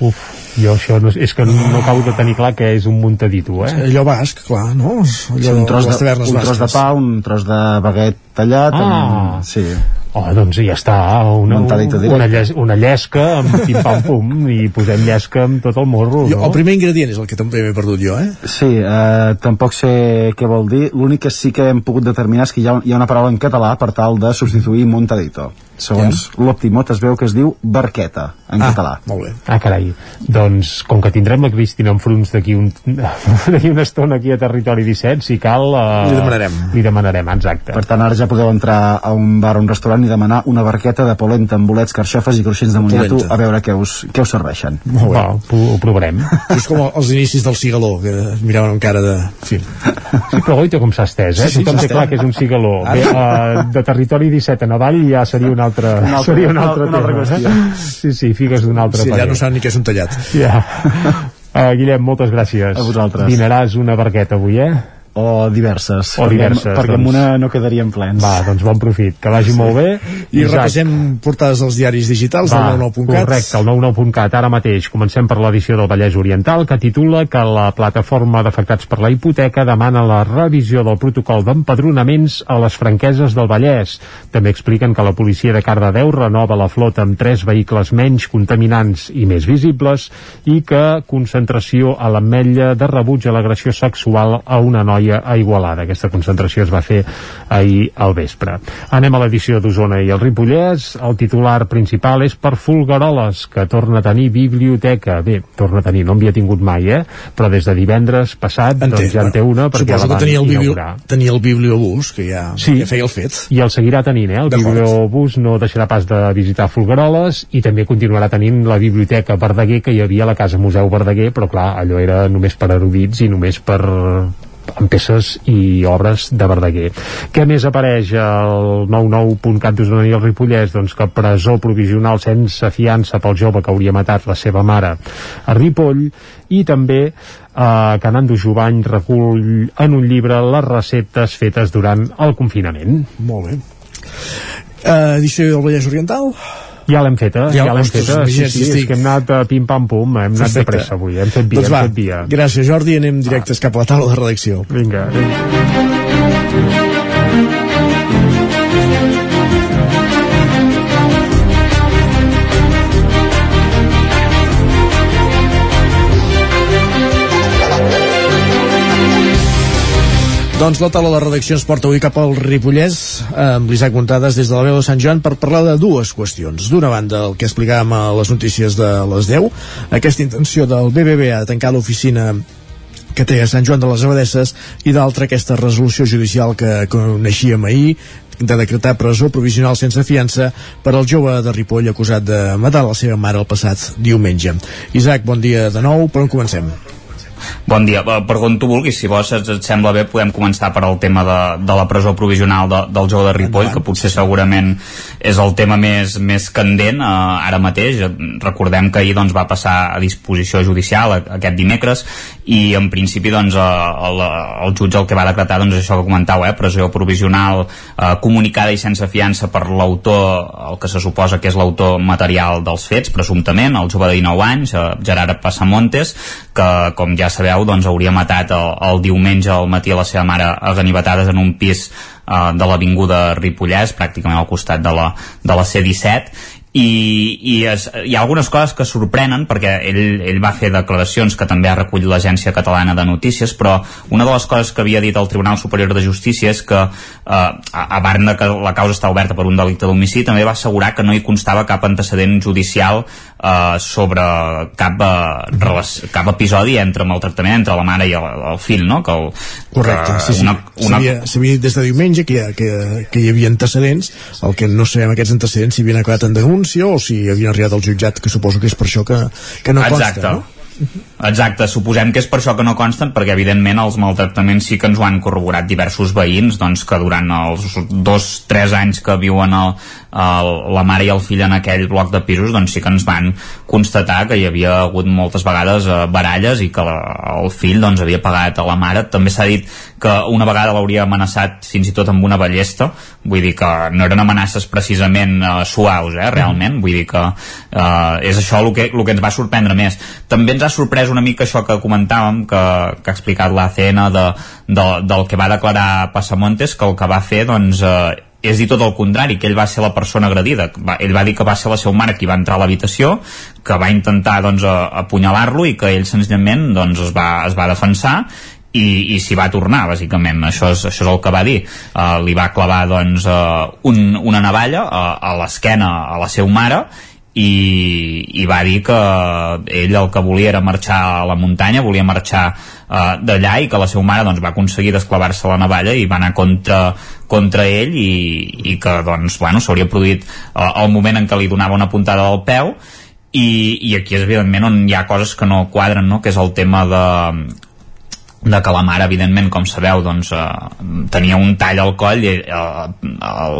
Speaker 3: Uf, jo això no, és que no, no acabo de tenir clar que és un muntadito, eh?
Speaker 1: Allò basc, clar, no? Allò
Speaker 38: Sí, un tros, de, un tros de pa, un tros de baguet tallat,
Speaker 3: Ah.
Speaker 38: amb... sí.
Speaker 3: Oh, doncs ja està, una, una, lles, una llesca amb pim-pam-pum i posem llesca amb tot el morro,
Speaker 1: Jo,
Speaker 3: no?
Speaker 1: el primer ingredient és el que també m'he perdut jo, eh?
Speaker 38: Sí, eh, tampoc sé què vol dir. L'únic que sí que hem pogut determinar és que hi ha, hi ha una paraula en català per tal de substituir montadito. Segons l'Optimot es veu que es diu barqueta, en
Speaker 1: Ah,
Speaker 38: català.
Speaker 1: Molt bé.
Speaker 3: Ah, carai. Doncs, com que tindrem la Cristina en fronts d'aquí un, una estona aquí a Territori 17, si cal... Eh,
Speaker 1: Li demanarem.
Speaker 3: Li demanarem, exacte.
Speaker 38: Per tant, ara ja podeu entrar a un bar o un restaurant i demanar una barqueta de polenta amb bolets, carxofes i cruixents de moniato a veure què us, què us serveixen.
Speaker 1: Molt bé.
Speaker 3: Va, ho, provarem.
Speaker 1: És com els inicis del cigaló, que es miraven amb cara de...
Speaker 3: Sí. Sí, però goita com s'ha estès, eh?
Speaker 1: Sí, sí,
Speaker 3: Tothom té clar que és un cigaló. Bé, uh, de territori 17 a Navall ja seria un altre,
Speaker 38: Un altre-
Speaker 3: seria un altre,
Speaker 38: una altra
Speaker 3: tema.
Speaker 38: qüestió.
Speaker 3: eh? Sí, sí, figues d'un altre
Speaker 1: Sí, ja no saben ni què és un tallat.
Speaker 3: Ja. Uh, Guillem, moltes gràcies.
Speaker 38: A vosaltres.
Speaker 3: Dinaràs una barqueta avui, eh?
Speaker 38: O diverses.
Speaker 3: O diverses,
Speaker 38: Perquè, perquè amb
Speaker 3: doncs.
Speaker 38: una no quedaríem plens.
Speaker 3: Va, doncs bon profit. Que vagi molt bé.
Speaker 1: I
Speaker 3: Isaac,
Speaker 1: repassem portades dels diaris digitals
Speaker 3: Va,
Speaker 1: del 99.cat.
Speaker 3: correcte, el 99.cat. Ara mateix comencem per l'edició del Vallès Oriental, que titula que la plataforma d'afectats per la hipoteca demana la revisió del protocol d'empadronaments a les franqueses del Vallès. També expliquen que la policia de Cardedeu renova la flota amb tres vehicles menys contaminants i més visibles i que concentració a l'ametlla de rebuig a l'agressió sexual a una noia a Igualada. Aquesta concentració es va fer ahir al vespre. Anem a l'edició d'Osona i el Ripollès. El titular principal és per Fulgaroles, que torna a tenir biblioteca. Bé, torna a tenir, no en havia tingut mai, eh? Però des de divendres passat,
Speaker 1: En té,
Speaker 3: doncs ja en té una, perquè
Speaker 1: Suposo que tenia el, biblio, tenia el bibliobús, que ja,
Speaker 3: Sí.
Speaker 1: ja feia el fet.
Speaker 3: I el seguirà tenint, eh? El bibliobús no deixarà pas de visitar Fulgaroles i també continuarà tenint la biblioteca Verdaguer que hi havia a la Casa Museu Verdaguer, però clar, allò era només per erudits i només per amb peces i obres de Verdaguer. Què més apareix al 99.cat d'Osona i el Ripollès? Doncs que presó provisional sense fiança pel jove que hauria matat la seva mare a Ripoll i també eh, que Nando Jovany recull en un llibre les receptes fetes durant el confinament.
Speaker 1: Molt bé. Uh, edició del Vallès Oriental?
Speaker 3: Ja l'hem feta,
Speaker 1: Ja,
Speaker 3: ja, l'hem feta. Sí,
Speaker 1: imagina't
Speaker 3: sí,
Speaker 1: si
Speaker 3: és que hem anat a pim-pam-pum, hem anat de
Speaker 1: Perfecte.
Speaker 3: pressa avui, hem fet via,
Speaker 1: doncs va,
Speaker 3: hem fet via.
Speaker 1: gràcies Jordi, anem directes cap a la taula de redacció.
Speaker 3: Vinga, vinga.
Speaker 1: Doncs la taula de redacció ens porta avui cap al Ripollès amb l'Isaac Montades des de la veu de Sant Joan per parlar de dues qüestions. D'una banda, el que explicàvem a les notícies de les 10, aquesta intenció del BBB a tancar l'oficina que té a Sant Joan de les Abadesses i d'altra aquesta resolució judicial que coneixíem ahir de decretar presó provisional sense fiança per al jove de Ripoll acusat de matar la seva mare el passat diumenge. Isaac, bon dia de nou, per on comencem?
Speaker 4: Bon dia, Eh, per on tu vulguis, si vols et, et sembla bé podem començar per al tema de, de la presó provisional de, del jove de Ripoll, que potser segurament és el tema més, més candent eh, ara mateix. Recordem que ahir doncs, va passar a disposició judicial aquest dimecres i en principi doncs, eh, el, el jutge el que va decretar doncs, això que comentau, eh, presó provisional eh, comunicada i sense fiança per l'autor, el que se suposa que és l'autor material dels fets, presumptament, el jove de 19 anys, eh, Gerard Passamontes, que com ja sabeu doncs, hauria matat el, el diumenge al matí a la seva mare a ganivetades en un pis eh, de l'avinguda Ripollès, pràcticament al costat de la, de la C-17, i, i es, hi ha algunes coses que sorprenen perquè ell, ell va fer declaracions que també ha recollit l'Agència Catalana de Notícies però una de les coses que havia dit el Tribunal Superior de Justícia és que eh, a, a part de que la causa està oberta per un delicte d'homicidi també va assegurar que no hi constava cap antecedent judicial eh, sobre cap, eh, cap episodi entre maltractament entre la mare i el, el fill no? que el,
Speaker 1: Correcte,
Speaker 4: que
Speaker 1: sí, sí.
Speaker 4: una, una...
Speaker 1: S'havia dit des de diumenge que ha, que, que hi havia antecedents, el que no sabem aquests antecedents si havien acabat en denúncia o si havien arribat al jutjat, que suposo que és per això que, que no
Speaker 4: Exacte.
Speaker 1: consta, no?
Speaker 4: Exacte, suposem que és per això que no consten, perquè evidentment els maltractaments sí que ens ho han corroborat diversos veïns, doncs que durant els dos, tres anys que viuen el, el, la mare i el fill en aquell bloc de pisos, doncs sí que ens van constatar que hi havia hagut moltes vegades eh, baralles i que la, el fill doncs havia pagat a la mare. També s'ha dit que una vegada l'hauria amenaçat fins i tot amb una ballesta, vull dir que no eren amenaces precisament eh, suaus, eh, realment, vull dir que eh, és això el que, el que ens va sorprendre més. També ens ha sorprès una mica això que comentàvem, que, que ha explicat l'ACN de, de, del que va declarar Passamontes, que el que va fer, doncs, eh, és dir tot el contrari, que ell va ser la persona agredida. Va, ell va dir que va ser la seva mare qui va entrar a l'habitació, que va intentar doncs, apunyalar-lo i que ell senzillament doncs, es, va, es va defensar i, i s'hi va tornar, bàsicament. Això és, això és el que va dir. Uh, li va clavar doncs, uh, un, una navalla a, a l'esquena a la seva mare i, i va dir que ell el que volia era marxar a la muntanya, volia marxar uh, d'allà i que la seva mare doncs, va aconseguir desclavar-se la navalla i va anar contra, contra ell i, i que doncs, bueno, s'hauria produït uh, el moment en què li donava una puntada del peu i, i aquí és evidentment on hi ha coses que no quadren, no? que és el tema de, de que la mare, evidentment, com sabeu, doncs, eh, tenia un tall al coll i eh,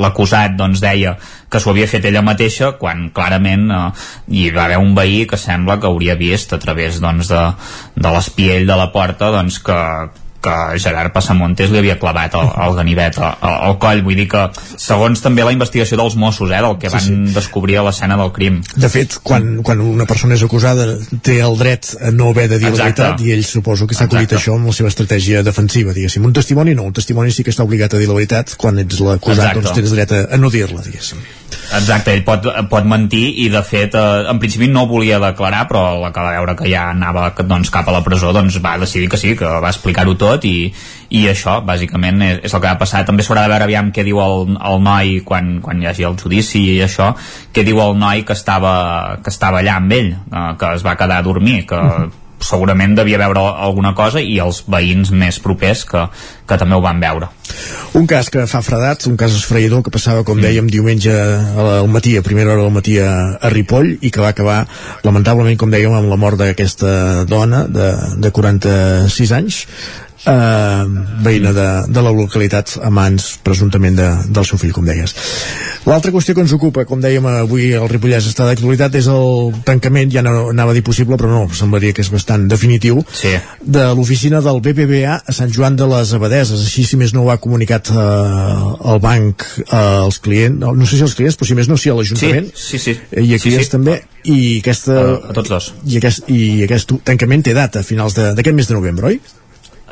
Speaker 4: l'acusat doncs, deia que s'ho havia fet ella mateixa quan clarament eh, hi va haver un veí que sembla que hauria vist a través doncs, de, de l'espiell de la porta doncs, que, que Gerard Passamontes li havia clavat el, el ganivet al, al coll, vull dir que segons també la investigació dels Mossos, eh, del que
Speaker 1: Sí,
Speaker 4: van
Speaker 1: sí.
Speaker 4: descobrir a l'escena del crim
Speaker 1: De fet, quan, quan una persona és acusada té el dret a no haver de dir la
Speaker 4: Exacte.
Speaker 1: veritat i ell suposo que s'ha acollit això amb la seva estratègia defensiva, diguéssim. Un testimoni no, un testimoni sí que està obligat a dir la veritat, quan ets l'acusat doncs tens dret a, a no dir-la, diguéssim.
Speaker 4: Exacte, ell pot, pot mentir i de fet eh, en principi no volia declarar però la que va veure que ja anava doncs, cap a la presó doncs va decidir que sí, que va explicar-ho tot i, i això bàsicament és, és el que va passar. També s'haurà de veure aviam què diu el, el noi quan, quan hi hagi el judici i això, què diu el noi que estava, que estava allà amb ell, eh, que es va quedar a dormir, que segurament devia veure alguna cosa i els veïns més propers que, que també ho van veure.
Speaker 1: Un cas que fa fredat, un cas esfraïdor que passava, com dèiem, diumenge al matí, a primera hora del matí a, a Ripoll i que va acabar, lamentablement, com dèiem, amb la mort d'aquesta dona de, de 46 anys eh, veïna de, de la localitat a mans presumptament de, del seu fill, com deies. L'altra qüestió que ens ocupa, com dèiem avui el Ripollès està d'actualitat, és el tancament, ja no anava a dir possible, però no, semblaria que és bastant definitiu,
Speaker 4: sí.
Speaker 1: de l'oficina del BBVA a Sant Joan de les Abadeses. Així, si més no ho ha comunicat eh, el banc eh, als clients, no, no sé si als clients, però si més no, sí a l'Ajuntament.
Speaker 4: Sí, sí, sí.
Speaker 1: I a
Speaker 4: Sí,
Speaker 1: clients
Speaker 4: sí.
Speaker 1: també. I aquesta...
Speaker 4: A tots dos.
Speaker 1: I aquest, I aquest tancament té data, a finals de- d'aquest mes de novembre, oi?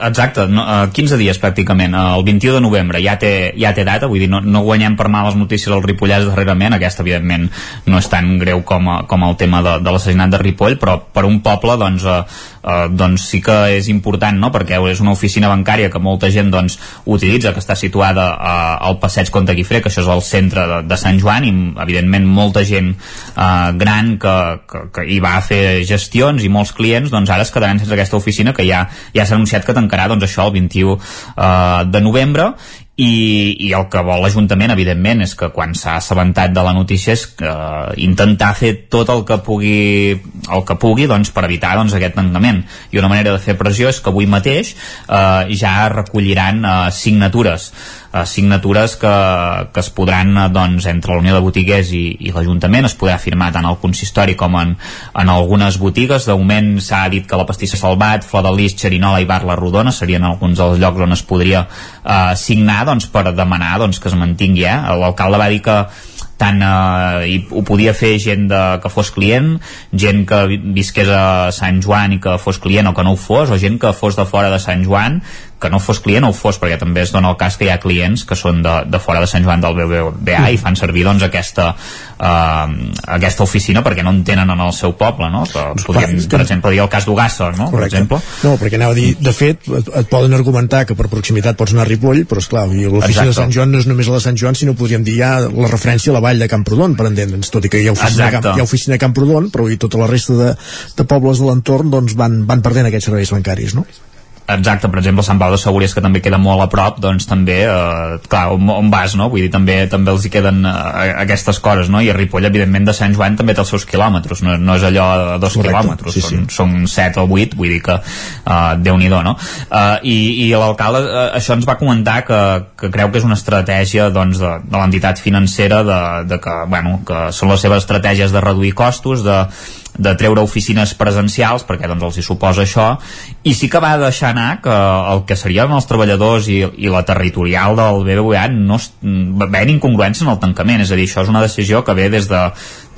Speaker 4: Exacte, no, uh, 15 dies pràcticament, uh, el 21 de novembre ja té, ja té data, vull dir, no, no guanyem per males notícies al Ripollès darrerament, aquesta evidentment no és tan greu com, a, com el tema de, de l'assassinat de Ripoll, però per un poble doncs, uh, uh, doncs sí que és important, no? perquè és una oficina bancària que molta gent doncs, utilitza, que està situada uh, al passeig Comte Guifré, que això és el centre de, de Sant Joan, i evidentment molta gent uh, gran que, que, que hi va a fer gestions i molts clients doncs ara es quedaran sense aquesta oficina que ja, ja s'ha anunciat que tancarà doncs això el 21 uh, de novembre. I, i el que vol l'Ajuntament evidentment és que quan s'ha assabentat de la notícia és uh, intentar fer tot el que pugui el que pugui doncs, per evitar doncs, aquest tancament. I una manera de fer pressió és que avui mateix uh, ja recolliran uh, signatures signatures que, que es podran uh, doncs, entre la Unió de Botiguers i, i l'Ajuntament es podrà firmar tant al consistori com en, en algunes botigues de moment s'ha dit que la pastissa Salvat, Flor de Lis, Xerinola i Bar La Rodona serien alguns dels llocs on es podria uh, signar doncs, per demanar doncs, que es mantingui eh? l'alcalde va dir que tant eh, ho podia fer gent de, que fos client, gent que vi- visqués a Sant Joan i que fos client o que no ho fos, o gent que fos de fora de Sant Joan que no fos client o fos, perquè també es dona el cas que hi ha clients que són de, de fora de Sant Joan del BBVA mm. i fan servir doncs aquesta eh, aquesta oficina perquè no en tenen en el seu poble no? que podríem,
Speaker 1: clar,
Speaker 4: per exemple, dir el cas d'Ugassa no? per exemple
Speaker 1: No, perquè anava a dir, de fet, et, et poden argumentar que per proximitat pots anar a Ripoll, però esclar, l'oficina de Sant Joan no és només la de Sant Joan, sinó podríem dir ja la referència a la vall de Camprodon, per entendre'ns, tot i que hi ha oficina, de Camp, hi ha oficina de Camprodon, però i tota la resta de, de pobles de l'entorn doncs van, van perdent aquests serveis bancaris, no?
Speaker 4: Exacte, per exemple, Sant Pau de Segúries, que també queda molt a prop, doncs també, eh, clar, on, on vas, no? Vull dir, també també els hi queden eh, aquestes coses, no? I a Ripoll, evidentment, de Sant Joan també té els seus quilòmetres, no, no és allò de dos Correcte, quilòmetres, sí, sí. són, són set o vuit, vull dir que eh, déu-n'hi-do, no? Eh, I i l'alcalde eh, això ens va comentar que, que creu que és una estratègia doncs, de, de l'entitat financera de, de que, bueno, que són les seves estratègies de reduir costos, de de treure oficines presencials perquè doncs els hi suposa això i sí que va deixar anar que el que serien els treballadors i, i la territorial del BBVA no ven incongruència en el tancament, és a dir, això és una decisió que ve des de,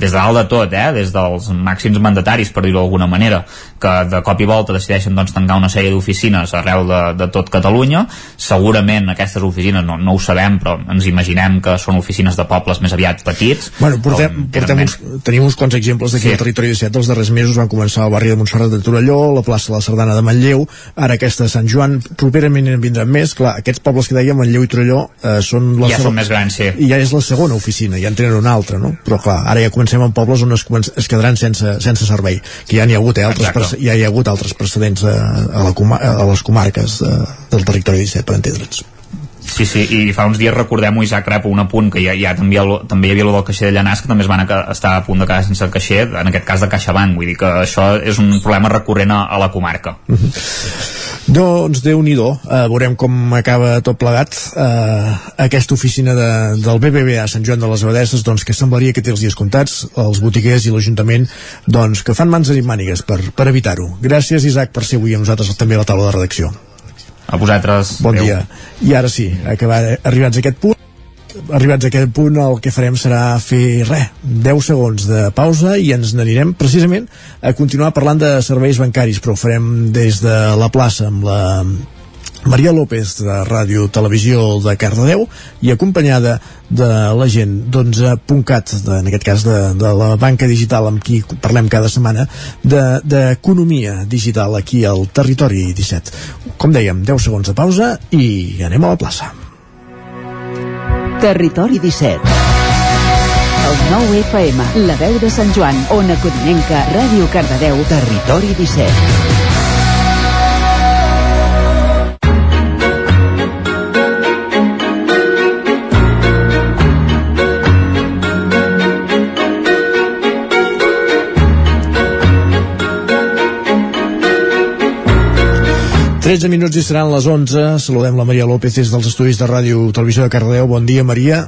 Speaker 4: des de dalt de tot, eh? des dels màxims mandataris, per dir-ho d'alguna manera, que de cop i volta decideixen doncs, tancar una sèrie d'oficines arreu de, de tot Catalunya. Segurament aquestes oficines, no, no ho sabem, però ens imaginem que són oficines de pobles més aviat petits.
Speaker 1: Bueno, portem, portem uns, tenim uns quants exemples d'aquí sí. al territori 17 dels darrers mesos. Van començar al barri de Montserrat de Torelló, la plaça de la Sardana de Manlleu, ara aquesta de Sant Joan, properament en vindran més. Clar, aquests pobles que dèiem, Manlleu i Torelló, eh, són la
Speaker 4: ja són més grans, sí.
Speaker 1: I ja és la segona oficina, ja en tenen una altra, no? Però clar, ara ja comencem comencem en pobles on es, es quedaran sense, sense servei. Que ja n'hi ha hagut eh, altres, ja hi ha hagut altres precedents a, a, la, a les comarques de, del territori 17 per entendre'ns
Speaker 4: Sí, sí, i fa uns dies recordem-ho Isaac Rep, un apunt que ja, ja també, també hi havia el del caixer de Llanàs que també es van a, estar a punt de quedar sense el caixer en aquest cas de CaixaBank, vull dir que això és un problema recurrent a, a la comarca.
Speaker 1: Doncs déu nhi uh, veurem com acaba tot plegat uh, aquesta oficina de, del BBVA a Sant Joan de les Abadesses doncs que semblaria que té els dies comptats els botiguers i l'Ajuntament doncs que fan mans i mànigues per, per evitar-ho. Gràcies Isaac per ser avui amb nosaltres també a la taula de redacció
Speaker 4: a vosaltres.
Speaker 1: Bon Adeu. dia. I ara sí, acabar, arribats a aquest punt, arribats a aquest punt el que farem serà fer res, 10 segons de pausa i ens n'anirem precisament a continuar parlant de serveis bancaris però ho farem des de la plaça amb la Maria López de Ràdio Televisió de Cardedeu i acompanyada de la gent d'11.cat, en aquest cas de, de la banca digital amb qui parlem cada setmana, d'economia de, digital aquí al Territori 17. Com dèiem, 10 segons de pausa i anem a la plaça.
Speaker 39: Territori 17 el 9 FM, la veu de Sant Joan, Ona Codinenca, Ràdio Cardedeu, Territori 17.
Speaker 1: 13 minuts i seran les 11. Saludem la Maria López des dels estudis de ràdio Televisió de Cardedeu. Bon dia, Maria.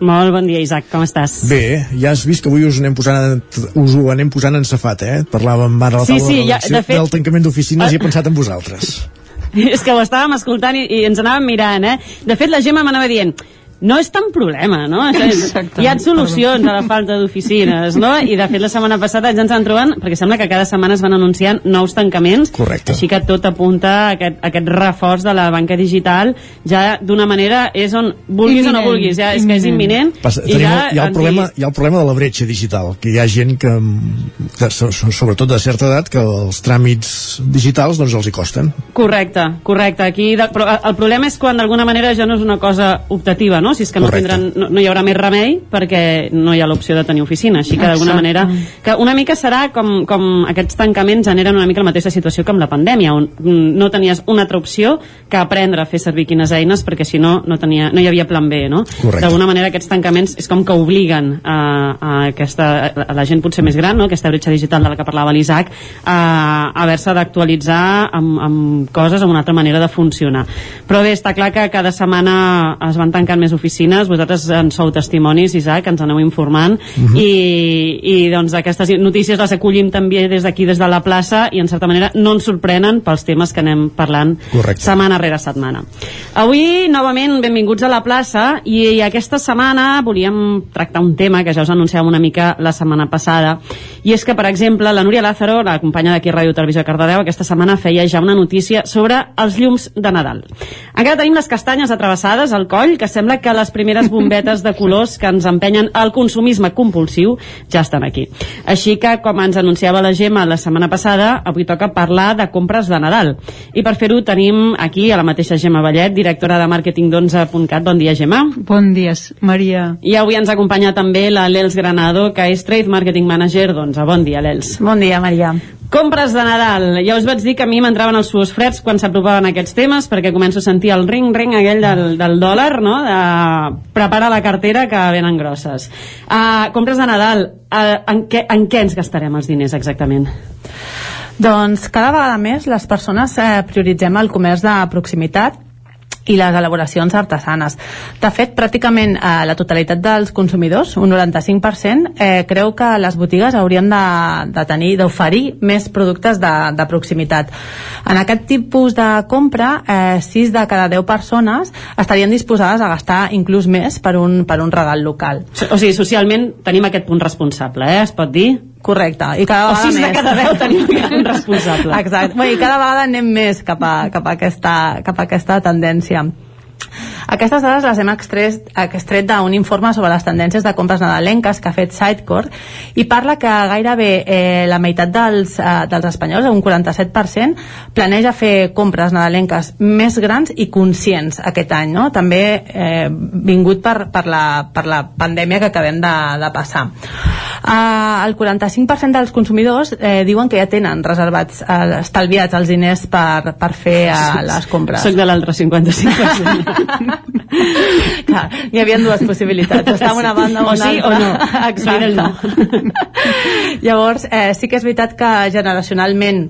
Speaker 40: Molt bon dia, Isaac, com estàs?
Speaker 1: Bé, ja has vist que avui us anem posant, us ho anem posant en safat, eh? Parlàvem ara a la
Speaker 40: sí,
Speaker 1: taula
Speaker 40: sí,
Speaker 1: de,
Speaker 40: ja, de fet...
Speaker 1: del tancament d'oficines uh... i he pensat en vosaltres.
Speaker 40: És que ho estàvem escoltant i, i ens anàvem mirant, eh? De fet, la Gemma m'anava dient no és tan problema, no? Exacte. Hi ha solucions a la falta d'oficines, no? I de fet la setmana passada ja ens van trobant, perquè sembla que cada setmana es van anunciant nous tancaments,
Speaker 1: Correcte.
Speaker 40: així que tot apunta a aquest, a aquest reforç de la banca digital, ja d'una manera és on vulguis imminent. o no vulguis, ja és que és imminent.
Speaker 1: Passa, i ja, hi, ha el problema, hi ha el problema de la bretxa digital, que hi ha gent que, que sobretot de certa edat, que els tràmits digitals doncs els hi costen.
Speaker 40: Correcte, correcte. Aquí, de, però el problema és quan d'alguna manera ja no és una cosa optativa, no? Si és que no, tindran, no, no hi haurà més remei perquè no hi ha l'opció de tenir oficina. Així que d'alguna manera... Que una mica serà com, com aquests tancaments generen una mica la mateixa situació que amb la pandèmia, on no tenies una altra opció que aprendre a fer servir quines eines perquè si no no, tenia, no hi havia plan B, no? D'alguna manera aquests tancaments és com que obliguen a, a, aquesta, a la gent potser més gran, no? aquesta bretxa digital de la que parlava l'Isaac, a, a haver-se d'actualitzar amb, amb coses, amb una altra manera de funcionar. Però bé, està clar que cada setmana es van tancant més oficines oficines, vosaltres en sou testimonis, Isaac, ens aneu informant, uh -huh. i, i doncs aquestes notícies les acollim també des d'aquí, des de la plaça, i en certa manera no ens sorprenen pels temes que anem parlant
Speaker 1: Correcte.
Speaker 40: setmana rere setmana. Avui, novament, benvinguts a la plaça, i, i aquesta setmana volíem tractar un tema que ja us anunciàvem una mica la setmana passada, i és que, per exemple, la Núria Lázaro, la companya d'aquí Ràdio Televisió Cardedeu, aquesta setmana feia ja una notícia sobre els llums de Nadal. Encara tenim les castanyes atravessades al coll, que sembla que les primeres bombetes de colors que ens empenyen al consumisme compulsiu ja estan aquí. Així que, com ens anunciava la Gemma la setmana passada, avui toca parlar de compres de Nadal. I per fer-ho tenim aquí a la mateixa Gemma Vallet, directora de màrqueting d'11.cat. Bon dia, Gemma.
Speaker 41: Bon dia, Maria.
Speaker 40: I avui ens acompanya també la Lels Granado, que és Trade Marketing Manager d'11. Bon dia, Lels.
Speaker 41: Bon dia, Maria.
Speaker 40: Compres de Nadal. Ja us vaig dir que a mi m'entraven els suos freds quan s'apropaven aquests temes, perquè començo a sentir el ring-ring aquell del, del dòlar, no? De prepara la cartera que venen grosses. Uh, compres de Nadal. Uh, en, què, en què ens gastarem els diners exactament?
Speaker 41: Doncs cada vegada més les persones eh, prioritzem el comerç de proximitat i les elaboracions artesanes. De fet, pràcticament eh, la totalitat dels consumidors, un 95%, eh, creu que les botigues haurien de, de tenir, d'oferir més productes de, de proximitat. En aquest tipus de compra, eh, 6 de cada 10 persones estarien disposades a gastar inclús més per un, per un regal local.
Speaker 40: O sigui, socialment tenim aquest punt responsable, eh? Es pot dir?
Speaker 41: Correcte, i cada
Speaker 40: o
Speaker 41: vegada
Speaker 40: sis de
Speaker 41: més.
Speaker 40: cada deu tenim punt responsable.
Speaker 41: Exacte, bueno, i cada vegada anem més cap a, cap a, aquesta, cap a aquesta tendència. Aquestes dades les hem extret, extret d'un informe sobre les tendències de compres nadalenques que ha fet Sitecore i parla que gairebé eh, la meitat dels, eh, dels espanyols, un 47%, planeja fer compres nadalenques més grans i conscients aquest any, no? també eh, vingut per, per, la, per la pandèmia que acabem de, de passar. Uh, el 45% dels consumidors eh, diuen que ja tenen reservats, eh, estalviats els diners per, per fer eh, les compres.
Speaker 40: Soc de l'altre 55%.
Speaker 41: Clar, hi havia dues possibilitats, estar una banda o
Speaker 40: O
Speaker 41: una
Speaker 40: sí o
Speaker 41: altra.
Speaker 40: no.
Speaker 41: Exacte.
Speaker 40: no.
Speaker 41: Llavors, eh, sí que és veritat que generacionalment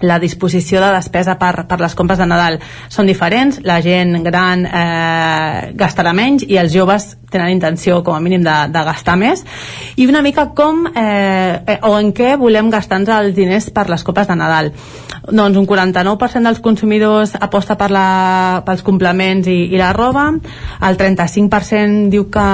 Speaker 41: la disposició de despesa per, per les compres de Nadal són diferents, la gent gran eh, gastarà menys i els joves tenen intenció com a mínim de, de gastar més. I una mica com eh, eh, o en què volem gastar-nos els diners per les copes de Nadal. Doncs un 49% dels consumidors aposta per la, pels complements i, i la roba el 35% diu que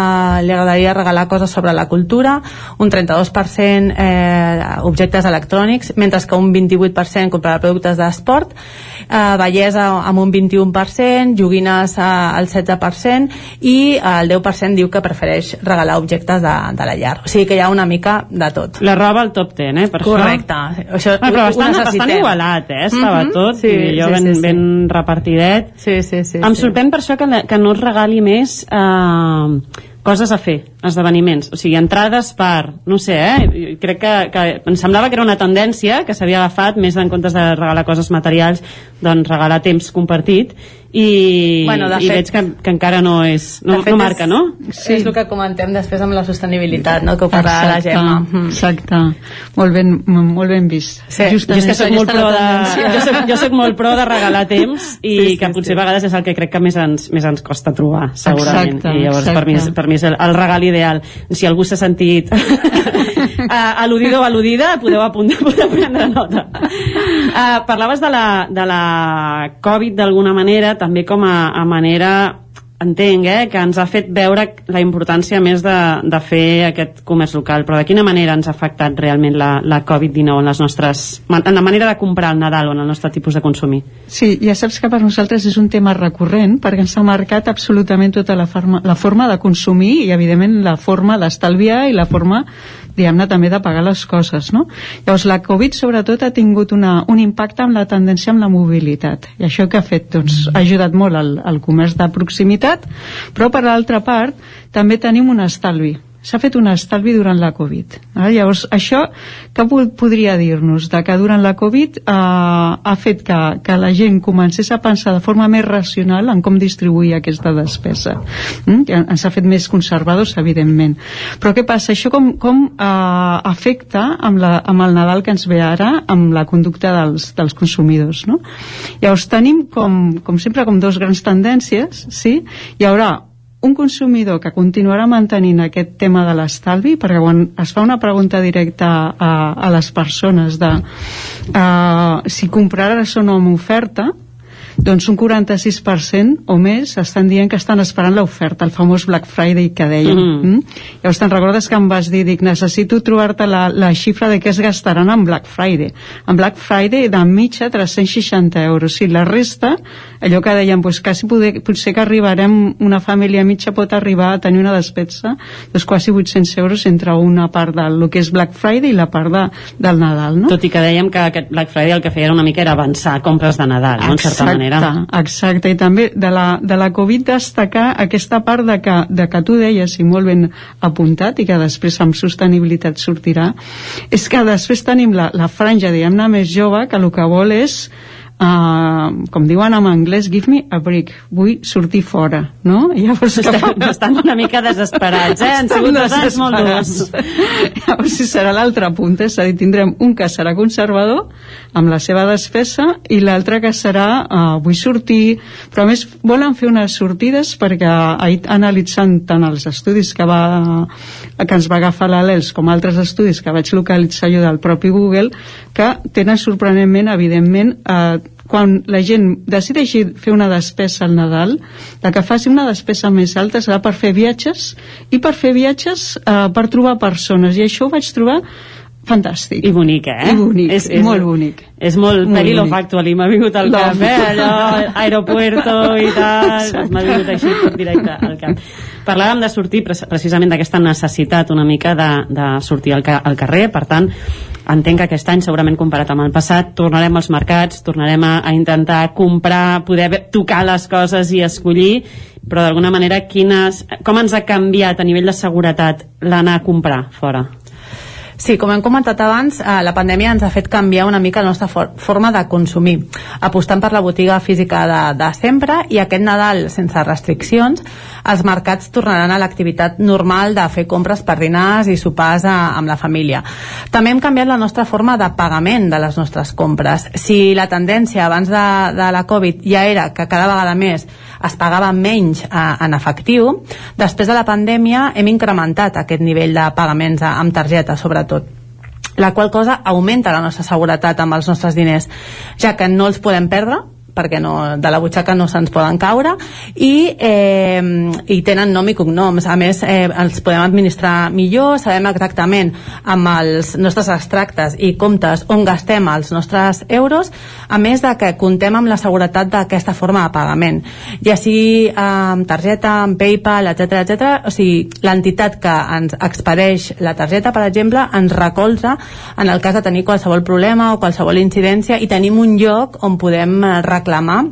Speaker 41: li agradaria regalar coses sobre la cultura un 32% eh, objectes electrònics mentre que un 28% comprarà productes d'esport eh, bellesa amb un 21% joguines eh, al 16% i eh, el 10% diu que prefereix regalar objectes de, de la llar o sigui que hi ha una mica de tot
Speaker 40: La roba al top 10, eh? Per
Speaker 41: Correcte.
Speaker 40: Això,
Speaker 41: Això
Speaker 40: ah, però
Speaker 41: ho
Speaker 40: bastant, bastant igualat, eh? Estava
Speaker 41: Mhm.
Speaker 40: tot,
Speaker 41: Sí,
Speaker 40: i jo
Speaker 41: sí,
Speaker 40: ben,
Speaker 41: sí, sí.
Speaker 40: ben repartidet.
Speaker 41: Sí, sí, sí.
Speaker 40: em
Speaker 41: sí.
Speaker 40: sorprèn per això que, que no es regali més eh, coses a fer, esdeveniments. O sigui, entrades per, no sé, eh? Crec que, que em semblava que era una tendència que s'havia agafat més en comptes de regalar coses materials, doncs regalar temps compartit i,
Speaker 41: Bueno, de
Speaker 40: i
Speaker 41: fet-
Speaker 40: veig que, que encara no és no,
Speaker 41: De fet,
Speaker 40: no marca,
Speaker 41: és,
Speaker 40: no?
Speaker 41: Sí. És el que comentem després amb la sostenibilitat, no? que ho parlarà la
Speaker 42: Exacte,
Speaker 41: Gemma. Mm.
Speaker 42: Exacte, molt ben, molt ben vist.
Speaker 41: Sí,
Speaker 40: jo és que soc molt, pro de, jo, soc, jo soc molt pro de regalar temps i
Speaker 41: Sí, sí,
Speaker 40: que potser
Speaker 41: sí.
Speaker 40: a vegades és el que crec que més ens, més ens costa trobar, segurament.
Speaker 42: Exacte,
Speaker 40: I llavors per mi, és,
Speaker 42: exacte.
Speaker 40: per mi és el, el regal ideal. Si algú s'ha sentit uh, al·ludit o al·ludida, podeu apuntar, podeu prendre nota. Uh, parlaves de la, de la Covid d'alguna manera, també com a, a manera entenc, eh, que ens ha fet veure la importància més de, de fer aquest comerç local, però de quina manera ens ha afectat realment la, la Covid-19 en les nostres, en la manera de comprar el Nadal o en el nostre tipus de consumir?
Speaker 42: Sí, ja saps que per nosaltres és un tema recurrent perquè ens ha marcat absolutament tota la forma, la forma de consumir i evidentment la forma d'estalviar i la forma diguem-ne també de pagar les coses no? llavors la Covid sobretot ha tingut una, un impacte amb la tendència amb la mobilitat. I això que ha fet doncs, ha ajudat molt al, al comerç de proximitat però per l'altra part també tenim un estalvi s'ha fet un estalvi durant la Covid. Eh? Llavors, això po- podria dir-nos? De que durant la Covid eh, ha fet que, que la gent comencés a pensar de forma més racional en com distribuir aquesta despesa. Mm? Que ens ha fet més conservadors, evidentment. Però què passa? Això com, com eh, afecta amb, la, amb el Nadal que ens ve ara amb la conducta dels, dels consumidors, no? Llavors tenim com, com sempre com dos grans tendències, sí? Hi haurà un consumidor que continuarà mantenint aquest tema de l'estalvi, perquè quan es fa una pregunta directa a, a les persones de uh, si compraràs o no amb oferta, doncs un 46% o més estan dient que estan esperant l'oferta, el famós Black Friday que dèiem. Mm. Mm? Llavors te'n recordes que em vas dir, dic, necessito trobar-te la, la xifra de què es gastaran en Black Friday. En Black Friday de mitja 360 euros. Si la resta, allò que dèiem, doncs quasi poder, potser que arribarem, una família mitja pot arribar a tenir una despesa doncs quasi 800 euros entre una part del que és Black Friday i la part de, del Nadal, no?
Speaker 40: Tot i que dèiem que aquest Black Friday el que feia era una mica era avançar compres de Nadal, no? en certa manera.
Speaker 42: Exacte, exacte, i també de la, de la Covid destacar aquesta part de que, de que tu deies, i molt ben apuntat, i que després amb sostenibilitat sortirà, és que després tenim la, la franja, diguem-ne, més jove, que el que vol és Uh, com diuen en anglès give me a break, vull sortir fora no? I
Speaker 40: llavors estan, fa... estan una mica desesperats eh? han sigut dos anys molt durs
Speaker 42: llavors si serà l'altre punt és a dir, tindrem un que serà conservador amb la seva despesa i l'altre que serà uh, vull sortir però a més volen fer unes sortides perquè ahir analitzant tant els estudis que va que ens va agafar l'Alels com altres estudis que vaig localitzar jo del propi Google que tenen sorprenentment evidentment eh, quan la gent decideixi fer una despesa al Nadal, la que faci una despesa més alta serà per fer viatges i per fer viatges eh, per trobar persones. I això ho vaig trobar fantàstic.
Speaker 40: I bonic, eh?
Speaker 42: I bonic, és, és molt bonic.
Speaker 40: És molt, molt Peggy Love Actually, m'ha vingut al cap, eh? Allò, aeropuerto i tal, m'ha vingut així directe al cap. Parlàvem de sortir precisament d'aquesta necessitat una mica de, de sortir al, al carrer, per tant, entenc que aquest any, segurament comparat amb el passat, tornarem als mercats, tornarem a, a intentar comprar, poder tocar les coses i escollir, però d'alguna manera quines, com ens ha canviat a nivell de seguretat l'anar a comprar fora?
Speaker 41: Sí, com hem comentat abans, eh, la pandèmia ens ha fet canviar una mica la nostra for forma de consumir, apostant per la botiga física de, de sempre i aquest Nadal, sense restriccions, els mercats tornaran a l'activitat normal de fer compres per dinars i sopars a, amb la família. També hem canviat la nostra forma de pagament de les nostres compres. Si la tendència abans de, de la Covid ja era que cada vegada més es pagava menys eh, en efectiu, després de la pandèmia hem incrementat aquest nivell de pagaments amb targeta, sobretot la qual cosa augmenta la nostra seguretat amb els nostres diners, ja que no els podem perdre, perquè no, de la butxaca no se'ns poden caure i, eh, i tenen nom i cognoms a més eh, els podem administrar millor sabem exactament amb els nostres extractes i comptes on gastem els nostres euros a més de que contem amb la seguretat d'aquesta forma de pagament ja sigui amb targeta, amb Paypal, etc etc. o sigui, l'entitat que ens expedeix la targeta, per exemple, ens recolza en el cas de tenir qualsevol problema o qualsevol incidència i tenim un lloc on podem reclamar reclamar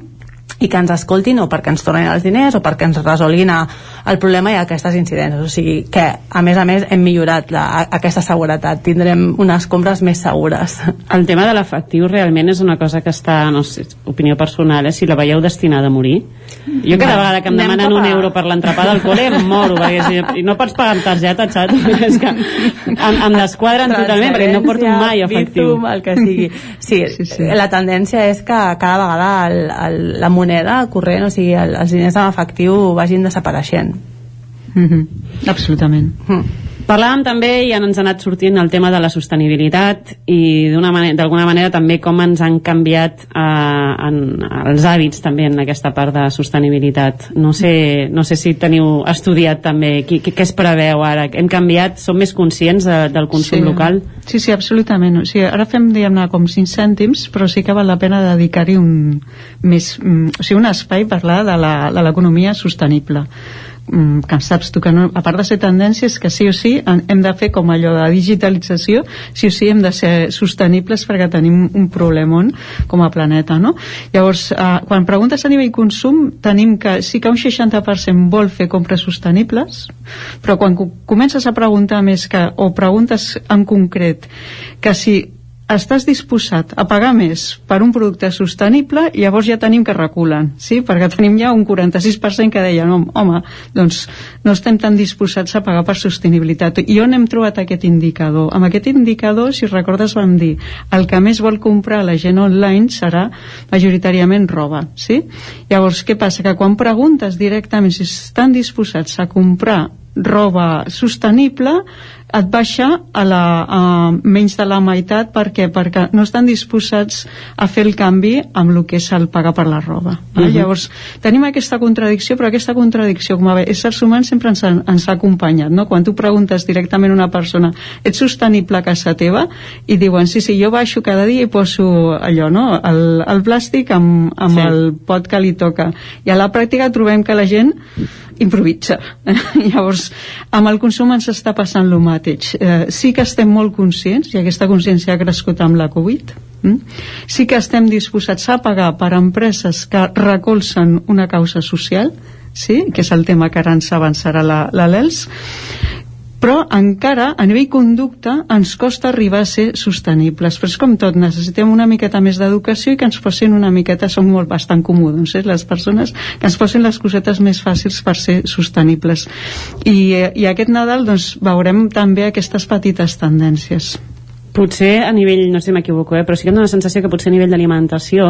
Speaker 41: i que ens escoltin o perquè ens tornin els diners o perquè ens resolguin el problema i aquestes incidències o sigui que a més a més hem millorat la, aquesta seguretat, tindrem unes compres més segures.
Speaker 40: El tema de l'efectiu realment és una cosa que està, no sé, opinió personal, eh? si la veieu destinada a morir jo cada vegada que em demanen un euro per l'entrepà del col·le em moro, perquè si no pots pagar amb targeta, xat, és que em, em desquadren totalment, perquè no porto mai efectiu.
Speaker 41: Bitum, el que sigui. Sí, sí, sí, la tendència és que cada vegada el, el, la moneda corrent, o sigui, el, els diners en efectiu vagin desapareixent.
Speaker 42: Mm -hmm. Absolutament. Mm.
Speaker 40: Parlàvem també, i ja ens ha anat sortint el tema de la sostenibilitat i d'alguna manera, manera també com ens han canviat eh, en, els hàbits també en aquesta part de sostenibilitat. No sé, no sé si teniu estudiat també què, què es preveu ara. Hem canviat, som més conscients de, del consum
Speaker 42: sí.
Speaker 40: local?
Speaker 42: Sí, sí, absolutament. O sigui, ara fem, diguem-ne, com 5 cèntims, però sí que val la pena dedicar-hi un, més, mm, o sigui, un espai a parlar de l'economia sostenible que saps tu que no, a part de ser tendències que sí o sí hem de fer com allò de digitalització sí o sí hem de ser sostenibles perquè tenim un problemon com a planeta no? llavors eh, quan preguntes a nivell consum tenim que sí que un 60% vol fer compres sostenibles però quan comences a preguntar més que, o preguntes en concret que si estàs disposat a pagar més per un producte sostenible, llavors ja tenim que reculen, sí? perquè tenim ja un 46% que deia, no, home, doncs no estem tan disposats a pagar per sostenibilitat. I on hem trobat aquest indicador? Amb aquest indicador, si recordes, vam dir el que més vol comprar la gent online serà majoritàriament roba, sí? Llavors, què passa? Que quan preguntes directament si estan disposats a comprar roba sostenible et baixa a, la, a menys de la meitat perquè perquè no estan disposats a fer el canvi amb el que és el pagar per la roba. Uh -huh. Llavors, tenim aquesta contradicció, però aquesta contradicció com a éssers humans sempre ens ens ha acompanyat. No? Quan tu preguntes directament a una persona ets sostenible a casa teva? I diuen, sí, sí, jo baixo cada dia i poso allò, no? el, el plàstic amb, amb sí. el pot que li toca. I a la pràctica trobem que la gent improvisa. Llavors, amb el consum ens està passant el mateix. Eh, sí que estem molt conscients, i aquesta consciència ha crescut amb la Covid, mm? sí que estem disposats a pagar per empreses que recolzen una causa social, sí? que és el tema que ara ens avançarà l'ALELS, però encara a nivell conducta ens costa arribar a ser sostenibles. Però és com tot, necessitem una miqueta més d'educació i que ens posin una miqueta som molt bastant còmodes, eh, les persones que ens posin les cosetes més fàcils per ser sostenibles. I, eh, i aquest Nadal doncs veurem també aquestes petites tendències
Speaker 40: potser a nivell, no sé si m'equivoco, eh, però sí que em dóna la sensació que potser a nivell d'alimentació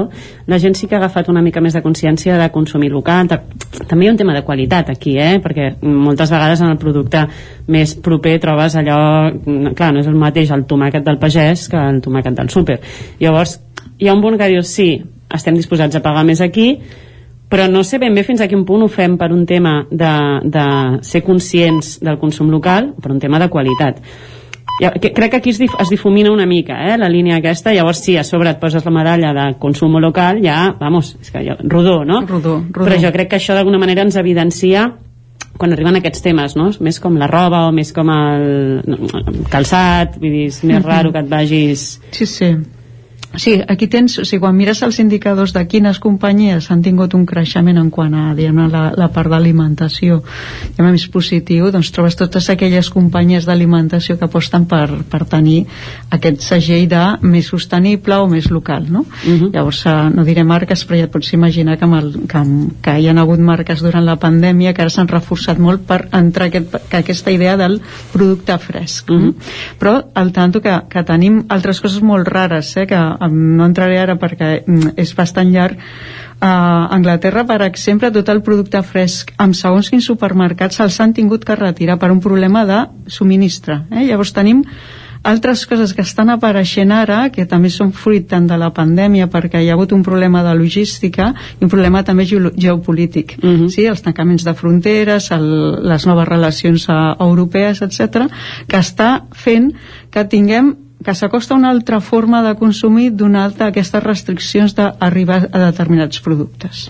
Speaker 40: la gent sí que ha agafat una mica més de consciència de consumir local. També hi ha un tema de qualitat aquí, eh, perquè moltes vegades en el producte més proper trobes allò... Clar, no és el mateix el tomàquet del pagès que el tomàquet del súper. Llavors, hi ha un punt que dius, sí, estem disposats a pagar més aquí, però no sé ben bé fins a quin punt ho fem per un tema de, de ser conscients del consum local, per un tema de qualitat ja, que, crec que aquí es, dif es difumina una mica eh, la línia aquesta, llavors sí, a sobre et poses la medalla de consum local, ja, vamos, és que ja, rodó, no?
Speaker 42: Rodó, rodó.
Speaker 40: Però jo crec que això d'alguna manera ens evidencia quan arriben aquests temes, no? Més com la roba o més com el calçat, vull dir, és més raro que et vagis...
Speaker 42: Sí, sí. Sí, aquí tens, o sigui, quan mires els indicadors de quines companyies han tingut un creixement en quant a diguem, la, la part d'alimentació més positiu, doncs trobes totes aquelles companyies d'alimentació que aposten per, per tenir aquest segell de més sostenible o més local, no? Uh mhm. -huh. Llavors, eh, no diré marques, però ja et pots imaginar que, el, que, que hi ha hagut marques durant la pandèmia que ara s'han reforçat molt per entrar aquest, que aquesta idea del producte fresc. Uh -huh. no? Però al tanto que, que tenim altres coses molt rares, eh, que no entraré ara perquè mm, és bastant llarg a Anglaterra, per exemple, tot el producte fresc amb segons quins supermercats se'ls han tingut que retirar per un problema de subministre. Eh? Llavors tenim altres coses que estan apareixent ara, que també són fruit tant de la pandèmia perquè hi ha hagut un problema de logística i un problema també geopolític. Uh -huh. sí? Els tancaments de fronteres, el, les noves relacions a, europees, etc, que està fent que tinguem que s'acosta una altra forma de consumir donar aquestes restriccions d'arribar a determinats productes.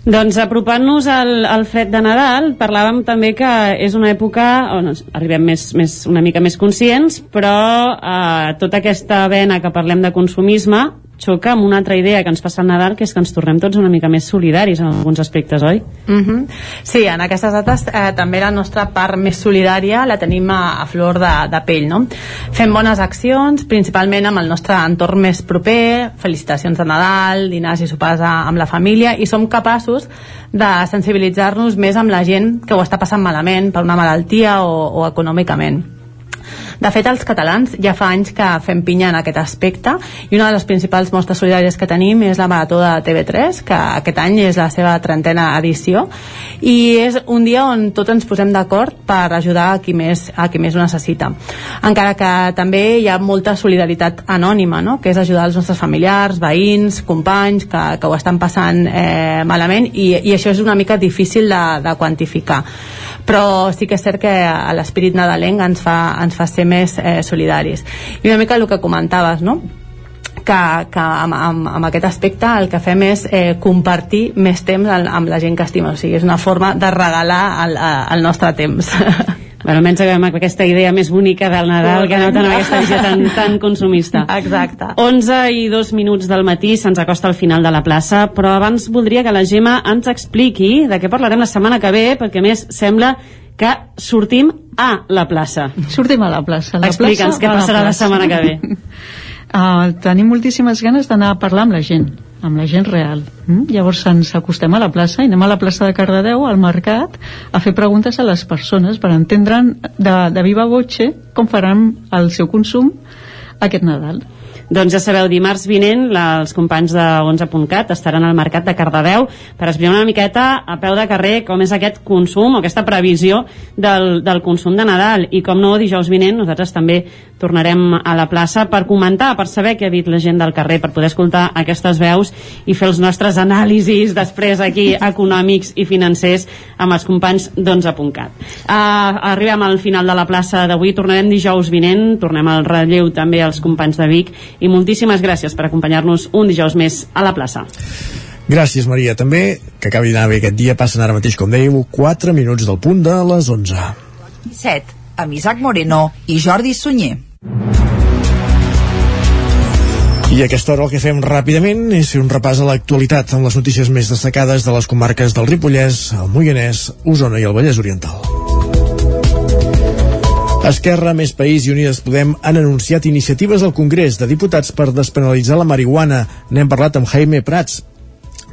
Speaker 40: Doncs apropant-nos al, al fred de Nadal, parlàvem també que és una època on arribem més, més, una mica més conscients, però eh, tota aquesta vena que parlem de consumisme xoca amb una altra idea que ens passa al Nadal, que és que ens tornem tots una mica més solidaris en alguns aspectes, oi?
Speaker 41: Mm -hmm. Sí, en aquestes dates eh, també la nostra part més solidària la tenim a, a flor de, de pell, no? Fem bones accions, principalment amb el nostre entorn més proper, felicitacions de Nadal, dinars i sopars amb la família, i som capaços de sensibilitzar-nos més amb la gent que ho està passant malament per una malaltia o, o econòmicament de fet, els catalans ja fa anys que fem pinya en aquest aspecte i una de les principals mostres solidàries que tenim és la Marató de TV3, que aquest any és la seva trentena edició i és un dia on tots ens posem d'acord per ajudar a qui, més, a qui més ho necessita. Encara que també hi ha molta solidaritat anònima, no? que és ajudar els nostres familiars, veïns, companys que, que ho estan passant eh, malament i, i això és una mica difícil de, de quantificar però sí que és cert que l'esperit nadalenc ens fa, ens fa ser més eh, solidaris. I una mica el que comentaves no? que, que amb, amb, amb aquest aspecte el que fem és eh, compartir més temps amb, amb la gent que estima, o sigui, és una forma de regalar el, el nostre temps
Speaker 40: Bueno, almenys acabem amb aquesta idea més bonica del Nadal que anat amb aquesta visió tan, tan consumista.
Speaker 41: Exacte.
Speaker 40: 11 i 2 minuts del matí, se'ns acosta al final de la plaça, però abans voldria que la Gemma ens expliqui de què parlarem la setmana que ve, perquè més sembla que sortim a la plaça.
Speaker 42: Sortim a la plaça.
Speaker 40: Explica'ns què passarà la, la setmana que ve.
Speaker 42: uh, tenim moltíssimes ganes d'anar a parlar amb la gent amb la gent real. Mm? Llavors ens acostem a la plaça i anem a la plaça de Cardedeu, al mercat, a fer preguntes a les persones per entendre de, de viva voce com faran el seu consum aquest Nadal.
Speaker 40: Doncs ja sabeu, dimarts vinent la, els companys de 11.cat estaran al mercat de Cardedeu per explicar una miqueta a peu de carrer com és aquest consum o aquesta previsió del, del consum de Nadal i com no, dijous vinent nosaltres també tornarem a la plaça per comentar, per saber què ha dit la gent del carrer, per poder escoltar aquestes veus i fer els nostres anàlisis després aquí econòmics i financers amb els companys d'11.cat. Uh, arribem al final de la plaça d'avui, tornarem dijous vinent, tornem al relleu també als companys de Vic i moltíssimes gràcies per acompanyar-nos un dijous més a la plaça.
Speaker 1: Gràcies, Maria. També, que acabi d'anar bé aquest dia, passen ara mateix, com dèieu, 4 minuts del punt de les 11.
Speaker 2: 7. Amb Isaac Moreno i Jordi Sunyer.
Speaker 1: I a aquesta hora el que fem ràpidament és fer un repàs a l'actualitat amb les notícies més destacades de les comarques del Ripollès, el Moianès, Osona i el Vallès Oriental. Esquerra, Més País i Unides Podem han anunciat iniciatives al Congrés de Diputats per despenalitzar la marihuana. N'hem parlat amb Jaime Prats,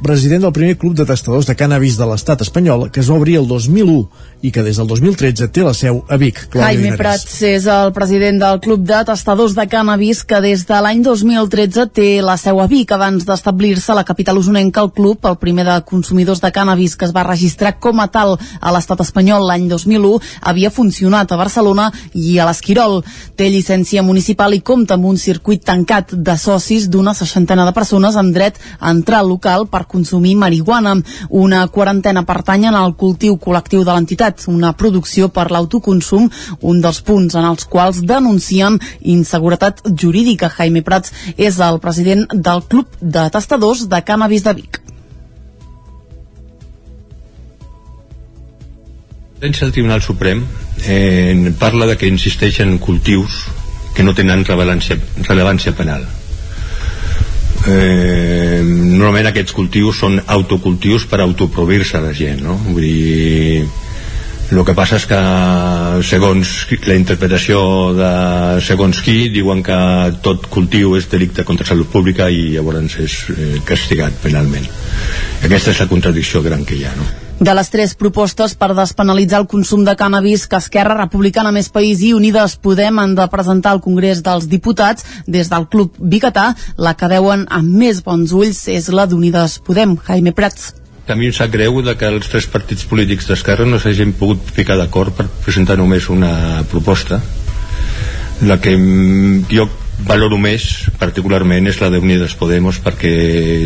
Speaker 1: president del primer club de testadors de cannabis de l'estat espanyol, que es va obrir el 2001 i que des del 2013 té la seu a Vic.
Speaker 43: Clàudia Jaime Dinarès. Prats és el president del club de testadors de cannabis que des de l'any 2013 té la seu a Vic. Abans d'establir-se a la capital usonenca, el club, el primer de consumidors de cannabis que es va registrar com a tal a l'estat espanyol l'any 2001, havia funcionat a Barcelona i a l'Esquirol. Té llicència municipal i compta amb un circuit tancat de socis d'una seixantena de persones amb dret a entrar al local per consumir marihuana. Una quarantena pertanyen al cultiu col·lectiu de l'entitat, una producció per l'autoconsum, un dels punts en els quals denuncien inseguretat jurídica. Jaime Prats és el president del Club de Tastadors de Cannabis de Vic.
Speaker 5: El Tribunal Suprem eh, parla de que insisteixen cultius que no tenen rellevància, rellevància penal eh, normalment aquests cultius són autocultius per autoprovir-se la gent no? vull dir el que passa és que segons la interpretació de segons qui diuen que tot cultiu és delicte contra salut pública i llavors és eh, castigat penalment aquesta és la contradicció gran que hi ha no?
Speaker 43: De les tres propostes per despenalitzar el consum de cannabis que Esquerra Republicana Més País i Unides Podem han de presentar al Congrés dels Diputats des del Club Bicatà, la que veuen amb més bons ulls és la d'Unides Podem. Jaime Prats.
Speaker 5: A mi em sap greu de que els tres partits polítics d'Esquerra no s'hagin pogut ficar d'acord per presentar només una proposta la que jo valoro més particularment és la d'Unides Podemos perquè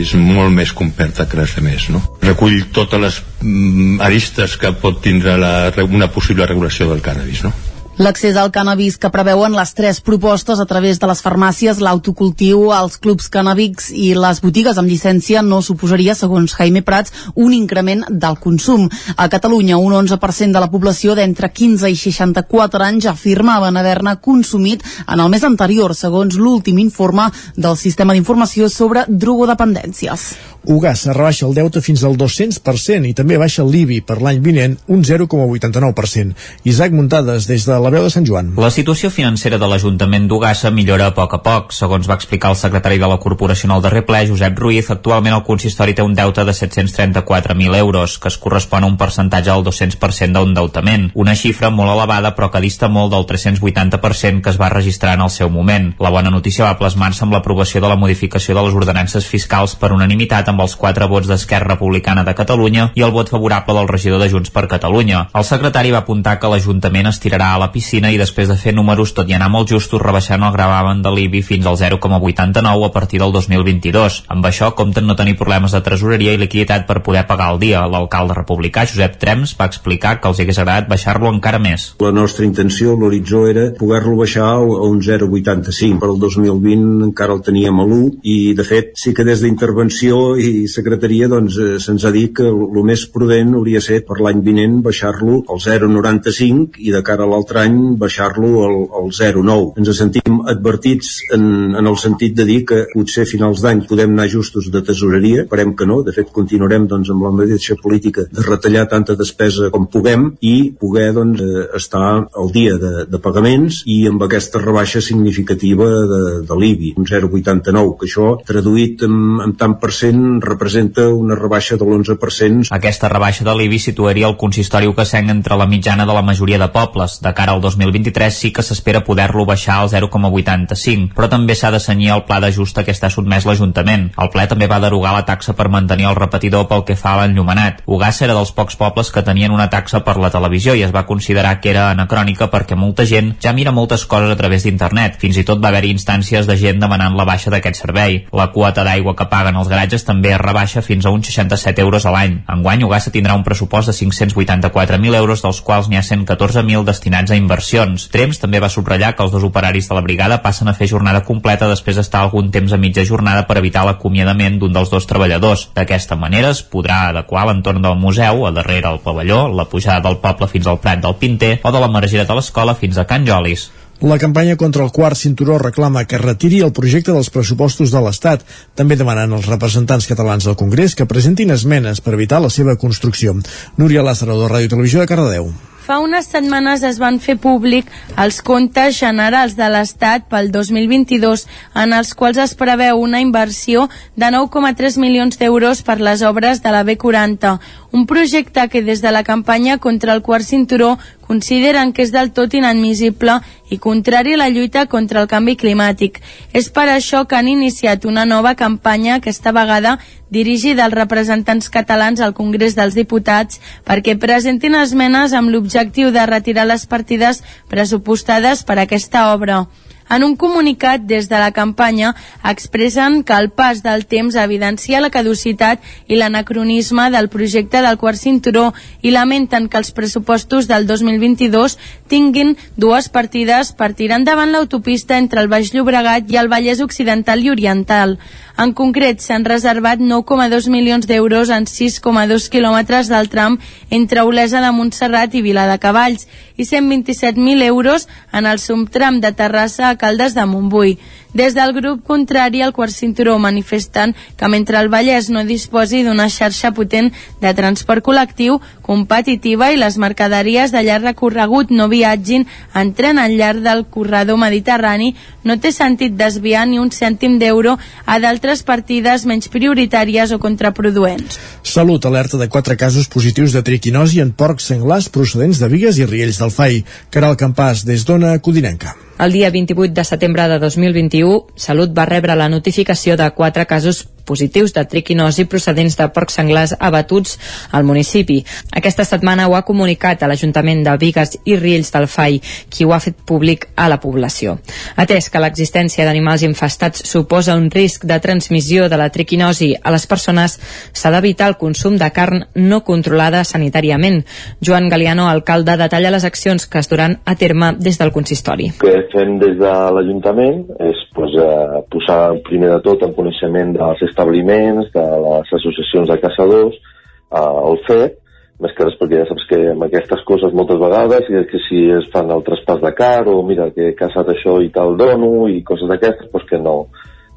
Speaker 5: és molt més completa que les demés no? recull totes les mm, aristes que pot tindre la, una possible regulació del cannabis no?
Speaker 43: L'accés al cannabis que preveuen les tres propostes a través de les farmàcies, l'autocultiu, els clubs cannàbics i les botigues amb llicència no suposaria, segons Jaime Prats, un increment del consum. A Catalunya, un 11% de la població d'entre 15 i 64 anys afirmaven haver-ne consumit en el mes anterior, segons l'últim informe del Sistema d'Informació sobre drogodependències.
Speaker 1: Ugassa rebaixa el deute fins al 200% i també baixa l'IBI per l'any vinent un 0,89%. Isaac Muntades, des de la veu de Sant Joan.
Speaker 4: La situació financera de l'Ajuntament d'Ugassa millora a poc a poc. Segons va explicar el secretari de la Corporació en el darrer ple, Josep Ruiz, actualment el consistori té un deute de 734.000 euros, que es correspon a un percentatge del 200% d'endeutament. Una xifra molt elevada però que dista molt del 380% que es va registrar en el seu moment. La bona notícia va plasmar-se amb l'aprovació de la modificació de les ordenances fiscals per unanimitat amb els quatre vots d'Esquerra Republicana de Catalunya i el vot favorable del regidor de Junts per Catalunya. El secretari va apuntar que l'Ajuntament es tirarà a la piscina i després de fer números tot i anar molt justos rebaixant el gravamen de l'IBI fins al 0,89 a partir del 2022. Amb això compten no tenir problemes de tresoreria i liquiditat per poder pagar el dia. L'alcalde republicà, Josep Trems, va explicar que els hagués agradat baixar-lo encara més.
Speaker 44: La nostra intenció, l'horitzó, era poder-lo baixar a un 0,85. Per al 2020 encara el teníem a l'1 i, de fet, sí que des d'intervenció i secretaria doncs, eh, se'ns ha dit que el més prudent hauria ser per l'any vinent baixar-lo al 0,95 i de cara a l'altre any baixar-lo al, al 0,9. Ens sentim advertits en, en el sentit de dir que potser a finals d'any podem anar justos de tesoreria, esperem que no, de fet continuarem doncs, amb la mateixa política de retallar tanta despesa com puguem i poder doncs, eh, estar al dia de, de pagaments i amb aquesta rebaixa significativa de, de l'IBI, un 0,89, que això traduït en, en tant per cent representa una rebaixa de l'11%.
Speaker 4: Aquesta rebaixa de l'IBI situaria el consistori sent entre la mitjana de la majoria de pobles. De cara al 2023 sí que s'espera poder-lo baixar al 0,85, però també s'ha de senyir el pla d'ajust a què està sotmès l'Ajuntament. El ple també va derogar la taxa per mantenir el repetidor pel que fa a l'enllumenat. Ugassa era dels pocs pobles que tenien una taxa per la televisió i es va considerar que era anacrònica perquè molta gent ja mira moltes coses a través d'internet. Fins i tot va haver-hi instàncies de gent demanant la baixa d'aquest servei. La quota d'aigua que paguen els garatges també es rebaixa fins a uns 67 euros a l'any. Enguany, Ugassa tindrà un pressupost de 584.000 euros, dels quals n'hi ha 114.000 destinats a inversions. Trems també va subratllar que els dos operaris de la brigada passen a fer jornada completa després d'estar algun temps a mitja jornada per evitar l'acomiadament d'un dels dos treballadors. D'aquesta manera es podrà adequar l'entorn del museu, a darrere el pavelló, la pujada del poble fins al Prat del Pinter o de la margera de l'escola fins a Can Jolis.
Speaker 1: La campanya contra el quart cinturó reclama que retiri el projecte dels pressupostos de l'Estat. També demanen als representants catalans del Congrés que presentin esmenes per evitar la seva construcció. Núria Lázaro, de Ràdio Televisió de Cardedeu.
Speaker 11: Fa unes setmanes es van fer públic els comptes generals de l'Estat pel 2022, en els quals es preveu una inversió de 9,3 milions d'euros per les obres de la B40, un projecte que des de la campanya contra el quart cinturó consideren que és del tot inadmissible i contrari a la lluita contra el canvi climàtic. És per això que han iniciat una nova campanya, aquesta vegada dirigida als representants catalans al Congrés dels Diputats perquè presentin esmenes amb l'objectiu de retirar les partides pressupostades per aquesta obra. En un comunicat des de la campanya expressen que el pas del temps evidencia la caducitat i l'anacronisme del projecte del quart cinturó i lamenten que els pressupostos del 2022 tinguin dues partides per tirar endavant l'autopista entre el Baix Llobregat i el Vallès Occidental i Oriental. En concret, s'han reservat 9,2 milions d'euros en 6,2 quilòmetres del tram entre Olesa de Montserrat i Vila de Cavalls i 127.000 euros en el subtram de Terrassa a Caldes de Montbui. Des del grup contrari al quart cinturó manifesten que mentre el Vallès no disposi d'una xarxa potent de transport col·lectiu competitiva i les mercaderies de llarg recorregut no viatgin en tren al llarg del corredor mediterrani, no té sentit desviar ni un cèntim d'euro a d'altres partides menys prioritàries o contraproduents.
Speaker 1: Salut alerta de quatre casos positius de triquinosi en porcs senglars procedents de Vigues i Riells del FAI. Caral Campàs, des d'Ona Codinenca.
Speaker 6: El dia 28 de setembre de 2021, Salut va rebre la notificació de quatre casos positius de triquinosi procedents de porcs senglars abatuts al municipi. Aquesta setmana ho ha comunicat a l'Ajuntament de Vigues i Riells del FAI, qui ho ha fet públic a la població. Atès que l'existència d'animals infestats suposa un risc de transmissió de la triquinosi a les persones, s'ha d'evitar el consum de carn no controlada sanitàriament. Joan Galiano, alcalde, detalla les accions que es duran a terme des del consistori.
Speaker 45: Que fem des de l'Ajuntament és pues, eh, posar primer de tot en coneixement dels establiments, de les associacions de caçadors, eh, el fet, més que res perquè ja saps que amb aquestes coses moltes vegades, i que si es fan el traspàs de car, o mira que he caçat això i tal dono, i coses d'aquestes, doncs que no,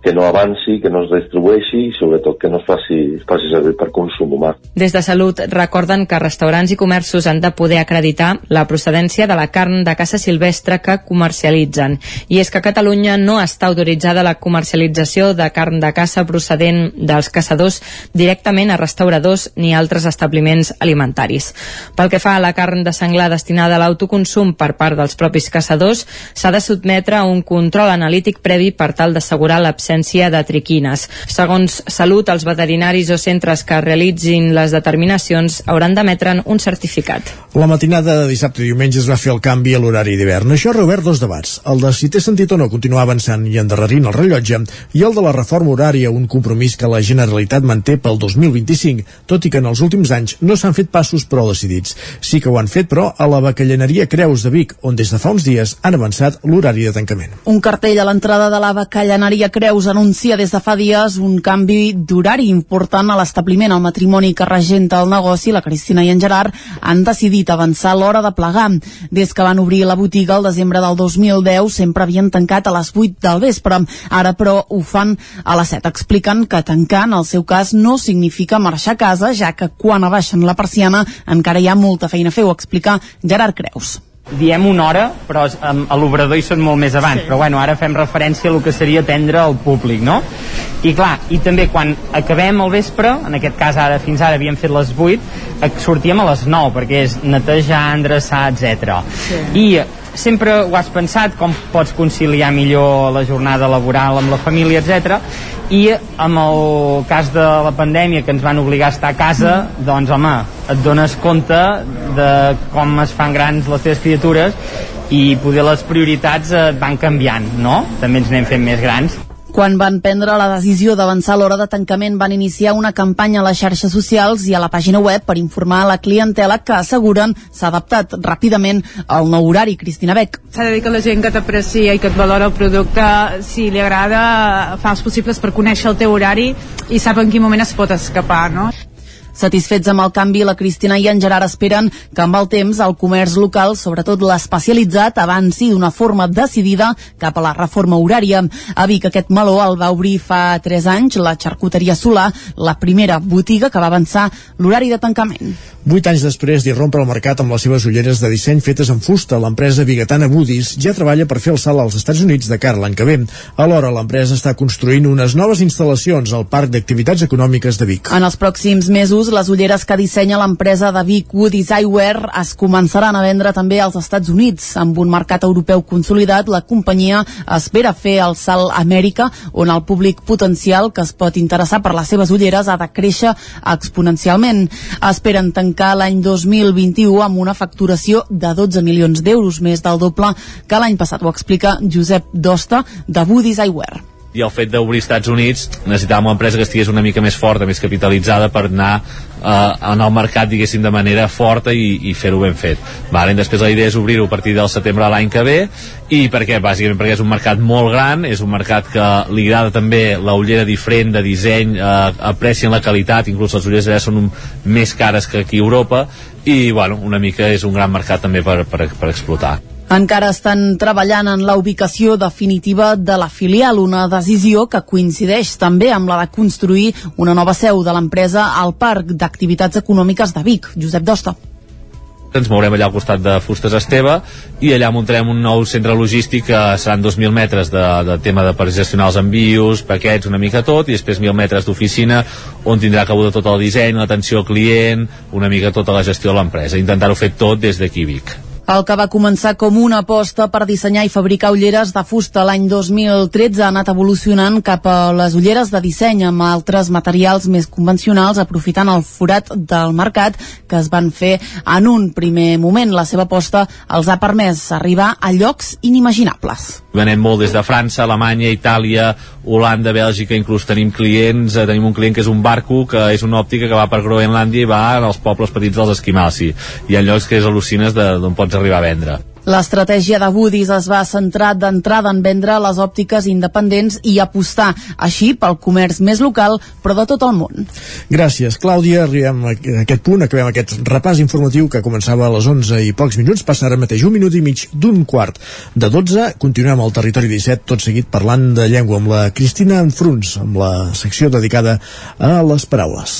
Speaker 45: que no avanci, que no es distribueixi i sobretot que no es faci, es faci servir per consum humà.
Speaker 6: Des de Salut recorden que restaurants i comerços han de poder acreditar la procedència de la carn de caça silvestre que comercialitzen. I és que a Catalunya no està autoritzada la comercialització de carn de caça procedent dels caçadors directament a restauradors ni altres establiments alimentaris. Pel que fa a la carn de senglar destinada a l'autoconsum per part dels propis caçadors, s'ha de sotmetre a un control analític previ per tal d'assegurar l'absència de triquines. Segons Salut, els veterinaris o centres que realitzin les determinacions hauran d'emetre'n un certificat.
Speaker 1: La matinada de dissabte i diumenge es va fer el canvi a l'horari d'hivern. Això ha reobert dos debats. El de si té sentit o no continuar avançant i endarrerint el rellotge i el de la reforma horària, un compromís que la Generalitat manté pel 2025, tot i que en els últims anys no s'han fet passos prou decidits. Sí que ho han fet, però, a la Bacallaneria Creus de Vic, on des de fa uns dies han avançat l'horari de tancament.
Speaker 43: Un cartell a l'entrada de la Bacallaneria Creus Creus anuncia des de fa dies un canvi d'horari important a l'establiment. El matrimoni que regenta el negoci, la Cristina i en Gerard, han decidit avançar l'hora de plegar. Des que van obrir la botiga el desembre del 2010 sempre havien tancat a les 8 del vespre. Ara, però, ho fan a les 7. Expliquen que tancar, en el seu cas, no significa marxar a casa, ja que quan abaixen la persiana encara hi ha molta feina a fer, ho explica Gerard Creus
Speaker 7: diem una hora, però a l'obrador hi són molt més abans, sí. però bueno, ara fem referència a lo que seria atendre al públic, no? I clar, i també quan acabem el vespre, en aquest cas ara fins ara havíem fet les 8, sortíem a les 9, perquè és netejar, endreçar, etc. Sí. I sempre ho has pensat, com pots conciliar millor la jornada laboral amb la família, etc. I amb el cas de la pandèmia que ens van obligar a estar a casa, doncs home, et dones compte de com es fan grans les teves criatures i poder les prioritats et van canviant, no? També ens anem fent més grans.
Speaker 43: Quan van prendre la decisió d'avançar l'hora de tancament van iniciar una campanya a les xarxes socials i a la pàgina web per informar a la clientela que asseguren s'ha adaptat ràpidament al nou horari. Cristina Beck.
Speaker 21: S'ha de dir que la gent que t'aprecia i que et valora el producte, si li agrada, fa els possibles per conèixer el teu horari i sap en quin moment es pot escapar, no?
Speaker 43: Satisfets amb el canvi, la Cristina i en Gerard esperen que amb el temps el comerç local, sobretot l'especialitzat, avanci d'una forma decidida cap a la reforma horària. A Vic aquest meló el va obrir fa 3 anys la xarcuteria Solà, la primera botiga que va avançar l'horari de tancament.
Speaker 1: Vuit anys després d'irrompre al mercat amb les seves ulleres de disseny fetes en fusta, l'empresa bigatana Budis ja treballa per fer el salt als Estats Units de cara l'any que ve. Alhora, l'empresa està construint unes noves instal·lacions al Parc d'Activitats Econòmiques de Vic.
Speaker 43: En els pròxims mesos, les ulleres que dissenya l'empresa de Vic Woody's Eyewear es començaran a vendre també als Estats Units. Amb un mercat europeu consolidat, la companyia espera fer el salt a Amèrica, on el públic potencial que es pot interessar per les seves ulleres ha de créixer exponencialment. Esperen tancar l'any 2021 amb una facturació de 12 milions d'euros, més del doble que l'any passat. Ho explica Josep Dosta, de Budis Eyewear
Speaker 30: i el fet d'obrir Estats Units necessitàvem una empresa que estigués una mica més forta, més capitalitzada per anar eh, en el mercat, diguéssim, de manera forta i, i fer-ho ben fet. Vale? Després la idea és obrir-ho a partir del setembre de l'any que ve i per què? Bàsicament perquè és un mercat molt gran, és un mercat que li agrada també la ullera diferent de disseny, eh, aprecien la qualitat, inclús les ulleres ja són un, més cares que aquí a Europa i bueno, una mica és un gran mercat també per, per, per explotar.
Speaker 43: Encara estan treballant en la ubicació definitiva de la filial, una decisió que coincideix també amb la de construir una nova seu de l'empresa al Parc d'Activitats Econòmiques de Vic. Josep Dosta.
Speaker 30: Ens mourem allà al costat de Fustes Esteve i allà muntarem un nou centre logístic que seran 2.000 metres de, de tema de per gestionar els envios, paquets, una mica tot i després 1.000 metres d'oficina on tindrà cabuda tot el disseny, l'atenció al client una mica tota la gestió de l'empresa. Intentar-ho fer tot des d'aquí Vic
Speaker 43: el que va començar com una aposta per dissenyar i fabricar ulleres de fusta l'any 2013 ha anat evolucionant cap a les ulleres de disseny amb altres materials més convencionals aprofitant el forat del mercat que es van fer en un primer moment. La seva aposta els ha permès arribar a llocs inimaginables.
Speaker 30: Venem molt des de França, Alemanya, Itàlia, Holanda, Bèlgica, inclús tenim clients, eh, tenim un client que és un barco, que és una òptica que va per Groenlàndia i va als pobles petits dels esquimals. I hi ha llocs que és al·lucines d'on pots arribar a vendre.
Speaker 43: L'estratègia de Budis es va centrar d'entrada en vendre les òptiques independents i apostar així pel comerç més local, però de tot el món.
Speaker 1: Gràcies, Clàudia. Arribem a aquest punt, acabem aquest repàs informatiu que començava a les 11 i pocs minuts, passa ara mateix un minut i mig d'un quart de 12. Continuem al territori 17, tot seguit parlant de llengua amb la Cristina Enfruns, amb la secció dedicada a les paraules.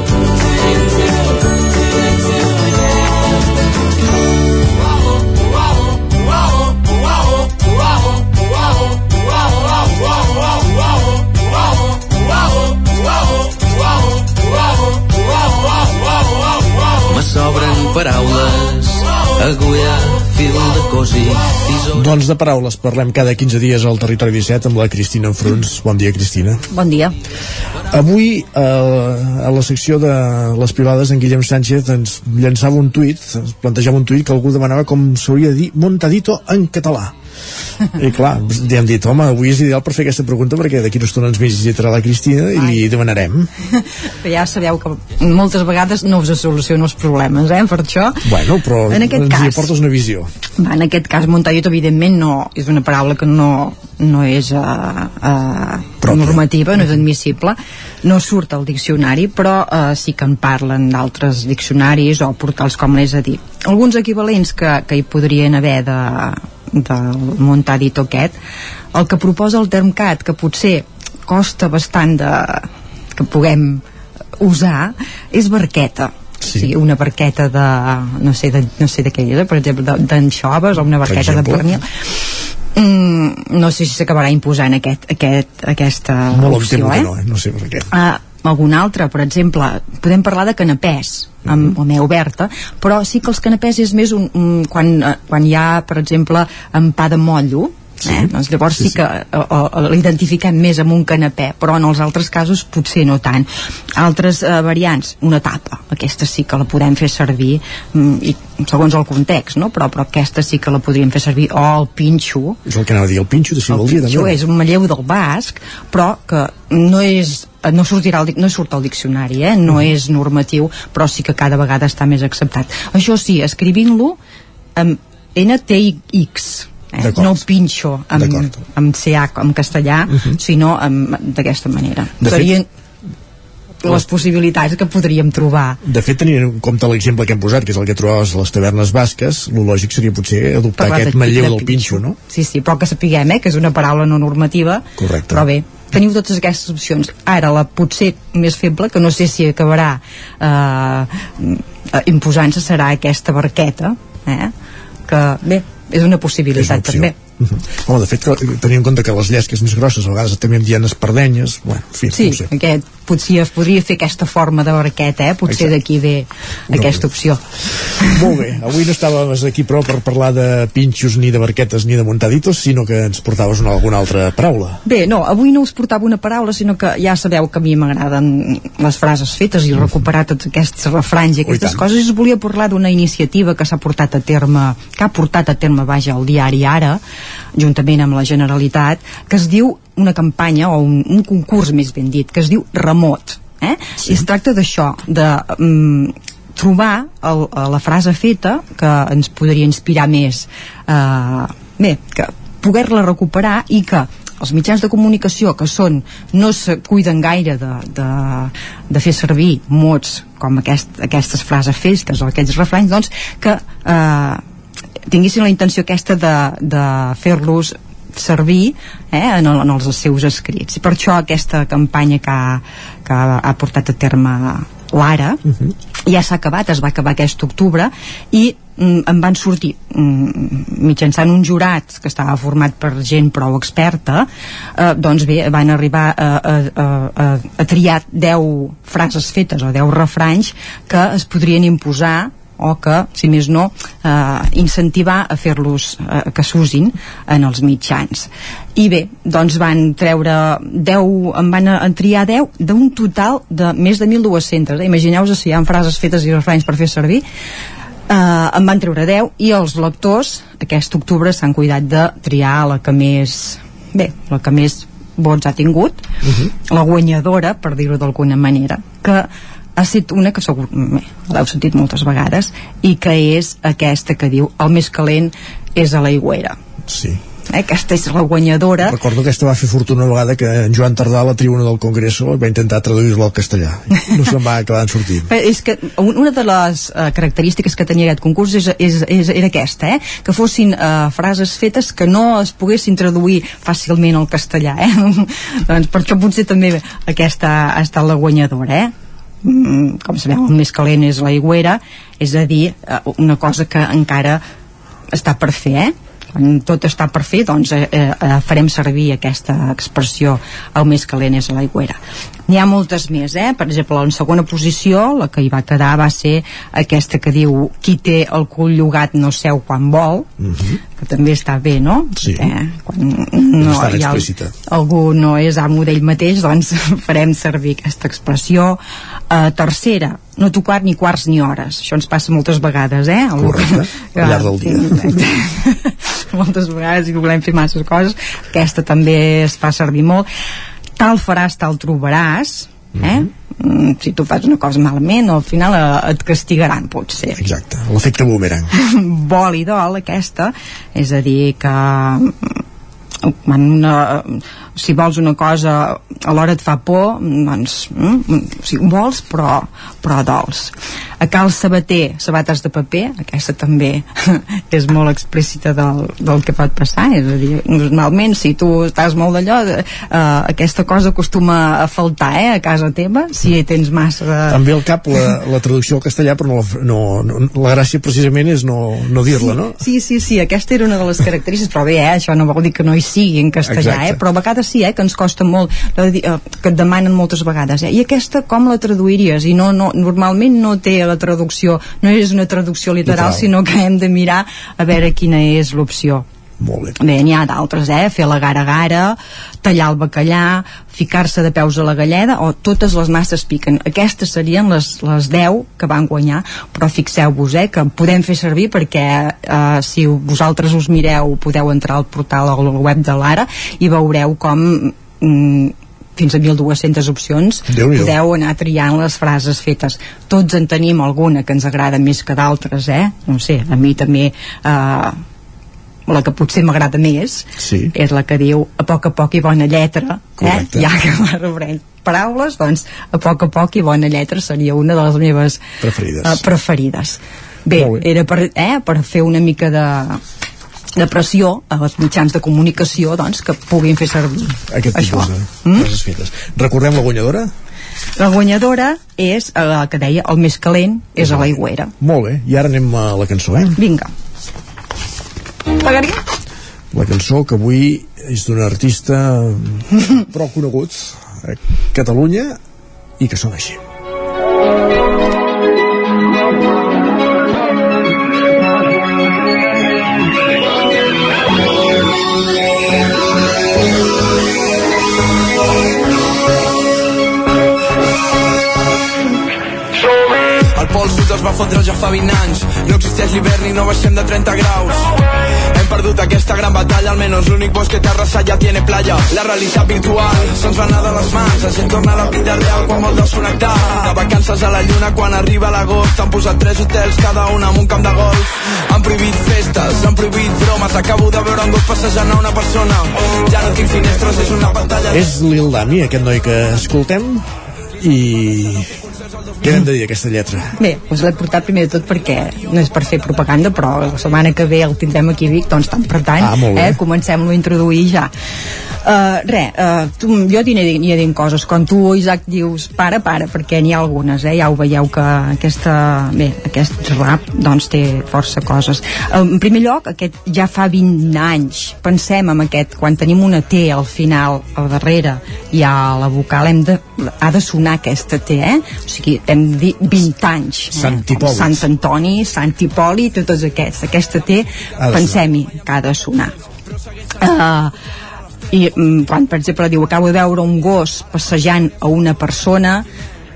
Speaker 46: Paraules agulla
Speaker 45: fil de cosí.
Speaker 1: Doncs de paraules parlem cada 15 dies al Territori 17 amb la Cristina Enfruns. Bon dia, Cristina.
Speaker 43: Bon dia.
Speaker 1: Avui, eh, a la secció de les privades, en Guillem Sánchez ens llançava un tuit, ens plantejava un tuit que algú demanava com s'hauria de dir Montadito en català. I clar, li hem dit, home, avui és ideal per fer aquesta pregunta perquè d'aquí una estona ens visitarà la Cristina i li demanarem.
Speaker 47: Però ja sabeu que moltes vegades no us soluciono els problemes, eh, per això.
Speaker 1: Bueno, però
Speaker 47: En aquest
Speaker 1: ens hi
Speaker 47: cas-
Speaker 1: aportes una visió.
Speaker 47: Va, en aquest cas, Montadito, evidentment, no, és una paraula que no, no és uh, uh, normativa, no és admissible, no surt al diccionari, però uh, sí que en parlen d'altres diccionaris o portals com l'és a dir. Alguns equivalents que, que hi podrien haver de, del Montadito aquest, el que proposa el Termcat, que potser costa bastant de, que puguem usar, és barqueta. Sí. O sigui, una barqueta de no sé de, no sé de què és, per exemple d'anxoves o una barqueta de pernil mm, no sé si s'acabarà imposant aquest, aquest, aquesta
Speaker 1: Molt
Speaker 47: opció eh?
Speaker 1: no, eh? no sé per què.
Speaker 47: Uh, algun altre, per exemple, podem parlar de canapès amb la meva oberta, però sí que els canapès és més un, un, quan, eh, quan hi ha, per exemple, en pa de motllo, eh? doncs llavors sí, sí que eh, eh, l'identifiquem més amb un canapè, però en els altres casos potser no tant. Altres eh, variants, una tapa, aquesta sí que la podem fer servir, mm, i segons el context, no? però, però aquesta sí que la podríem fer servir, o el pinxo,
Speaker 1: És el que anava a dir, el pinxo de si vol dir
Speaker 47: això
Speaker 1: també.
Speaker 47: és un manlleu del basc, però que no és no sortirà dic- no surt al diccionari, eh? no és normatiu, però sí que cada vegada està més acceptat. Això sí, escrivint-lo amb NTX, eh? No pinxo amb, amb CH en castellà, sinó amb- d'aquesta manera.
Speaker 1: De fet-
Speaker 47: Serien les possibilitats que podríem trobar.
Speaker 1: De fet, tenint en compte l'exemple que hem posat, que és el que trobaves a les tavernes basques, el lògic seria potser adoptar
Speaker 47: Parlar
Speaker 1: aquest manlleu
Speaker 47: de
Speaker 1: del pinxo, no?
Speaker 47: Sí, sí, però que sapiguem, eh, que és una paraula no normativa.
Speaker 1: Correcte.
Speaker 47: Però bé, teniu totes aquestes opcions. Ara, la potser més feble, que no sé si acabarà eh, imposant-se, serà aquesta barqueta, eh, que, bé, és una possibilitat
Speaker 1: opció.
Speaker 47: També.
Speaker 1: Mhm. Home, de fet, tenint en compte que les llesques més grosses a vegades també en dien espardenyes, bueno, en fi,
Speaker 47: Sí,
Speaker 1: no sé.
Speaker 47: aquest, potser es podria fer aquesta forma de barqueta, eh? potser d'aquí ve aquesta opció.
Speaker 1: Molt bé, avui no estàvem aquí prou per parlar de pinxos, ni de barquetes, ni de montaditos, sinó que ens portaves una, alguna altra paraula.
Speaker 47: Bé, no, avui no us portava una paraula, sinó que ja sabeu que a mi m'agraden les frases fetes i recuperar tots aquests refranys i aquestes
Speaker 1: tant.
Speaker 47: coses. I us volia parlar d'una iniciativa que s'ha portat a terme, que ha portat a terme, vaja, el diari Ara, juntament amb la Generalitat, que es diu una campanya, o un, un concurs més ben dit, que es diu Remot. Eh? Sí. I es tracta d'això, de mm, trobar el, eh, la frase feta que ens podria inspirar més eh, bé, que poder-la recuperar i que els mitjans de comunicació que són no se cuiden gaire de, de, de fer servir mots com aquest, aquestes frases fetes o aquests refranys doncs que eh, tinguessin la intenció aquesta de, de fer-los servir eh, en, el, en els seus escrits. I per això aquesta campanya que ha, que ha portat a terme l'ara ja s'ha acabat, es va acabar aquest octubre i mm, en van sortir mm, mitjançant un jurat que estava format per gent prou experta eh, doncs bé, van arribar a, a, a, a, a triar 10 frases fetes o 10 refranys que es podrien imposar o que, si més no, eh, incentivar a fer-los eh, que s'usin en els mitjans. I bé, doncs van treure 10, en van a, a triar 10 d'un total de més de 1.200. Eh? Imagineu-vos si hi ha frases fetes i refranys per fer servir. Eh, en van treure 10 i els lectors aquest octubre s'han cuidat de triar la que més... Bé, la que més vots ha tingut, uh -huh. la guanyadora, per dir-ho d'alguna manera, que ha estat una que segur bé, l'heu sentit moltes vegades i que és aquesta que diu el més calent és a l'aigüera
Speaker 1: sí.
Speaker 47: eh, aquesta és la guanyadora
Speaker 1: Recordo que aquesta va fer fortuna una vegada que en Joan Tardà a la tribuna del Congreso va intentar traduir-la al castellà no se'n va acabar sortint
Speaker 47: Però és que un- una de les uh, característiques que tenia aquest concurs és, és, és, era aquesta, eh? que fossin uh, frases fetes que no es poguessin traduir fàcilment al castellà. Eh? doncs per això potser també aquesta ha estat la guanyadora. Eh? Mm, com sabeu, el més calent és l'aigüera, és a dir, uh, una cosa que encara està per fer, eh? quan tot està per fer doncs eh, eh, farem servir aquesta expressió el més calent és l'aigüera N'hi ha moltes més, eh? Per exemple, en segona posició, la que hi va quedar va ser aquesta que diu qui té el cul llogat no seu quan vol,
Speaker 1: Mm -hmm.
Speaker 47: Que també està bé, no?
Speaker 1: Sí.
Speaker 47: Eh? Quan no, hi ha, algú no és amo d'ell mateix, doncs farem servir aquesta expressió. Uh, tercera, no tocar ni quarts ni hores. Això ens passa moltes vegades, eh? Algú-
Speaker 1: Correcte, al llarg del dia.
Speaker 47: moltes vegades i volem fer masses coses aquesta també es fa servir molt tal faràs, tal trobaràs eh? Mm, si tu fas una cosa malament al final eh, et castigaran potser.
Speaker 1: Exacte, l'efecte boomerang.
Speaker 47: Vol i dol aquesta. És a dir que mm, quan una, si vols una cosa alhora et fa por doncs mm, o sigui, vols però, però dols a Cal Sabater, sabates de paper aquesta també és molt explícita del, del que pot passar és a dir, normalment si tu estàs molt d'allò eh, aquesta cosa acostuma a faltar eh, a casa teva si tens massa
Speaker 1: em ve al cap la, la traducció al castellà però no, no, no, la gràcia precisament és no, no dir-la, no?
Speaker 47: Sí, sí, sí, aquesta era una de les característiques, però bé, eh, això no vol dir que no hi sigui en castellà,
Speaker 1: Exacte.
Speaker 47: eh, però a vegades sí, eh, que ens costa molt, eh, que et demanen moltes vegades, eh, i aquesta com la traduiries? I no, no, normalment no té la traducció, no és una traducció literal,
Speaker 1: Literal.
Speaker 47: sinó que hem de mirar a veure quina és l'opció.
Speaker 1: Molt bé.
Speaker 47: Bé, n'hi ha d'altres, eh? Fer la gara-gara, tallar el bacallà, ficar-se de peus a la galleda, o totes les masses piquen. Aquestes serien les, les 10 que van guanyar, però fixeu-vos, eh, que podem fer servir perquè eh, si vosaltres us mireu, podeu entrar al portal o al web de l'Ara i veureu com mm, fins a 1.200 opcions podeu anar triant les frases fetes tots en tenim alguna que ens agrada més que d'altres eh? no sé, a mi també eh, la que potser m'agrada més
Speaker 1: Sí.
Speaker 47: és la que diu a poc a poc i bona lletra eh?
Speaker 1: Correcte.
Speaker 47: ja que m'arrebrem paraules doncs a poc a poc i bona lletra seria una de les meves
Speaker 1: Preferides.
Speaker 47: eh, preferides bé,
Speaker 1: bé.
Speaker 47: era per, eh, per fer una mica de de pressió als mitjans de comunicació doncs, que puguin fer servir
Speaker 1: aquest
Speaker 47: això.
Speaker 1: tipus de coses fetes recordem la guanyadora?
Speaker 47: La guanyadora és eh, la que deia el més calent és a l'aigüera.
Speaker 1: molt bé, i ara anem a la cançó, eh?
Speaker 47: Vinga. Pagaria?
Speaker 1: la cançó que avui és d'un artista prou conegut a Catalunya i que sona així
Speaker 45: El pol sud es va fotre ja fa 20 anys. No existeix l'hivern i no baixem de 30 graus. Hem perdut aquesta gran batalla Almenys l'únic bosc que té arrasat ja tiene playa. La realitat virtual se'ns va anar de les mans. La gent torna a la vida real quan vol desconnectar. De vacances a la lluna quan arriba l'agost Han posat tres hotels cada un amb un camp de golf. Han prohibit festes, han prohibit bromes. Acabo de veure un gos passejant a una persona. Ja no tinc finestres, és una pantalla.
Speaker 1: És Lil Dami, aquest noi que escoltem i què hem de dir d'aquesta lletra?
Speaker 47: Bé, us l'he portat primer de tot perquè no és per fer propaganda, però la setmana que ve el tindrem aquí a Vic, doncs tant per tant,
Speaker 1: Ah,
Speaker 47: eh, comencem-lo a introduir ja. Uh, re, uh, tu, jo t'hi aniré, aniré dient coses. Quan tu, Isaac, dius para, para, perquè n'hi ha algunes, eh? ja ho veieu que aquesta, bé, aquest rap doncs té força coses. Uh, en primer lloc, aquest ja fa 20 anys. Pensem en aquest, quan tenim una T al final, al darrere, i a la vocal hem de, ha de sonar aquesta T, eh? O sigui, dit 20 anys. Eh?
Speaker 1: Sant Hipòlit.
Speaker 47: Sant Antoni, Sant Hipòlit, tots aquests. Aquesta T,
Speaker 1: Ha de
Speaker 47: pensem-hi, que ha de sonar. Uh, i mm, quan per exemple diu acabo de veure un gos passejant a una persona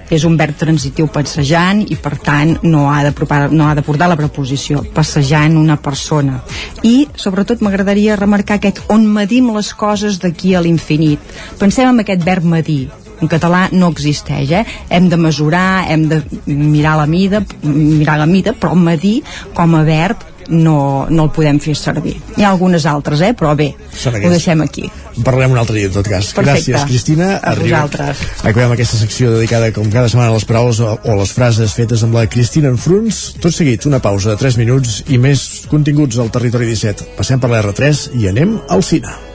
Speaker 47: és un verb transitiu passejant i per tant no ha de, propar- no ha de portar la preposició passejant una persona i sobretot m'agradaria remarcar aquest on medim les coses d'aquí a l'infinit pensem en aquest verb medir en català no existeix, eh? Hem de mesurar, hem de mirar la mida, mirar la mida, però medir com a verb no, no el podem fer servir. Hi ha algunes altres, eh? Però bé, ho deixem aquí.
Speaker 1: En parlarem un altre dia, en tot cas.
Speaker 47: Perfecte.
Speaker 1: Gràcies, Cristina.
Speaker 47: A vosaltres.
Speaker 1: Acabem aquesta secció dedicada, com cada setmana, a les paraules o, o les frases fetes amb la Cristina en Fruns. Tot seguit, una pausa de 3 minuts i més continguts al Territori 17. Passem per la R3 i anem al cine.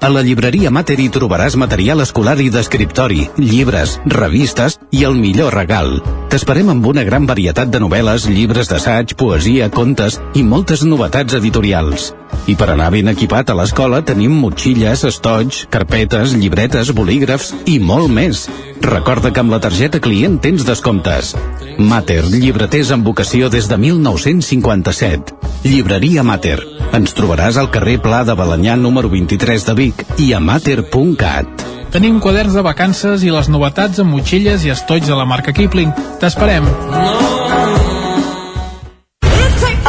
Speaker 17: A la llibreria Mater hi trobaràs material escolar i d'escriptori, llibres, revistes i el millor regal. T'esperem amb una gran varietat de novel·les, llibres d'assaig, poesia, contes i moltes novetats editorials. I per anar ben equipat a l'escola tenim motxilles, estoig, carpetes, llibretes, bolígrafs i molt més. Recorda que amb la targeta client tens descomptes. Mater, llibreters amb vocació des de 1957. Llibreria Mater. Ens trobaràs al carrer Pla de Balanyà número 23 de Vic i a mater.cat.
Speaker 48: Tenim quaderns de vacances i les novetats amb motxilles i estoig de la marca Kipling. T'esperem.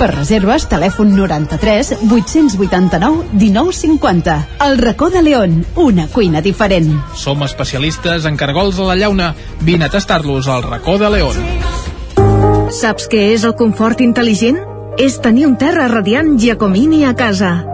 Speaker 19: Per reserves, telèfon 93 889 1950. El racó de León, una cuina diferent.
Speaker 48: Som especialistes en cargols a la llauna. Vine a tastar-los al racó de León.
Speaker 19: Saps què és el confort intel·ligent? És tenir un terra radiant Giacomini a casa.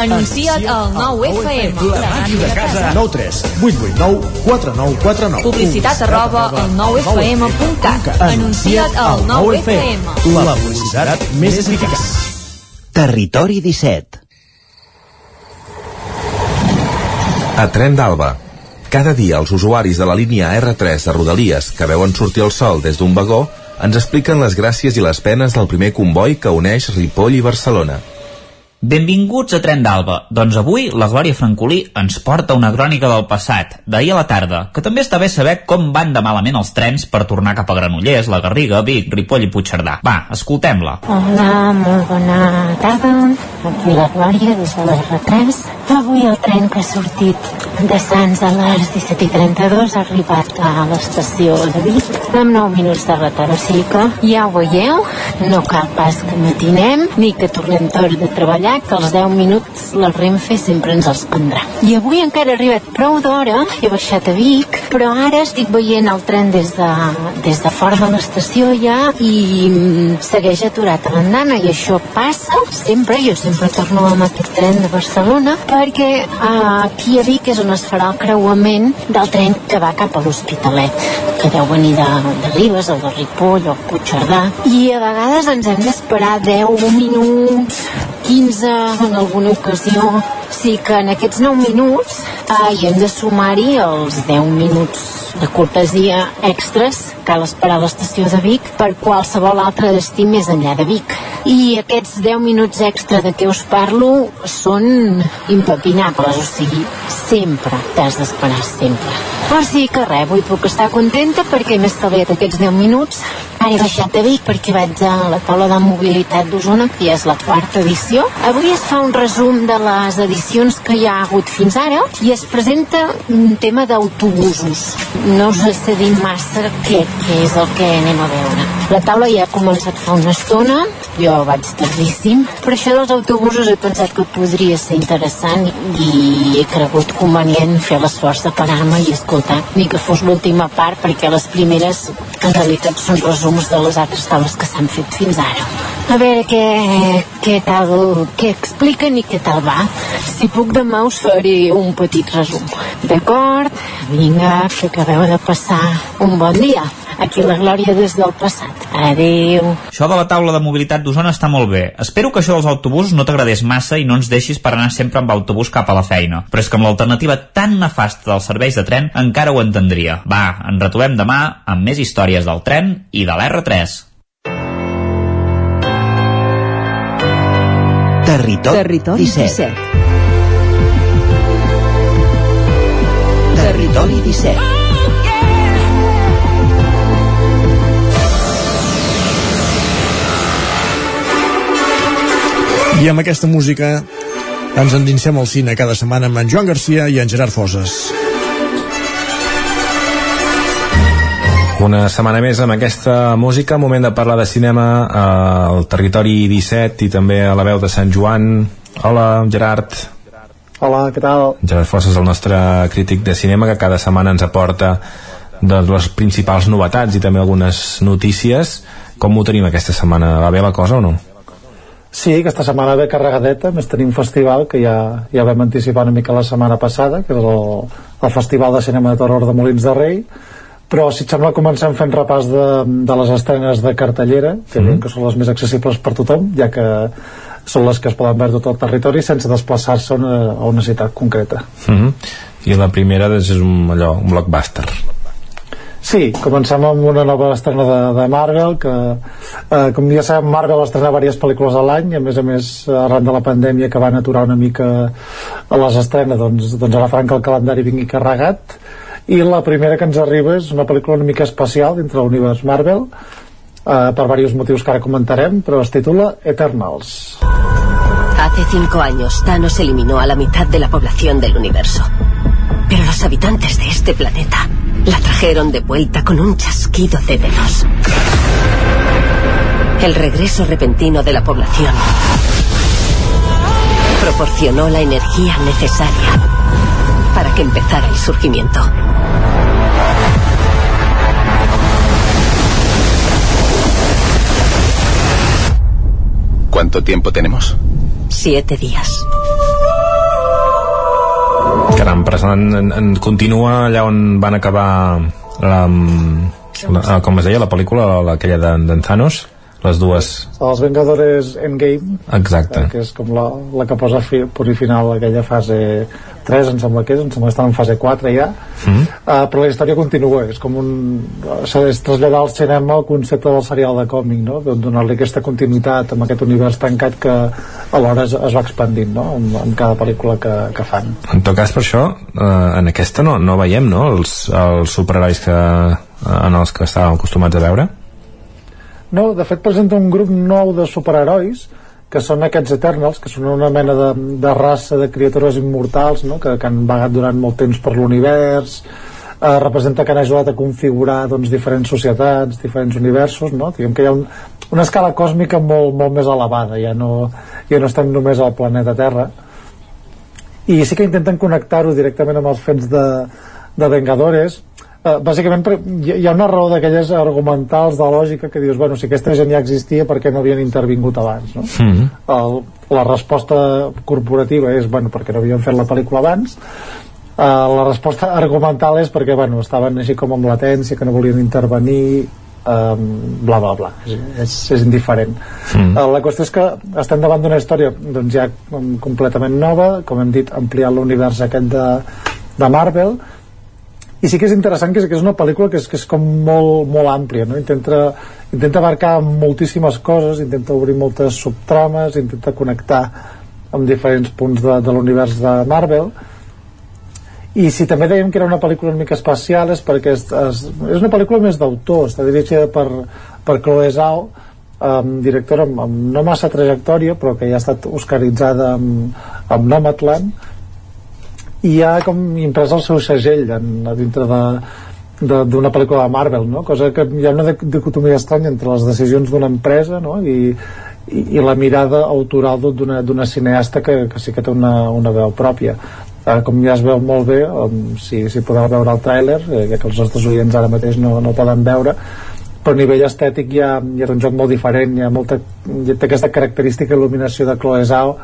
Speaker 49: Anuncia't al 9FM.
Speaker 1: La màquina de casa. 9 3 8 8 9 4 9 4 9.
Speaker 49: Publicitat arroba al 9FM.cat. Anuncia't al 9FM.
Speaker 1: La publicitat més eficaç.
Speaker 26: Territori 17.
Speaker 50: A Tren d'Alba. Cada dia els usuaris de la línia R3 de Rodalies que veuen sortir el sol des d'un vagó ens expliquen les gràcies i les penes del primer comboi que uneix Ripoll i Barcelona.
Speaker 4: Benvinguts a Tren d'Alba. Doncs avui la Glòria Francolí ens porta una crònica del passat, d'ahir a la tarda, que també està bé saber com van de malament els trens per tornar cap a Granollers, la Garriga, Vic, Ripoll i Puigcerdà. Va, escoltem-la.
Speaker 51: Hola, molt bona tarda. Aquí la Glòria, des de l'R3. Avui el tren que ha sortit de Sants a les 17.32 ha arribat a l'estació de Vic amb 9 minuts de retard. O sigui que ja ho veieu, no cal pas que matinem ni que tornem tard de treballar, que els 10 minuts la Renfe sempre ens els prendrà. I avui encara he arribat prou d'hora, he baixat a Vic, però ara estic veient el tren des de, des de fora de l'estació ja i mm, segueix aturat a l'andana i això passa sempre, jo sempre torno amb aquest tren de Barcelona perquè eh, aquí a Vic és on es farà el creuament del tren que va cap a l'Hospitalet que deu venir de, de Ribes o de Ripoll o Puigcerdà i a vegades ens hem d'esperar 10 minuts 15 en alguna ocasió sí que en aquests 9 minuts eh, hi hem de sumar-hi els 10 minuts de cortesia extres cal esperar a l'estació de Vic per qualsevol altre destí més enllà de Vic i aquests 10 minuts extra de què us parlo són impepinables, o sigui, sempre t'has d'esperar, sempre. Però sí que res, avui puc estar contenta perquè m'he estalviat aquests 10 minuts Ara he baixat a Vic perquè vaig a la taula de mobilitat d'Osona, que ja és la quarta edició. Avui es fa un resum de les edicions que hi ha hagut fins ara i es presenta un tema d'autobusos. No us sé dir massa què, què és el que anem a veure. La taula ja ha començat fa una estona, jo vaig tardíssim, però això dels autobusos he pensat que podria ser interessant i he cregut convenient fer l'esforç de parar-me i escoltar, ni que fos l'última part, perquè les primeres en realitat són resums de les altres taules que s'han fet fins ara. A veure què, què tal, què expliquen i què tal va. Si puc demà us faré un petit resum. D'acord? Vinga, que acabeu de passar un bon dia. Aquí la glòria des del passat. Adeu.
Speaker 4: Això de la taula de mobilitat d'Osona està molt bé. Espero que això dels autobusos no t'agradés massa i no ens deixis per anar sempre amb autobús cap a la feina. Però és que amb l'alternativa tan nefasta dels serveis de tren encara ho entendria. Va, ens retrobem demà amb més històries del tren i de l'R3.
Speaker 26: Territori,
Speaker 19: Territori
Speaker 26: 17.
Speaker 19: 17.
Speaker 26: Territori 17.
Speaker 1: I amb aquesta música ens endinsem al cine cada setmana amb en Joan Garcia i en Gerard Foses.
Speaker 52: Una setmana més amb aquesta música, moment de parlar de cinema eh, al territori 17 i també a la veu de Sant Joan. Hola, Gerard.
Speaker 53: Hola, què tal?
Speaker 52: Gerard Fosses, el nostre crític de cinema, que cada setmana ens aporta doncs, les principals novetats i també algunes notícies. Com ho tenim aquesta setmana? Va bé la cosa o no?
Speaker 53: Sí, aquesta setmana ve carregadeta, més tenim festival que ja, ja vam anticipar una mica la setmana passada, que és el, el Festival de Cinema de Terror de Molins de Rei, però si et sembla comencem fent repàs de, de les estrenes de cartellera, que, mm. que són les més accessibles per tothom, ja que són les que es poden veure tot el territori sense desplaçar-se a, una, a una ciutat concreta.
Speaker 52: Mm -hmm. I la primera doncs, és un, allò, un blockbuster.
Speaker 53: Sí, comencem amb una nova estrena de, de Marvel que, eh, com ja sabem, Marvel estrena diverses pel·lícules a l'any i a més a més arran de la pandèmia que van aturar una mica a les estrenes doncs, doncs ara faran que el calendari vingui carregat i la primera que ens arriba és una pel·lícula una mica especial dintre l'univers Marvel eh, per diversos motius que comentarem però es titula Eternals
Speaker 54: Hace cinco años Thanos eliminó a la mitad de la población del universo pero los habitantes de este planeta la trajeron de vuelta con un chasquido de dedos. El regreso repentino de la población proporcionó la energía necesaria para que empezara el surgimiento.
Speaker 55: ¿Cuánto tiempo tenemos?
Speaker 54: Siete días.
Speaker 52: Caram, però en, en, en continua allà on van acabar la, la, com es deia, la pel·lícula, la, aquella d'en de, Thanos, les dues...
Speaker 53: Els Vengadores Endgame,
Speaker 52: Exacte.
Speaker 53: eh, que és com la, la que posa fi, punt i final aquella fase 3, em sembla que és, em sembla que estan en fase 4 ja,
Speaker 52: Mm -hmm.
Speaker 53: uh, però la història continua, és com un... de traslladar al cinema el concepte del serial de còmic, no? donar-li aquesta continuïtat amb aquest univers tancat que alhora es, es va expandint no? amb, amb cada pel·lícula que, que fan.
Speaker 52: En tot cas, per això, eh, en aquesta no, no veiem no? els, els superherois que, en els que estàvem acostumats a veure?
Speaker 53: No, de fet presenta un grup nou de superherois que són aquests Eternals, que són una mena de, de raça de criatures immortals no? que, que han vagat durant molt temps per l'univers eh, representa que han ajudat a configurar doncs, diferents societats, diferents universos no? diguem que hi ha un, una escala còsmica molt, molt més elevada ja no, ja no estem només al planeta Terra i sí que intenten connectar-ho directament amb els fets de, de Vengadores Uh, bàsicament hi, ha una raó d'aquelles argumentals de lògica que dius, bueno, si aquesta gent ja existia per què no havien intervingut abans no?
Speaker 52: Mm -hmm.
Speaker 53: El, la resposta corporativa és, bueno, perquè no havien fet la pel·lícula abans uh, la resposta argumental és perquè, bueno, estaven així com amb latència, que no volien intervenir um, bla bla bla és, és, és indiferent
Speaker 52: Mm.
Speaker 53: uh, la qüestió és que estem davant d'una història doncs ja completament nova com hem dit, ampliant l'univers aquest de, de Marvel i sí que és interessant que és, que és una pel·lícula que és, que és com molt, molt àmplia no? intenta, intenta abarcar moltíssimes coses intenta obrir moltes subtrames intenta connectar amb diferents punts de, de l'univers de Marvel i si també dèiem que era una pel·lícula una mica especial és perquè és, és, és una pel·lícula més d'autor està dirigida per, per Chloe Zhao um, directora amb, amb no massa trajectòria però que ja ha estat oscaritzada amb, amb Nomadland i ha com imprès el seu segell en, a dintre de d'una pel·lícula de Marvel, no? cosa que hi ha una dicotomia estranya entre les decisions d'una empresa no? I, i, i la mirada autoral d'una cineasta que, que sí que té una, una veu pròpia eh, com ja es veu molt bé um, si, si podeu veure el tràiler eh, que els nostres oients ara mateix no, no poden veure però a nivell estètic ha, hi ha un joc molt diferent hi ha, molta, hi ha aquesta característica il·luminació de Chloe Zhao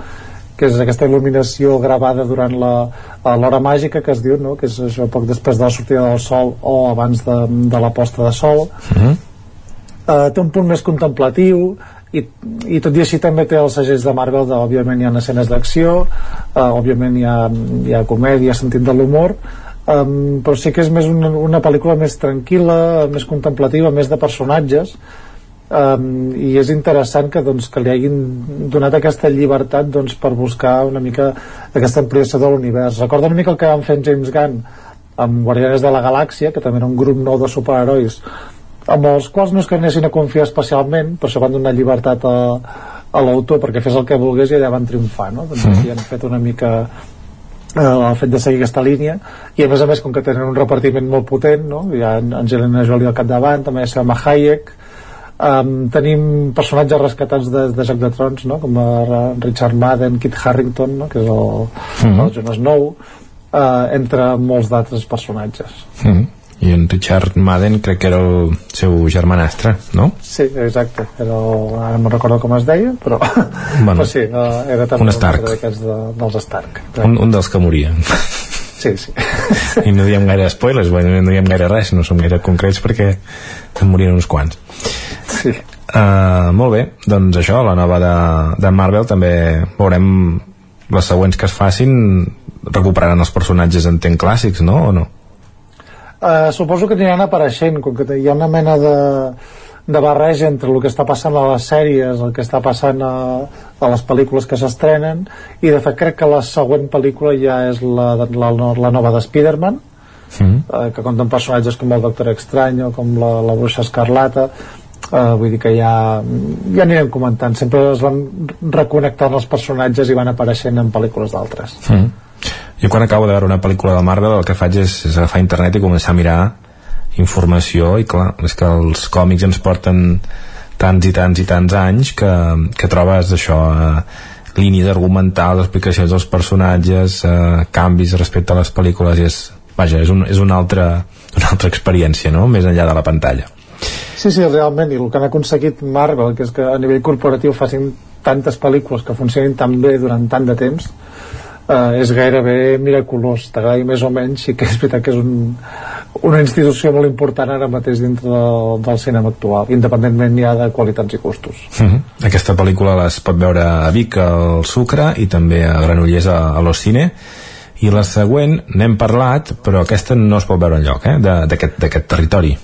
Speaker 53: que és aquesta il·luminació gravada durant l'hora màgica que es diu, no? que és això poc després de la sortida del sol o abans de, de la posta de sol uh -huh. uh, té un punt més contemplatiu i, i tot i així també té els segells de Marvel de, òbviament hi ha escenes d'acció uh, òbviament hi ha, hi ha comèdia sentit de l'humor um, però sí que és més una, una pel·lícula més tranquil·la més contemplativa, més de personatges um, i és interessant que, doncs, que li hagin donat aquesta llibertat doncs, per buscar una mica aquesta ampliació de l'univers recorda una mica el que van fer James Gunn amb Guardianes de la Galàxia que també era un grup nou de superherois amb els quals no és que anessin a confiar especialment per això van donar llibertat a, a l'autor perquè fes el que volgués i allà van triomfar no? doncs mm. han fet una mica eh, el fet de seguir aquesta línia i a més a més com que tenen un repartiment molt potent no? hi ha Angelina Jolie al capdavant també hi ha Selma Hayek um, tenim personatges rescatats de, de Joc de Trons no? com Richard Madden, Kit Harrington no? que és el, mm. el Jon Snow uh, entre molts d'altres personatges
Speaker 52: mm i en Richard Madden crec que era el seu germanastre, no?
Speaker 53: Sí, exacte, era el, ara no recordo com es deia però, bueno, però sí, eh, era també
Speaker 52: un Stark.
Speaker 53: de, dels Stark
Speaker 52: un, un dels que morien
Speaker 53: sí, sí
Speaker 52: i no diem gaire spoilers, bueno, no diem gaire res no som gaire concrets perquè en morien uns quants
Speaker 53: sí.
Speaker 52: uh, molt bé, doncs això la nova de, de Marvel també veurem les següents que es facin recuperaran els personatges en temps clàssics, no? o no?
Speaker 53: Uh, suposo que aniran apareixent, com que hi ha una mena de, de barreja entre el que està passant a les sèries, el que està passant a, a les pel·lícules que s'estrenen, i de fet crec que la següent pel·lícula ja és la, la, la nova de Spider-Man, mm. uh, que compta amb personatges com el Doctor Estrany o com la, la Bruixa Escarlata, uh, vull dir que ja, ja anirem comentant sempre es van reconnectant els personatges i van apareixent en pel·lícules d'altres
Speaker 52: mm. Jo quan acabo de veure una pel·lícula de Marvel el que faig és, és agafar internet i començar a mirar informació i clar, és que els còmics ens porten tants i tants i tants anys que, que trobes això eh, línies argumentals, explicacions dels personatges eh, canvis respecte a les pel·lícules i és, vaja, és, un, és una, altra, una altra experiència, no?, més enllà de la pantalla
Speaker 53: Sí, sí, realment, i el que han aconseguit Marvel, que és que a nivell corporatiu facin tantes pel·lícules que funcionin tan bé durant tant de temps eh, és gairebé miraculós t'agradi més o menys sí que és veritat que és un, una institució molt important ara mateix dintre del, del cinema actual independentment ja de qualitats i costos
Speaker 52: mhm. -huh. aquesta pel·lícula es pot veure a Vic al Sucre i també a Granollers a, a l'Ocine i la següent n'hem parlat però aquesta no es pot veure enlloc eh, d'aquest territori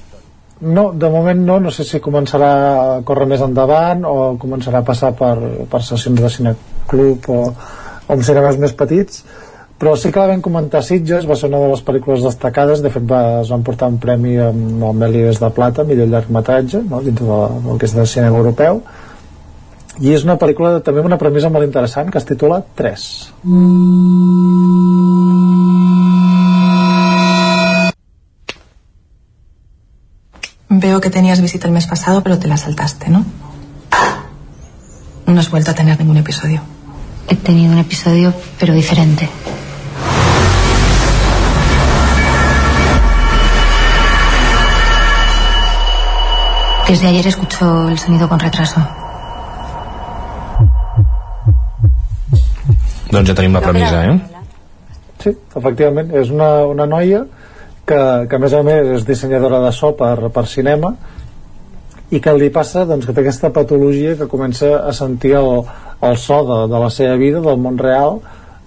Speaker 53: no, de moment no, no sé si començarà a córrer més endavant o començarà a passar per, per sessions de cineclub o, amb cinemes més petits. Però sí que la vam comentar Sitges va ser una de les pel·lícules destacades. De fet va, es van portar un premi amb el Melies de Plata millor llargmetratge no? dintre de, del que és del cinema europeu. I és una pel·lícula també amb una premissa molt interessant que es titula 3
Speaker 56: Veo que tenías visita el mes pasado, pero te la saltaste, ¿no? No has vuelto a tener ningún episodio.
Speaker 51: he tenido un episodio, pero diferente. Desde ayer escucho el sonido con retraso.
Speaker 52: Doncs ja tenim la premissa, eh?
Speaker 53: Sí, efectivament, és una, una noia que, que a més a més és dissenyadora de so per, per cinema i que li passa doncs, que té aquesta patologia que comença a sentir el, el so de, de la seva vida, del món real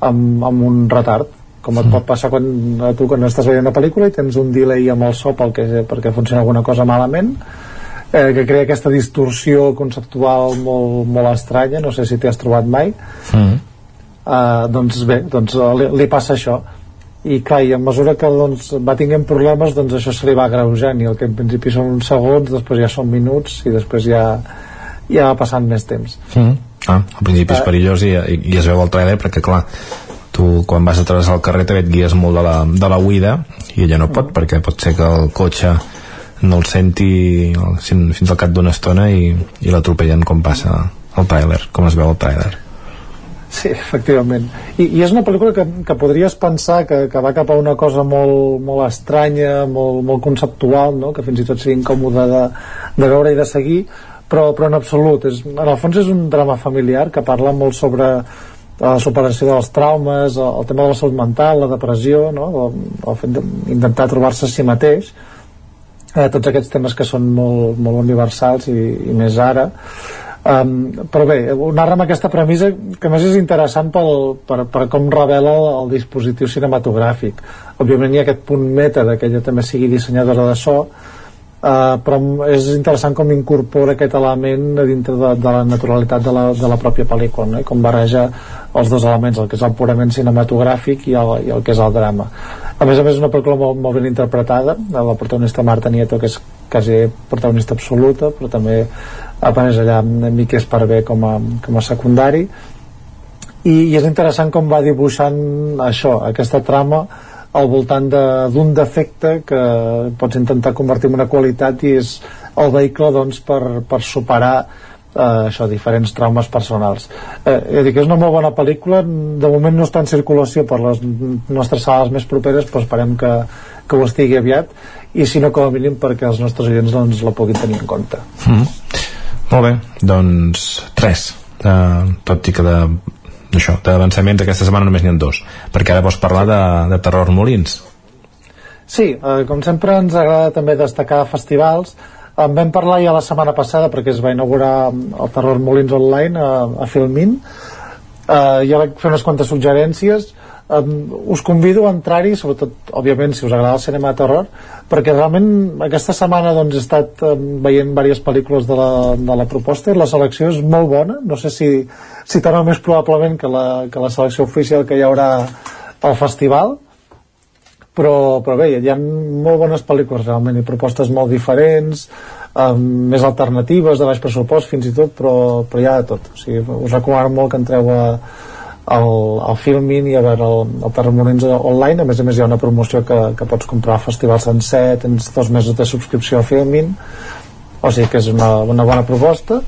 Speaker 53: amb, amb un retard com et pot passar quan a tu quan estàs veient una pel·lícula i tens un delay amb el so pel que, perquè funciona alguna cosa malament eh, que crea aquesta distorsió conceptual molt, molt estranya no sé si t'hi has trobat mai. Mm. eh, doncs bé, doncs li, li passa això i clar, i a mesura que doncs, va tinguent problemes doncs això se li va greujant i el que en principi són uns segons després ja són minuts i després ja, ja va passant més temps
Speaker 52: mm. ah, al principi és eh. perillós i, i, i es veu el trailer perquè clar tu quan vas a travessar el carrer també et guies molt de la, de la huida i ella no pot mm. perquè pot ser que el cotxe no el senti fins al cap d'una estona i, i l'atropellen com passa el trailer, com es veu el trailer
Speaker 53: Sí, efectivament. I, i és una pel·lícula que, que podries pensar que, que va cap a una cosa molt, molt estranya, molt, molt conceptual, no? que fins i tot sigui incòmode de, de veure i de seguir, però, però en absolut. És, en el fons és un drama familiar que parla molt sobre la superació dels traumes, el, el tema de la salut mental, la depressió, no? el, el fet d'intentar trobar-se a si mateix, eh, tots aquests temes que són molt, molt universals i, i més ara Um, però bé, narra amb aquesta premissa que més és interessant pel, per, per com revela el, el dispositiu cinematogràfic. Òbviament hi ha aquest punt meta de que ella també sigui dissenyadora de so uh, però és interessant com incorpora aquest element dintre de, de la naturalitat de la, de la pròpia pel·lícula no? i com barreja els dos elements el que és el purament cinematogràfic i el, i el que és el drama. A més a més és una pel·lícula molt, molt ben interpretada. La protagonista Marta Nieto que és quasi protagonista absoluta però també apareix allà Miquel Esparvé com a, com a secundari. I, i és interessant com va dibuixant això, aquesta trama al voltant d'un de, defecte que pots intentar convertir en una qualitat i és el vehicle doncs, per, per superar eh, això, diferents traumes personals. Eh, que és una molt bona pel·lícula. De moment no està en circulació per les nostres sales més properes però esperem que, que ho estigui aviat. I si no com a mínim perquè els nostres oients doncs, la puguin tenir en compte. Mm.
Speaker 52: Molt bé, doncs res uh, tot i que de d'avançaments aquesta setmana només n'hi ha dos perquè ara vols parlar de, de Terror Molins.
Speaker 53: Sí, eh, com sempre ens agrada també destacar festivals. En vam parlar ja la setmana passada perquè es va inaugurar el Terror Molins online a, a Filmin. Eh, ja vaig fer unes quantes suggerències um, us convido a entrar-hi sobretot, òbviament, si us agrada el cinema de terror perquè realment aquesta setmana doncs, he estat um, veient diverses pel·lícules de la, de la proposta i la selecció és molt bona. No sé si, si tant o més probablement que la, que la selecció oficial que hi haurà al festival. Però, però bé, hi ha molt bones pel·lícules realment i propostes molt diferents um, més alternatives de baix pressupost fins i tot però, però hi ha de tot. O sigui, us recomano molt que entreu a el, el Filmin i a veure el, el Terramolins online a més a més hi ha una promoció que, que pots comprar al festival sencer, tens dos mesos de subscripció a Filmin o sigui que és una, una bona proposta.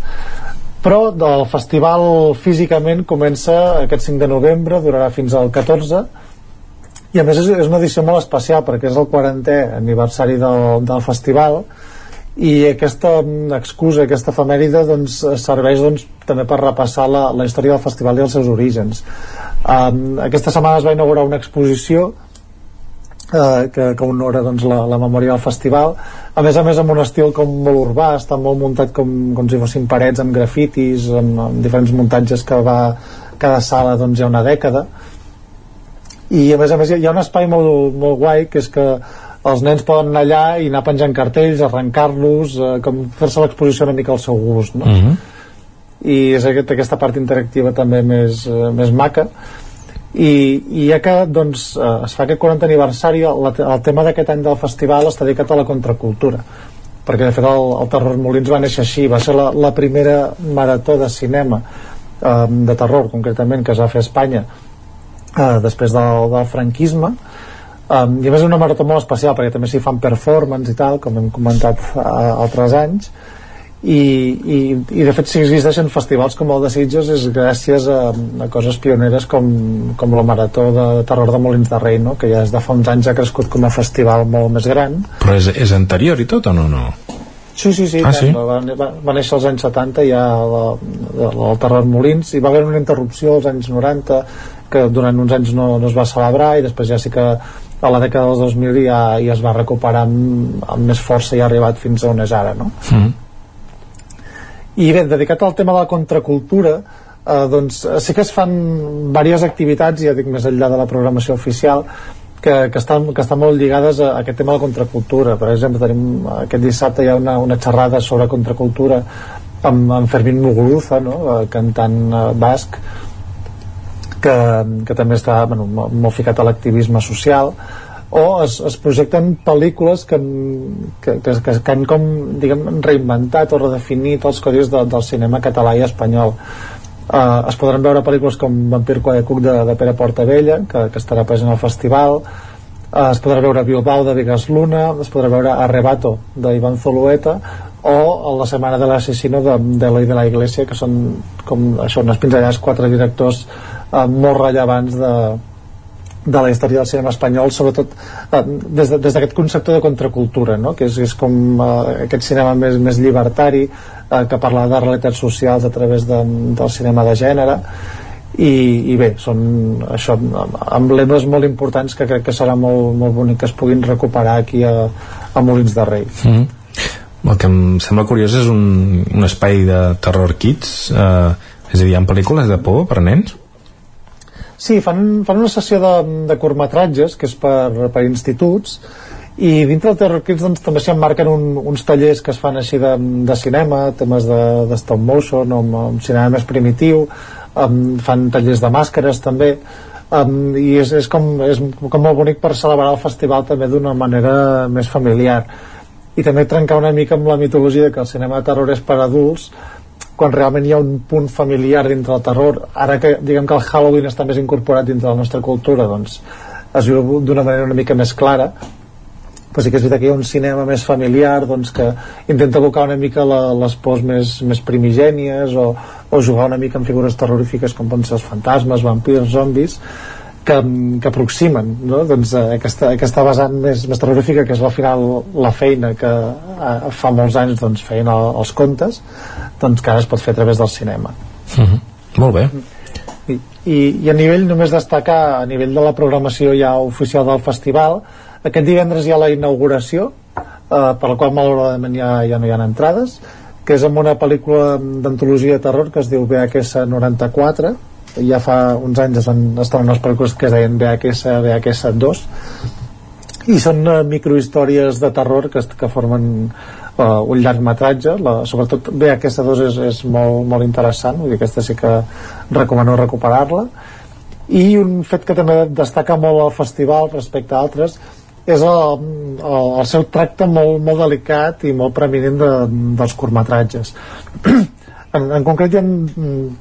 Speaker 53: Però el festival físicament comença aquest 5 de novembre durarà fins al 14 i a més és, és una edició molt especial perquè és el 40è aniversari del, del festival i aquesta excusa, aquesta efemèride doncs, serveix doncs, també per repassar la, la història del festival i els seus orígens. Um, aquesta setmana es va inaugurar una exposició uh, que, que honora doncs, la, la memòria del festival. A més a més amb un estil com molt urbà està molt muntat com, com si fossin parets amb grafitis, amb, amb diferents muntatges que va cada sala doncs, hi ha una dècada. I a més a més hi ha un espai molt, molt guai que és que els nens poden anar allà i anar penjant cartells, arrencar-los, eh, com fer-se l'exposició una mica al seu gust, no? Uh mhm. -huh. I és aquest, aquesta part interactiva també més, eh, més maca. I, i ja que doncs, eh, es fa aquest 40 aniversari, el, el tema d'aquest any del festival està dedicat a la contracultura perquè de fet el, el Terror Molins va néixer així, va ser la, la primera marató de cinema eh, de terror concretament que es va fer a Espanya eh, després del, del franquisme Um, I a més és una marató molt especial perquè també s'hi fan performance i tal, com hem comentat uh, altres anys i, i, i de fet si existeixen festivals com el de Sitges és gràcies a, a coses pioneres com, com la Marató de Terror de Molins de Rei no? que ja des de fa uns anys ha crescut com a festival molt més gran
Speaker 52: Però és, és anterior i tot o no? no?
Speaker 53: Sí, sí, sí,
Speaker 52: ah, sí?
Speaker 53: Va, va, va néixer als anys 70 ja el Terror Molins i va haver una interrupció als anys 90 que durant uns anys no, no es va celebrar i després ja sí que a la dècada dels 2000 ja, ja es va recuperar amb, amb més força i ha arribat fins a on és ara no? Mm. i bé, dedicat al tema de la contracultura eh, doncs sí que es fan diverses activitats, ja dic més enllà de la programació oficial que, que, estan, que estan molt lligades a aquest tema de la contracultura per exemple, tenim aquest dissabte hi ha una, una xerrada sobre contracultura amb, amb Fermín Muguruza no? Eh, cantant eh, basc que, que també està bueno, molt, ficat a l'activisme social o es, es projecten pel·lícules que, que, que, que, han com diguem, reinventat o redefinit els codis de, del cinema català i espanyol. Uh, es podran veure pel·lícules com Vampir Cuc de, de Pere Portavella que, que estarà present al festival. Uh, es podrà veure Bilbao de Vigas Luna es podrà veure Arrebato d'Ivan Zulueta o La setmana de l'assassino de, de l'Oi de la Iglesia que són com això, unes pinzellades quatre directors uh, molt rellevants de, de la història del cinema espanyol, sobretot eh, des d'aquest de, concepte de contracultura, no? que és, és com eh, aquest cinema més, més llibertari, eh, que parla de realitats socials a través de, del cinema de gènere, i, i bé, són això, emblemes molt importants que crec que serà molt, molt bonic que es puguin recuperar aquí a, a Molins de Rei. Mm -hmm.
Speaker 52: El que em sembla curiós és un, un espai de terror kids, eh, és a dir, hi ha pel·lícules de por per nens?
Speaker 53: Sí, fan, fan una sessió de, de curtmetratges, que és per, per instituts, i dintre del Terror Kids doncs, també s'hi emmarquen un, uns tallers que es fan així de, de cinema, temes de, de stop motion, o amb cinema més primitiu, um, fan tallers de màscares també, um, i és, és, com, és com molt bonic per celebrar el festival també d'una manera més familiar. I també trencar una mica amb la mitologia que el cinema de terror és per adults, quan realment hi ha un punt familiar dintre del terror ara que diguem que el Halloween està més incorporat dintre la nostra cultura doncs es viu d'una manera una mica més clara però sí que és veritat que hi ha un cinema més familiar doncs, que intenta evocar una mica la, les pors més, més primigènies o, o jugar una mica amb figures terrorífiques com poden ser els fantasmes, vampirs, zombis que, que aproximen no? doncs, eh, aquesta, aquesta vessant més, més terrorífica que és al final la feina que eh, fa molts anys doncs, feien el, els contes doncs que ara es pot fer a través del cinema
Speaker 52: mhm. -huh. molt bé
Speaker 53: I, i, i a nivell només destacar a nivell de la programació ja oficial del festival aquest divendres hi ha la inauguració eh, per la qual malauradament ja, ja no hi ha entrades que és amb una pel·lícula d'antologia de terror que es diu VHS 94 ja fa uns anys es van estar unes pel·lícules que es deien VHS, VHS 2 i són uh, microhistòries de terror que, que formen uh, un llargmetratge. La, sobretot VHS 2 és, és molt, molt interessant vull dir, aquesta sí que recomano recuperar-la. I un fet que també destaca molt al festival respecte a altres és el, el, el seu tracte molt, molt delicat i molt preeminent de, dels curtmetratges. En, en concret hi ha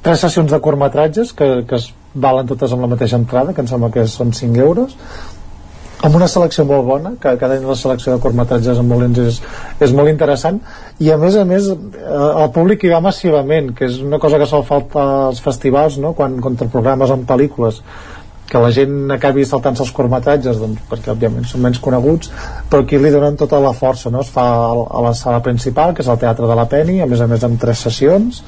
Speaker 53: tres sessions de curtmetratges que, que es valen totes amb la mateixa entrada que em sembla que són 5 euros amb una selecció molt bona que cada any la selecció de curtmetratges en Molins és, és molt interessant i a més a més eh, el públic hi va massivament que és una cosa que sol faltar als festivals no? quan contraprogrames en pel·lícules que la gent acabi saltant-se els curtmetratges doncs, perquè òbviament són menys coneguts però aquí li donen tota la força no? es fa a la sala principal que és el Teatre de la Peni a més a més amb tres sessions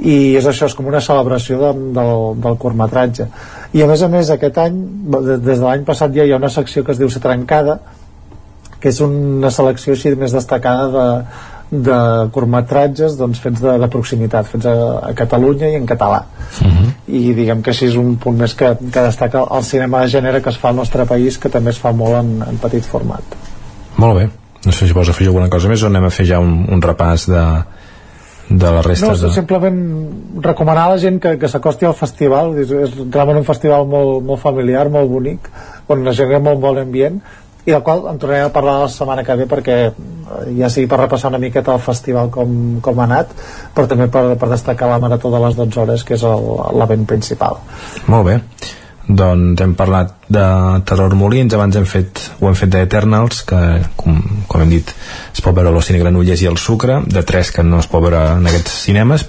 Speaker 53: i és això, és com una celebració de, del, del curtmetratge i a més a més aquest any des de l'any passat ja hi ha una secció que es diu Ser Trencada que és una selecció així més destacada de, de curtmetratges doncs, fets de, de proximitat, fets a, a Catalunya i en català. Uh mhm. -huh. I diguem que així és un punt més que, que destaca el cinema de gènere que es fa al nostre país, que també es fa molt en, en petit format.
Speaker 52: Molt bé. No sé si vols afegir alguna cosa més o anem a fer ja un, un repàs de, de les restes
Speaker 53: no,
Speaker 52: de...
Speaker 53: simplement recomanar a la gent que, que s'acosti al festival. És, és realment un festival molt, molt familiar, molt bonic on la gent molt bon ambient i del qual en tornarem a parlar la setmana que ve perquè eh, ja sigui per repassar una miqueta el festival com, com ha anat però també per, per destacar la marató de les 12 hores que és l'event principal.
Speaker 52: Molt bé doncs hem parlat de Terror Molins abans hem fet, ho hem fet d'Eternals que com, com hem dit es pot veure l'Ocine Granollers i el Sucre de tres que no es pot veure en aquests cinemes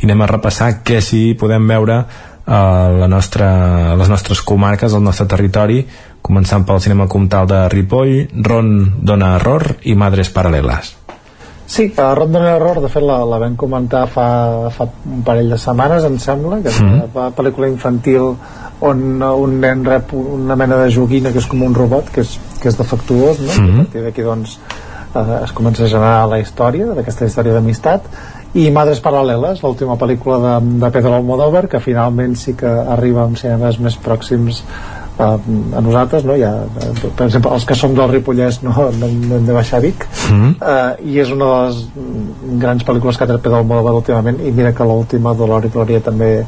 Speaker 52: i anem a repassar què sí podem veure a, la nostra, a les nostres comarques, al nostre territori començant pel cinema comtal de Ripoll, Ron dona error i Madres paral·leles.
Speaker 53: Sí, a Ron dona error, de fet la, la vam comentar fa, fa un parell de setmanes, em sembla, que és mm. una pel·lícula infantil on un nen rep una mena de joguina que és com un robot, que és, que és defectuós, no? Mm. I a partir d'aquí, doncs, eh, es comença a generar la història, d'aquesta història d'amistat, i Madres Paral·leles, l'última pel·lícula de, de Pedro Almodóvar, que finalment sí que arriba amb cinemes més pròxims a, a nosaltres no? ja, per exemple els que som del Ripollès no, no, no hem de baixar a Vic mm -hmm. uh, i és una de les grans pel·lícules que ha tret Pedro Almodóvar últimament i mira que l'última Dolor i Glòria també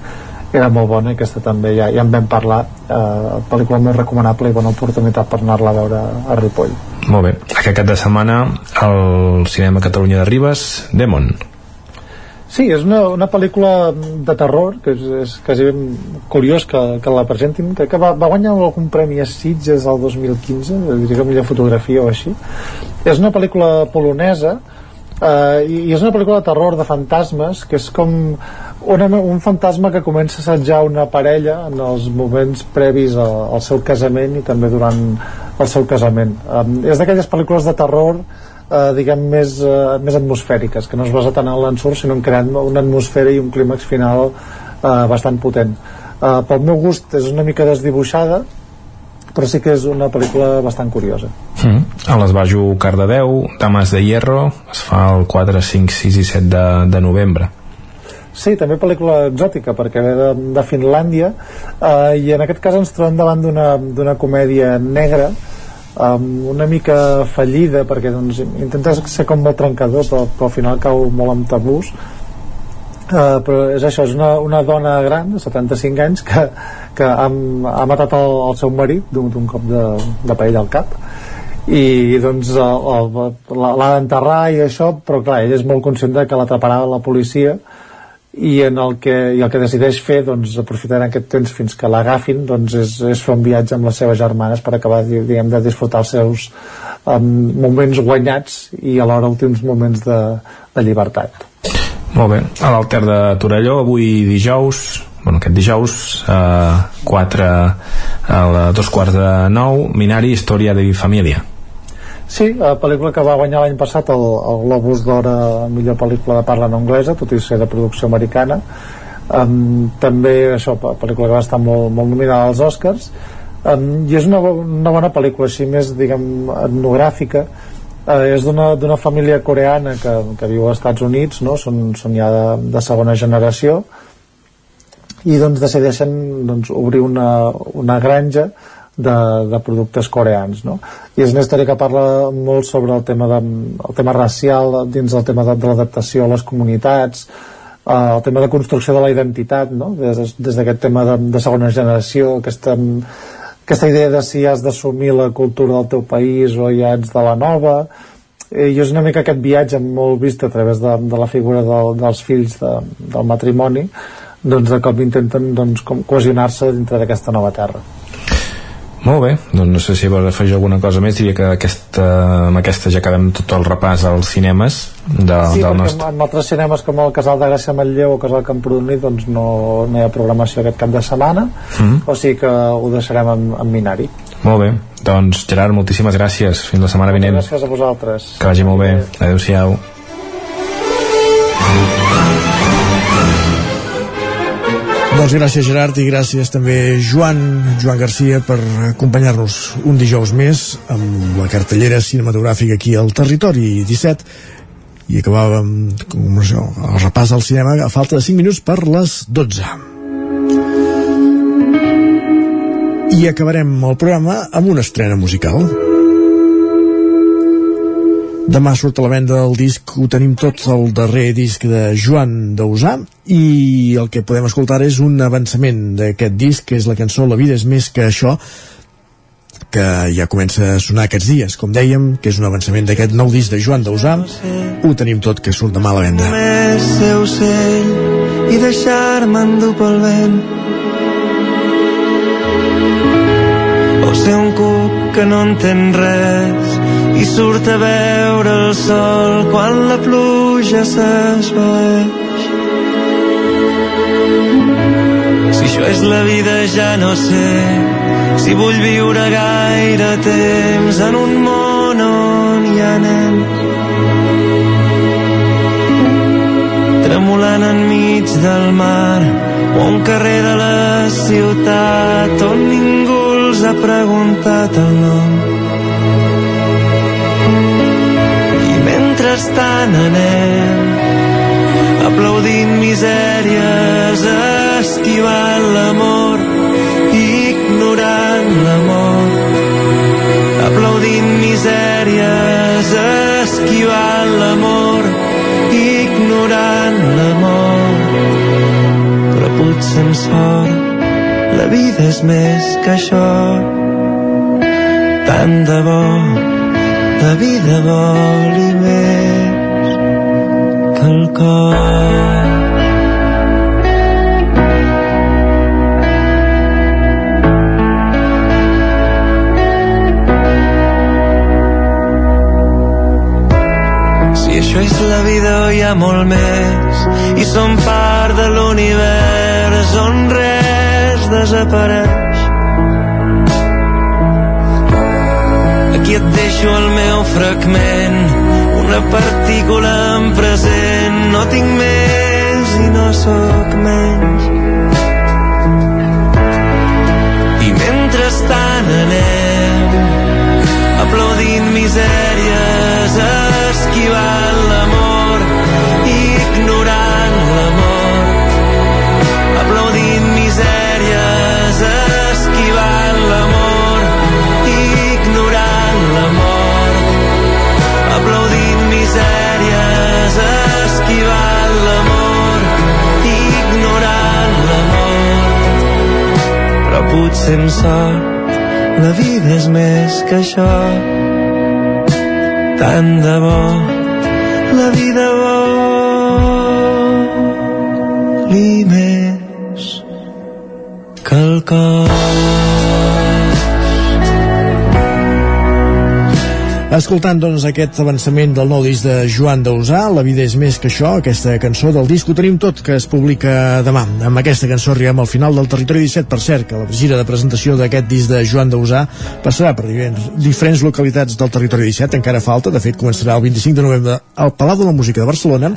Speaker 53: era molt bona i aquesta també ja, ja en vam parlar eh, pel·lícula molt recomanable i bona oportunitat per anar-la a veure a Ripoll.
Speaker 52: Molt bé, aquest cap de setmana al Cinema Catalunya de Ribes Demon.
Speaker 53: Sí, és una, una pel·lícula de terror que és, és quasi curiós que, que la presentin que, que va, va guanyar algun premi a Sitges el 2015 diria que millor fotografia o així. És una pel·lícula polonesa eh, i, i és una pel·lícula de terror de fantasmes que és com una, un fantasma que comença a assetjar una parella en els moments previs a, al seu casament i també durant el seu casament. Um, és d'aquelles pel·lícules de terror eh, diguem més, eh, més atmosfèriques que no es basa tant en l'ensurt sinó en crear una atmosfera i un clímax final eh, bastant potent. Eh, pel meu gust és una mica desdibuixada però sí que és una pel·lícula bastant curiosa.
Speaker 52: Mm. a l'Esbajo Cardedeu Dames de Hierro es fa el 4, 5, 6 i 7 de, de novembre
Speaker 53: Sí, també pel·lícula exòtica perquè ve de, de Finlàndia eh, i en aquest cas ens trobem davant d'una comèdia negra um, una mica fallida perquè doncs, intenta ser com molt trencador però, però al final cau molt amb tabús. Uh, però és això, és una, una dona gran de 75 anys que, que ha, ha matat el, el seu marit d'un cop de, de paella al cap. I doncs l'ha d'enterrar i això però clar, ell és molt conscient de que l'atraparà la policia i, en el que, i el que decideix fer doncs, aprofitant aquest temps fins que l'agafin doncs, és, és fer un viatge amb les seves germanes per acabar diguem, de disfrutar els seus um, moments guanyats i alhora últims moments de, de llibertat.
Speaker 52: Molt bé, a l'Alter de Torelló avui dijous bueno, aquest dijous eh, 4 a dos quarts de 9 Minari, Història de Família
Speaker 53: Sí, la pel·lícula que va guanyar l'any passat el, el Globus d'Or millor pel·lícula de parla no anglesa, tot i ser de producció americana. Um, també això, pel·lícula que va estar molt, molt nominada als Oscars. Um, I és una, una bona pel·lícula, així més, diguem, etnogràfica. Uh, és d'una família coreana que, que viu als Estats Units, no? són, són ja de, de segona generació, i doncs decideixen doncs, obrir una, una granja de, de productes coreans no? i és una història que parla molt sobre el tema, de, el tema racial dins el tema de, de l'adaptació a les comunitats eh, el tema de construcció de la identitat no? des, d'aquest tema de, de segona generació aquesta, aquesta idea de si has d'assumir la cultura del teu país o ja ets de la nova i és una mica aquest viatge molt vist a través de, de la figura del, dels fills de, del matrimoni doncs de cop intenten doncs, cohesionar-se dintre d'aquesta nova terra
Speaker 52: molt bé, doncs no sé si vols afegir alguna cosa més, diria que aquesta, amb aquesta ja acabem tot el repàs als cinemes de,
Speaker 53: sí,
Speaker 52: del
Speaker 53: nostre... en altres cinemes com el Casal de Gràcia Manlleu o Casal Camprodoni doncs no, no hi ha programació aquest cap de setmana mm. -hmm. o sigui que ho deixarem en, en Minari
Speaker 52: Molt bé, doncs Gerard, moltíssimes gràcies. Fins la setmana vinent.
Speaker 53: Gràcies a vosaltres.
Speaker 52: Que vagi molt bé, adeu-siau
Speaker 1: Doncs gràcies Gerard i gràcies també Joan, Joan Garcia per acompanyar-nos un dijous més amb la cartellera cinematogràfica aquí al Territori 17 i acabàvem com això, el repàs al cinema a falta de 5 minuts per les 12 i acabarem el programa amb una estrena musical Demà surt a la venda el disc, ho tenim tot, el darrer disc de Joan Dausà, i el que podem escoltar és un avançament d'aquest disc, que és la cançó La vida és més que això, que ja comença a sonar aquests dies, com dèiem, que és un avançament d'aquest nou disc de Joan Dausà, ho tenim tot, que surt demà a la venda.
Speaker 46: Només ser ocell i deixar-me endur pel vent. O ser un cuc que no entén res i surt a veure el sol quan la pluja s'esvaeix. Si això és la vida ja no sé si vull viure gaire temps en un món on hi ha nens tremolant enmig del mar o un carrer de la ciutat on ningú els ha preguntat el nom mentrestant anem aplaudint misèries, esquivant l'amor, ignorant l'amor. Aplaudint misèries, esquivant l'amor, ignorant l'amor. Però potser amb sort la vida és més que això tant de bo la vida voli més cor això és la vida o hi ha molt més. I som part de l'univers on res desapareix. Aquí et deixo el meu fragment una partícula en present. No tinc més i no sóc menys. I mentrestant anem aplaudint misèries esquivant l'amor ignorant l'amor l'amor ignorant l'amor. Però potser amb sort la vida és més que això. Tant de bo la vida voli més que el cor
Speaker 1: Escoltant, doncs, aquest avançament del nou disc de Joan Dausà, La vida és més que això, aquesta cançó del disc, ho tenim tot, que es publica demà. Amb aquesta cançó arribem al final del Territori 17, per cert, que la gira de presentació d'aquest disc de Joan Dausà passarà per diferents, localitats del Territori 17, encara falta, de fet començarà el 25 de novembre al Palau de la Música de Barcelona,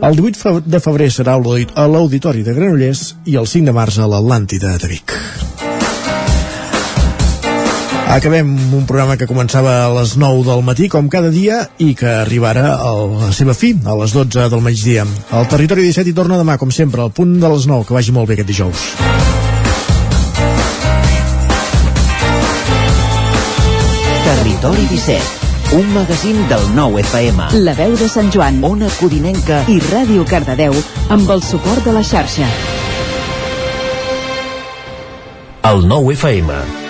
Speaker 1: el 18 de febrer serà a l'Auditori de Granollers i el 5 de març a l'Atlàntida de Vic. Acabem un programa que començava a les 9 del matí, com cada dia, i que arribarà a la seva fi, a les 12 del migdia. El Territori 17 hi torna demà, com sempre, al punt de les 9. Que vagi molt bé aquest dijous.
Speaker 26: Territori 17, un magazín del nou FM.
Speaker 39: La veu de Sant Joan,
Speaker 26: Ona Codinenca
Speaker 39: i Ràdio Cardedeu amb el suport de la xarxa.
Speaker 57: El nou FM